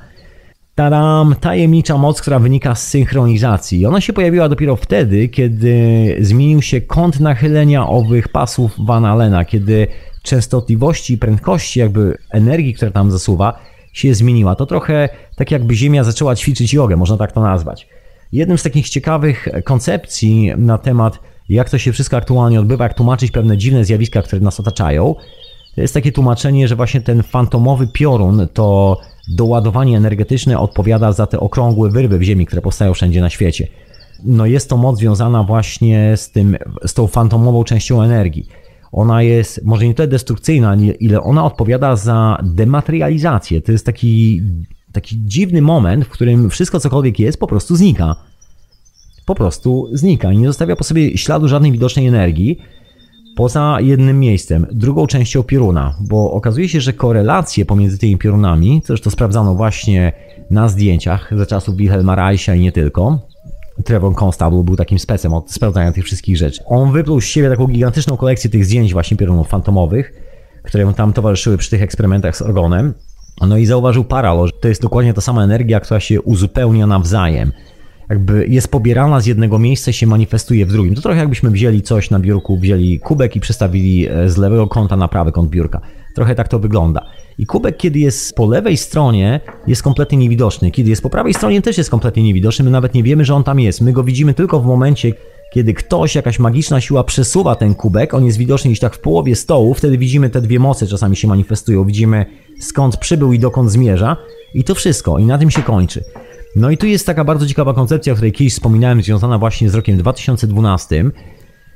Tadam, tajemnicza moc, która wynika z synchronizacji. Ona się pojawiła dopiero wtedy, kiedy zmienił się kąt nachylenia owych pasów Van Allena, kiedy częstotliwości i prędkości jakby energii, która tam zasuwa, się zmieniła. To trochę tak jakby Ziemia zaczęła ćwiczyć jogę, można tak to nazwać. Jednym z takich ciekawych koncepcji na temat, jak to się wszystko aktualnie odbywa, jak tłumaczyć pewne dziwne zjawiska, które nas otaczają, to jest takie tłumaczenie, że właśnie ten fantomowy piorun to doładowanie energetyczne odpowiada za te okrągłe wyrwy w Ziemi, które powstają wszędzie na świecie. No jest to moc związana właśnie z, tym, z tą fantomową częścią energii. Ona jest może nie tyle destrukcyjna, ile ona odpowiada za dematerializację. To jest taki, taki dziwny moment, w którym wszystko cokolwiek jest po prostu znika. Po prostu znika i nie zostawia po sobie śladu żadnej widocznej energii poza jednym miejscem, drugą częścią pioruna, bo okazuje się, że korelacje pomiędzy tymi piorunami, to to sprawdzano właśnie na zdjęciach za czasów Wilhelma Reicha i nie tylko, Trevor Constable był takim specem od sprawdzania tych wszystkich rzeczy. On wypluł z siebie taką gigantyczną kolekcję tych zdjęć właśnie piorunów fantomowych, które tam towarzyszyły przy tych eksperymentach z orgonem. No i zauważył paralo, że to jest dokładnie ta sama energia, która się uzupełnia nawzajem. Jakby jest pobierana z jednego miejsca i się manifestuje w drugim. To trochę jakbyśmy wzięli coś na biurku, wzięli kubek i przestawili e, z lewego kąta na prawy kąt biurka. Trochę tak to wygląda. I kubek, kiedy jest po lewej stronie, jest kompletnie niewidoczny. Kiedy jest po prawej stronie, też jest kompletnie niewidoczny. My nawet nie wiemy, że on tam jest. My go widzimy tylko w momencie, kiedy ktoś, jakaś magiczna siła przesuwa ten kubek, on jest widoczny gdzieś tak w połowie stołu, wtedy widzimy te dwie moce czasami się manifestują. Widzimy skąd przybył i dokąd zmierza. I to wszystko. I na tym się kończy. No i tu jest taka bardzo ciekawa koncepcja, o której kiedyś wspominałem, związana właśnie z rokiem 2012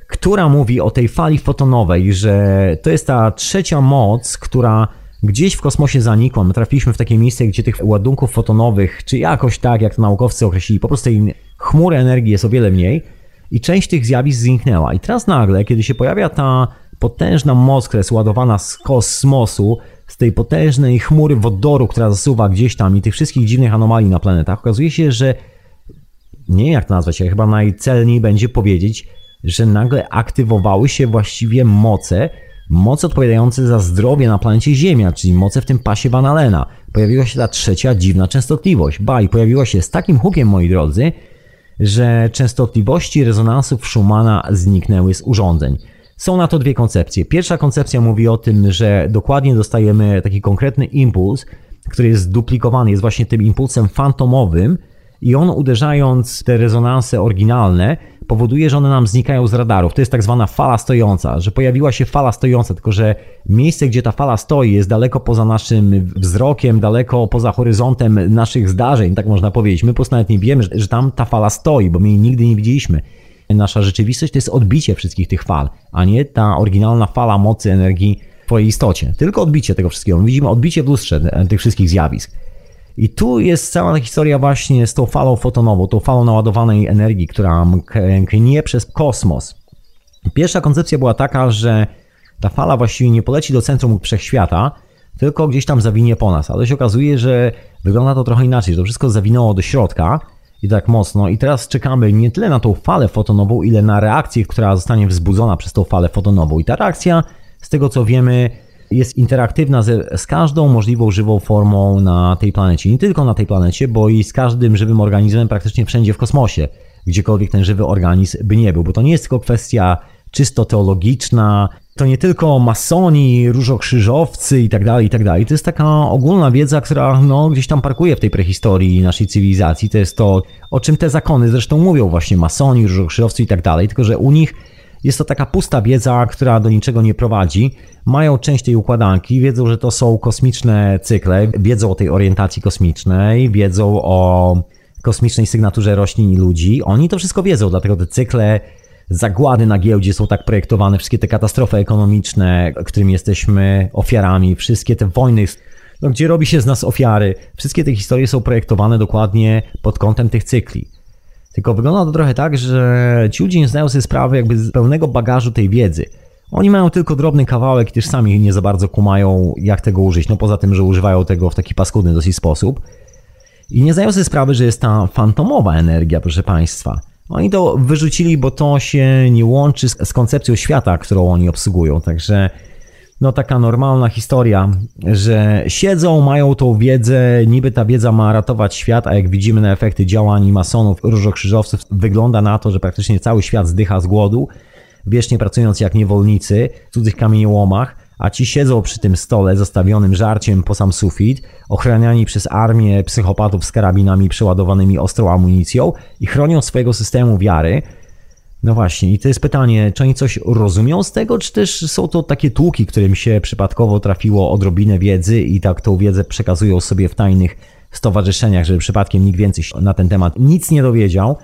która mówi o tej fali fotonowej, że to jest ta trzecia moc, która gdzieś w kosmosie zanikła. My trafiliśmy w takie miejsce, gdzie tych ładunków fotonowych, czy jakoś tak, jak to naukowcy określili, po prostu tej chmury energii jest o wiele mniej i część tych zjawisk zniknęła. I teraz nagle, kiedy się pojawia ta potężna moc, która jest ładowana z kosmosu, z tej potężnej chmury wodoru, która zasuwa gdzieś tam i tych wszystkich dziwnych anomalii na planetach, okazuje się, że nie wiem jak to nazwać, ale chyba najcelniej będzie powiedzieć, że nagle aktywowały się właściwie moce, moce odpowiadające za zdrowie na planecie Ziemia, czyli moce w tym pasie Van Allena. Pojawiła się ta trzecia dziwna częstotliwość. Ba, i pojawiła się z takim hukiem, moi drodzy, że częstotliwości rezonansów Schumana zniknęły z urządzeń. Są na to dwie koncepcje. Pierwsza koncepcja mówi o tym, że dokładnie dostajemy taki konkretny impuls, który jest duplikowany, jest właśnie tym impulsem fantomowym i on uderzając te rezonanse oryginalne powoduje, że one nam znikają z radarów. To jest tak zwana fala stojąca, że pojawiła się fala stojąca, tylko że miejsce, gdzie ta fala stoi, jest daleko poza naszym wzrokiem, daleko poza horyzontem naszych zdarzeń, tak można powiedzieć. My po prostu nawet nie wiemy, że, że tam ta fala stoi, bo my jej nigdy nie widzieliśmy. Nasza rzeczywistość to jest odbicie wszystkich tych fal, a nie ta oryginalna fala mocy, energii w twojej istocie. Tylko odbicie tego wszystkiego. My widzimy odbicie w lustrze tych wszystkich zjawisk. I tu jest cała ta historia właśnie z tą falą fotonową, tą falą naładowanej energii, która mknie przez kosmos. Pierwsza koncepcja była taka, że ta fala właściwie nie poleci do centrum wszechświata, tylko gdzieś tam zawinie po nas. Ale się okazuje, że wygląda to trochę inaczej. To wszystko zawinęło do środka i tak mocno. I teraz czekamy nie tyle na tą falę fotonową, ile na reakcję, która zostanie wzbudzona przez tą falę fotonową. I ta reakcja, z tego co wiemy, jest interaktywna z, z, każdą możliwą żywą formą na tej planecie. Nie tylko na tej planecie, bo i z każdym żywym organizmem praktycznie wszędzie w kosmosie, gdziekolwiek ten żywy organizm by nie był. Bo to nie jest tylko kwestia czysto teologiczna, to nie tylko masoni, różokrzyżowcy i tak dalej, i tak dalej. To jest taka ogólna wiedza, która no, gdzieś tam parkuje w tej prehistorii naszej cywilizacji. To jest to, o czym te zakony zresztą mówią właśnie, masoni, różokrzyżowcy i tak dalej, tylko że u nich jest to taka pusta wiedza, która do niczego nie prowadzi. Mają część tej układanki, wiedzą, że to są kosmiczne cykle, wiedzą o tej orientacji kosmicznej, wiedzą o kosmicznej sygnaturze roślin i ludzi. Oni to wszystko wiedzą, dlatego te cykle zagłady na giełdzie są tak projektowane, wszystkie te katastrofy ekonomiczne, którymi jesteśmy ofiarami, wszystkie te wojny no, gdzie robi się z nas ofiary. Wszystkie te historie są projektowane dokładnie pod kątem tych cykli. Tylko wygląda to trochę tak, że ci ludzie nie zdają sobie sprawy jakby z pełnego bagażu tej wiedzy. Oni mają tylko drobny kawałek też sami nie za bardzo kumają, jak tego użyć. No poza tym, że używają tego w taki paskudny dosyć sposób. I nie zdają sobie sprawy, że jest ta fantomowa energia, proszę Państwa. Oni to wyrzucili, bo to się nie łączy z, z koncepcją świata, którą oni obsługują. Także no taka normalna historia, że siedzą, mają tą wiedzę, niby ta wiedza ma ratować świat, a jak widzimy na efekty działań masonów, różokrzyżowców, wygląda na to, że praktycznie cały świat zdycha z głodu, wiecznie pracując jak niewolnicy w cudzych kamieniołomach, a ci siedzą przy tym stole zostawionym żarciem po sam sufit, ochraniani przez armię psychopatów z karabinami przeładowanymi ostrą amunicją i chronią swojego systemu wiary. No właśnie, i to jest pytanie, czy oni coś rozumią z tego, czy też są to takie tłuki, którym się przypadkowo trafiło odrobinę wiedzy i tak tą wiedzę przekazują sobie w tajnych stowarzyszeniach, żeby przypadkiem nikt więcej na ten temat nic nie dowiedział.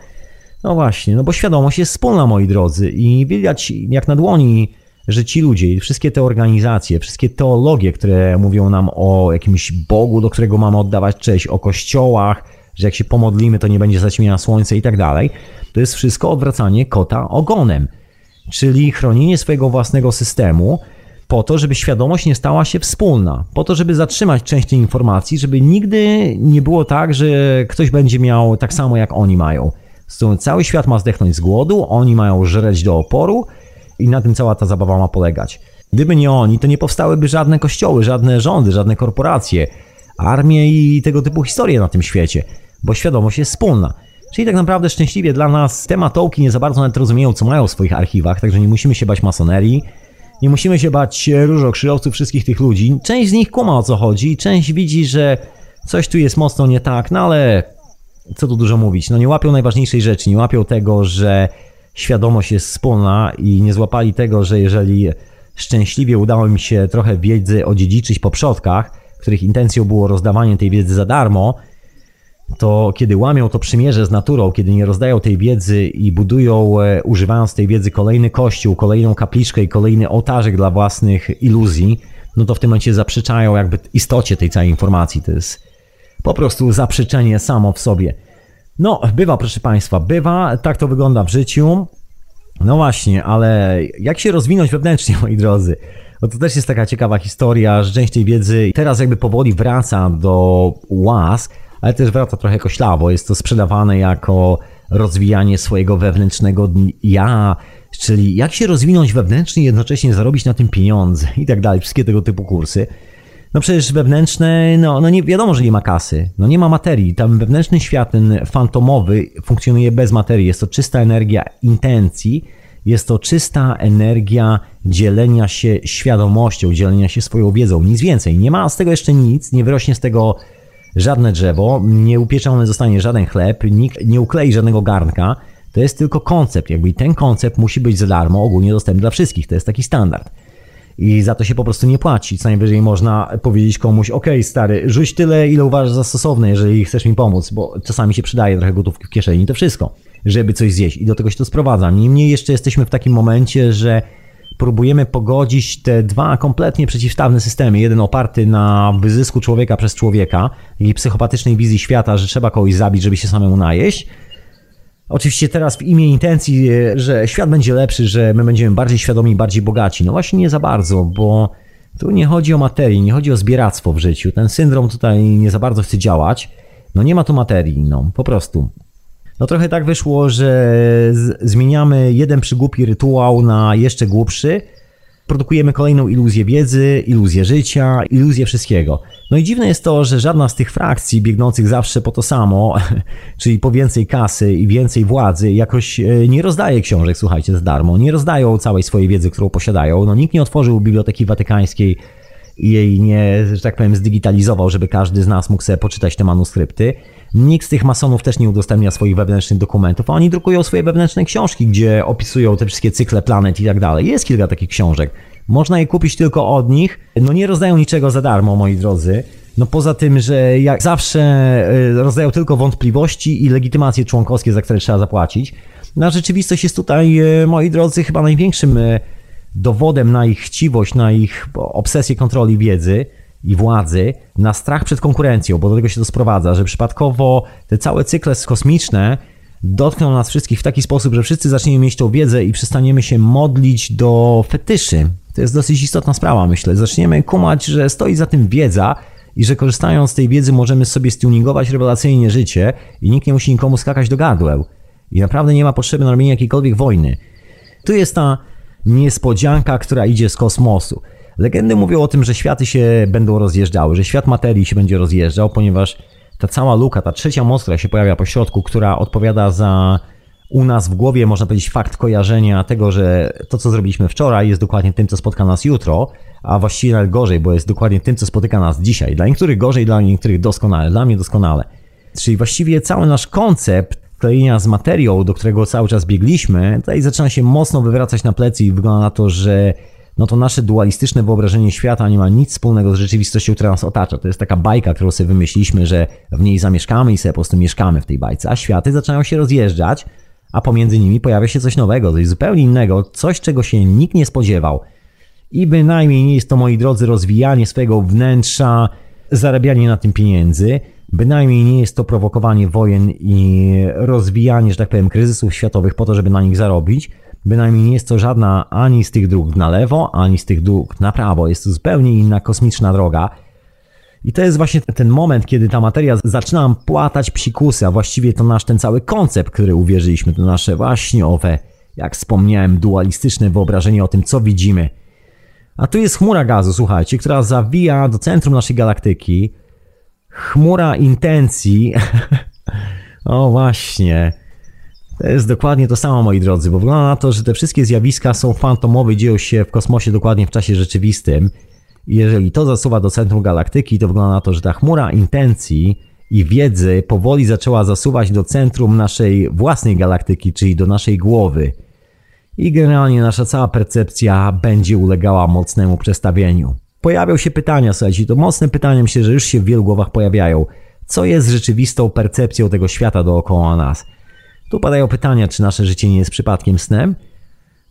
No właśnie, no bo świadomość jest wspólna, moi drodzy, i widać jak na dłoni, że ci ludzie, wszystkie te organizacje, wszystkie teologie, które mówią nam o jakimś Bogu, do którego mamy oddawać cześć, o kościołach, że jak się pomodlimy, to nie będzie zaćmienia słońca i tak dalej, to jest wszystko odwracanie kota ogonem, czyli chronienie swojego własnego systemu po to, żeby świadomość nie stała się wspólna, po to, żeby zatrzymać część tej informacji, żeby nigdy nie było tak, że ktoś będzie miał tak samo jak oni mają. Cały świat ma zdechnąć z głodu, oni mają żreć do oporu i na tym cała ta zabawa ma polegać. Gdyby nie oni, to nie powstałyby żadne kościoły, żadne rządy, żadne korporacje, armie i tego typu historie na tym świecie, bo świadomość jest wspólna. Czyli tak naprawdę szczęśliwie dla nas te matołki nie za bardzo nawet rozumieją, co mają w swoich archiwach, także nie musimy się bać masonerii, nie musimy się bać różokrzyżowców, wszystkich tych ludzi. Część z nich kuma o co chodzi, część widzi, że coś tu jest mocno nie tak, no ale co tu dużo mówić, no nie łapią najważniejszej rzeczy, nie łapią tego, że świadomość jest wspólna i nie złapali tego, że jeżeli szczęśliwie udało mi się trochę wiedzy odziedziczyć po przodkach, których intencją było rozdawanie tej wiedzy za darmo, to kiedy łamią to przymierze z naturą, kiedy nie rozdają tej wiedzy i budują, e, używając tej wiedzy, kolejny kościół, kolejną kapliczkę i kolejny ołtarzek dla własnych iluzji, no to w tym momencie zaprzeczają jakby istocie tej całej informacji. To jest po prostu zaprzeczenie samo w sobie. No, bywa, proszę Państwa, bywa, tak to wygląda w życiu. No właśnie, ale jak się rozwinąć wewnętrznie, moi drodzy? Bo to też jest taka ciekawa historia, że część tej wiedzy teraz jakby powoli wraca do łask, ale też wraca trochę koślawo. Jest to sprzedawane jako rozwijanie swojego wewnętrznego ja, czyli jak się rozwinąć wewnętrznie i jednocześnie zarobić na tym pieniądze i tak dalej. Wszystkie tego typu kursy. No przecież wewnętrzne, no, no nie wiadomo, że nie ma kasy, no nie ma materii. Tam wewnętrzny świat, ten fantomowy, funkcjonuje bez materii. Jest to czysta energia intencji, jest to czysta energia dzielenia się świadomością, dzielenia się swoją wiedzą, nic więcej. Nie ma z tego jeszcze nic, nie wyrośnie z tego żadne drzewo, nie upieczony zostanie żaden chleb, nikt nie uklei żadnego garnka. To jest tylko koncept, jakby i ten koncept musi być za darmo, ogólnie dostępny dla wszystkich. To jest taki standard i za to się po prostu nie płaci. Co najwyżej można powiedzieć komuś, ok, stary, rzuć tyle, ile uważasz za stosowne, jeżeli chcesz mi pomóc, bo czasami się przydaje trochę gotówki w kieszeni, to wszystko, żeby coś zjeść i do tego się to sprowadza. Niemniej jeszcze jesteśmy w takim momencie, że próbujemy pogodzić te dwa kompletnie przeciwstawne systemy. Jeden oparty na wyzysku człowieka przez człowieka i psychopatycznej wizji świata, że trzeba kogoś zabić, żeby się samemu najeść, Oczywiście teraz w imię intencji, e, że świat będzie lepszy, że my będziemy bardziej świadomi, bardziej bogaci. No właśnie nie za bardzo, bo tu nie chodzi o materię, nie chodzi o zbieractwo w życiu. Ten syndrom tutaj nie za bardzo chce działać. No nie ma tu materii, no po prostu. No trochę tak wyszło, że zmieniamy jeden przygłupi rytuał na jeszcze głupszy, produkujemy kolejną iluzję wiedzy, iluzję życia, iluzję wszystkiego. No i dziwne jest to, że żadna z tych frakcji biegnących zawsze po to samo, *laughs* czyli po więcej kasy i więcej władzy, jakoś e, nie rozdaje książek, słuchajcie, za darmo. Nie rozdają całej swojej wiedzy, którą posiadają. No nikt nie otworzył Biblioteki Watykańskiej jej nie, że tak powiem, zdigitalizował, żeby każdy z nas mógł sobie poczytać te manuskrypty. Nikt z tych masonów też nie udostępnia swoich wewnętrznych dokumentów, a oni drukują swoje wewnętrzne książki, gdzie opisują te wszystkie cykle planet i tak dalej. Jest kilka takich książek. Można je kupić tylko od nich. No nie rozdają niczego za darmo, moi drodzy. No poza tym, że jak zawsze e, rozdają tylko wątpliwości i legitymacje członkowskie, za które trzeba zapłacić. Na rzeczywistość jest tutaj, e, moi drodzy, chyba największym e, dowodem na ich chciwość, na ich obsesję kontroli wiedzy i władzy na strach przed konkurencją, bo do tego się to sprowadza, że przypadkowo te całe cykle kosmiczne dotkną nas wszystkich w taki sposób, że wszyscy zaczniemy mieć tą wiedzę i przestaniemy się modlić do fetyszy. To jest dosyć istotna sprawa, myślę. Zaczniemy kumać, że stoi za tym wiedza i że korzystając z tej wiedzy możemy sobie stuningować rewelacyjnie życie i nikt nie musi nikomu skakać do gardła. I naprawdę nie ma potrzeby na robienie jakiejkolwiek wojny. Tu jest ta niespodzianka, która idzie z kosmosu. Legendy mówią o tym, że światy się będą rozjeżdżały, że świat materii się będzie rozjeżdżał, ponieważ ta cała luka, ta trzecia moc, która się pojawia po środku, która odpowiada za u nas w głowie, można powiedzieć, fakt kojarzenia tego, że to, co zrobiliśmy wczoraj, jest dokładnie tym, co spotka nas jutro, a właściwie nawet gorzej, bo jest dokładnie tym, co spotyka nas dzisiaj. Dla niektórych gorzej, dla niektórych doskonale, dla mnie doskonale. Czyli właściwie cały nasz koncept klejenia z materią, do którego cały czas biegliśmy, tutaj zaczyna się mocno wywracać na plecy i wygląda na to, że no to nasze dualistyczne wyobrażenie świata nie ma nic wspólnego z rzeczywistością, która nas otacza. To jest taka bajka, którą sobie wymyśliliśmy, że w niej zamieszkamy i sobie po prostu mieszkamy w tej bajce, a światy zaczynają się rozjeżdżać, a pomiędzy nimi pojawia się coś nowego, coś zupełnie innego, coś, czego się nikt nie spodziewał. I bynajmniej nie jest to, moi drodzy, rozwijanie swojego wnętrza, zarabianie na tym pieniędzy, bynajmniej nie jest to prowokowanie wojen i rozwijanie, że tak powiem, kryzysów światowych po to, żeby na nich zarobić, Bynajmniej nie jest to żadna ani z tych dróg na lewo, ani z tych dróg na prawo. Jest to zupełnie inna kosmiczna droga. I to jest właśnie ten moment, kiedy ta materia zaczyna płatać psikusy, a właściwie to nasz ten cały koncept, który uwierzyliśmy, to nasze właśnie owe, jak wspomniałem, dualistyczne wyobrażenie o tym, co widzimy. A tu jest chmura gazu, słuchajcie, która zawija do centrum naszej galaktyki. Chmura intencji. *laughs* o właśnie. To jest dokładnie to samo, moi drodzy, bo wygląda na to, że te wszystkie zjawiska są fantomowe, dzieją się w kosmosie dokładnie w czasie rzeczywistym. Jeżeli to zasuwa do centrum galaktyki, to wygląda na to, że ta chmura intencji i wiedzy powoli zaczęła zasuwać do centrum naszej własnej galaktyki, czyli do naszej głowy. I generalnie nasza cała percepcja będzie ulegała mocnemu przestawieniu. Pojawią się pytania, słuchajcie, to mocne pytania myślę, że już się w wielu głowach pojawiają. Co jest rzeczywistą percepcją tego świata dookoła nas? Tu padają pytania, czy nasze życie nie jest przypadkiem snem?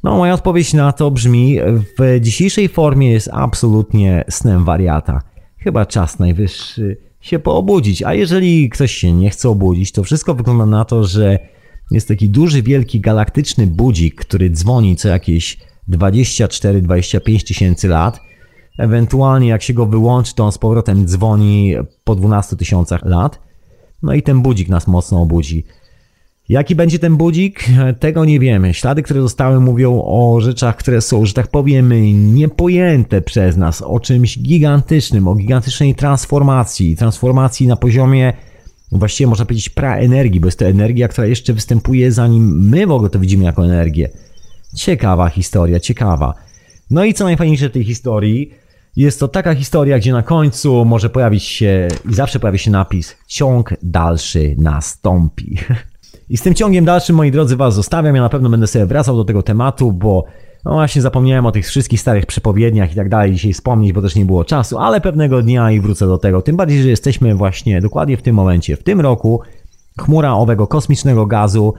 No, moja odpowiedź na to brzmi: w dzisiejszej formie jest absolutnie snem wariata. Chyba czas najwyższy się poobudzić. A jeżeli ktoś się nie chce obudzić, to wszystko wygląda na to, że jest taki duży, wielki galaktyczny budzik, który dzwoni co jakieś 24-25 tysięcy lat. Ewentualnie jak się go wyłączy, to on z powrotem dzwoni po 12 tysiącach lat. No i ten budzik nas mocno obudzi. Jaki będzie ten budzik? Tego nie wiemy. Ślady, które zostały, mówią o rzeczach, które są, że tak powiem, niepojęte przez nas, o czymś gigantycznym, o gigantycznej transformacji. Transformacji na poziomie, właściwie można powiedzieć, praenergii, bo jest to energia, która jeszcze występuje zanim my w ogóle to widzimy jako energię. Ciekawa historia, ciekawa. No i co najfajniejsze w tej historii, jest to taka historia, gdzie na końcu może pojawić się i zawsze pojawi się napis ciąg dalszy nastąpi. *laughs* I z tym ciągiem dalszym, moi drodzy, Was zostawiam. Ja na pewno będę sobie wracał do tego tematu, bo no właśnie zapomniałem o tych wszystkich starych przepowiedniach i tak dalej dzisiaj wspomnieć, bo też nie było czasu, ale pewnego dnia i wrócę do tego. Tym bardziej, że jesteśmy właśnie dokładnie w tym momencie, w tym roku, chmura owego kosmicznego gazu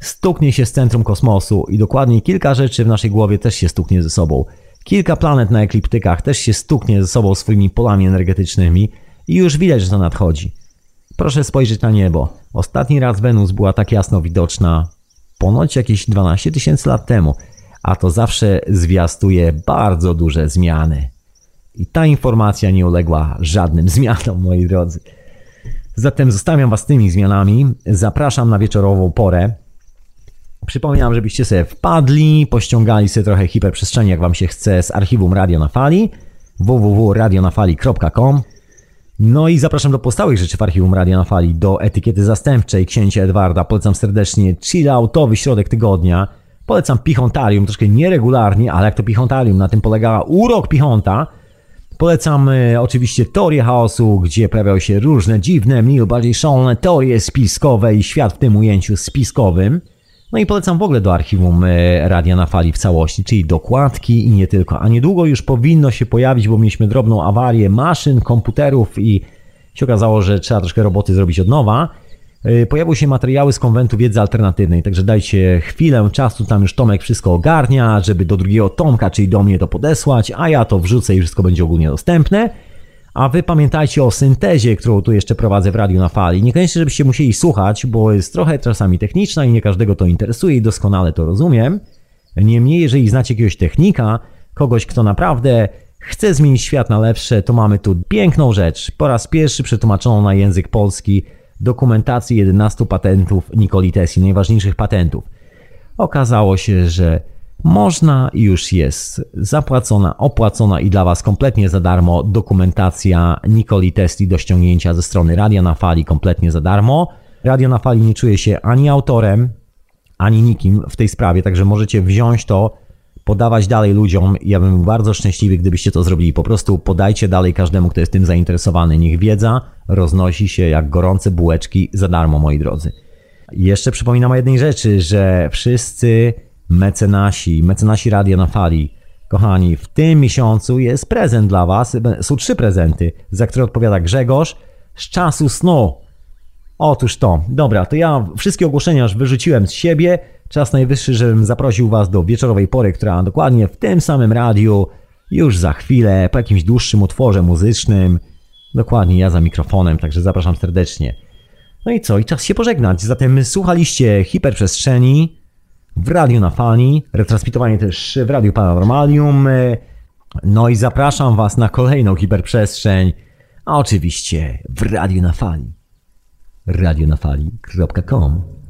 stuknie się z centrum kosmosu i dokładnie kilka rzeczy w naszej głowie też się stuknie ze sobą. Kilka planet na ekliptykach też się stuknie ze sobą swoimi polami energetycznymi i już widać, że to nadchodzi. Proszę spojrzeć na niebo. Ostatni raz Wenus była tak jasno widoczna ponoć jakieś 12 tysięcy lat temu, a to zawsze zwiastuje bardzo duże zmiany. I ta informacja nie uległa żadnym *laughs* zmianom, moi drodzy. Zatem zostawiam Was tymi zmianami. Zapraszam na wieczorową porę. Przypominam, żebyście sobie wpadli, pościągali sobie trochę hiperprzestrzeni, jak Wam się chce, z archiwum Radio na Fali www.radionafali.com no i zapraszam do postałych rzeczy w archiwum Radia na Fali, do etykiety zastępczej księcia Edwarda. Polecam serdecznie chilloutowy środek tygodnia. Polecam Pichontarium, troszkę nieregularnie, ale jak to Pichontarium, na tym polega urok Pichonta. Polecam e, oczywiście teorię chaosu, gdzie pojawiają się różne dziwne, mniej lub bardziej szalone teorie spiskowe i świat w tym ujęciu spiskowym. No i polecam w ogóle do archiwum e, Radia na Fali w całości, czyli dokładki i nie tylko. A niedługo już powinno się pojawić, bo mieliśmy drobną awarię maszyn, komputerów i się okazało, że trzeba troszkę roboty zrobić od nowa. E, pojawiły się materiały z konwentu wiedzy alternatywnej, także dajcie chwilę czasu, tam już Tomek wszystko ogarnia, żeby do drugiego Tomka, czyli do mnie to podesłać, a ja to wrzucę i wszystko będzie ogólnie dostępne. A wy pamiętajcie o syntezie, którą tu jeszcze prowadzę w Radiu na Fali. Niekoniecznie, żebyście musieli słuchać, bo jest trochę czasami techniczna i nie każdego to interesuje i doskonale to rozumiem. Niemniej, jeżeli znacie jakiegoś technika, kogoś, kto naprawdę chce zmienić świat na lepsze, to mamy tu piękną rzecz. Po raz pierwszy przetłumaczoną na język polski dokumentację 11 patentów Nikoli Tesli, najważniejszych patentów. Okazało się, że można już jest zapłacona, opłacona i dla Was kompletnie za darmo dokumentacja Nikoli Tesli do ściągnięcia ze strony Radia na Fali kompletnie za darmo. Radio na Fali nie czuje się ani autorem, ani nikim w tej sprawie, także możecie wziąć to, podawać dalej ludziom. Ja bym był bardzo szczęśliwy, gdybyście to zrobili. Po prostu podajcie dalej każdemu, kto jest tym zainteresowany. Niech wiedza roznosi się jak gorące bułeczki za darmo, moi drodzy. Jeszcze przypominam o jednej rzeczy, że wszyscy mecenasi, mecenasi Radia na Fali, kochani, w tym miesiącu jest prezent dla Was. Są trzy prezenty, za które odpowiada Grzegorz z czasu snu. Otóż to. Dobra, to ja wszystkie ogłoszenia już wyrzuciłem z siebie. Czas najwyższy, żebym zaprosił Was do wieczorowej pory, która dokładnie w tym samym radiu, już za chwilę, po jakimś dłuższym utworze muzycznym. Dokładnie ja za mikrofonem, także zapraszam serdecznie. No i co? I czas się pożegnać. Zatem słuchaliście hiperprzestrzeni w radiu na fali, retransmitowanie też w radiu Paranormalium. No i zapraszam Was na kolejną hiperprzestrzeń, a oczywiście w radiu na fali radionafali.com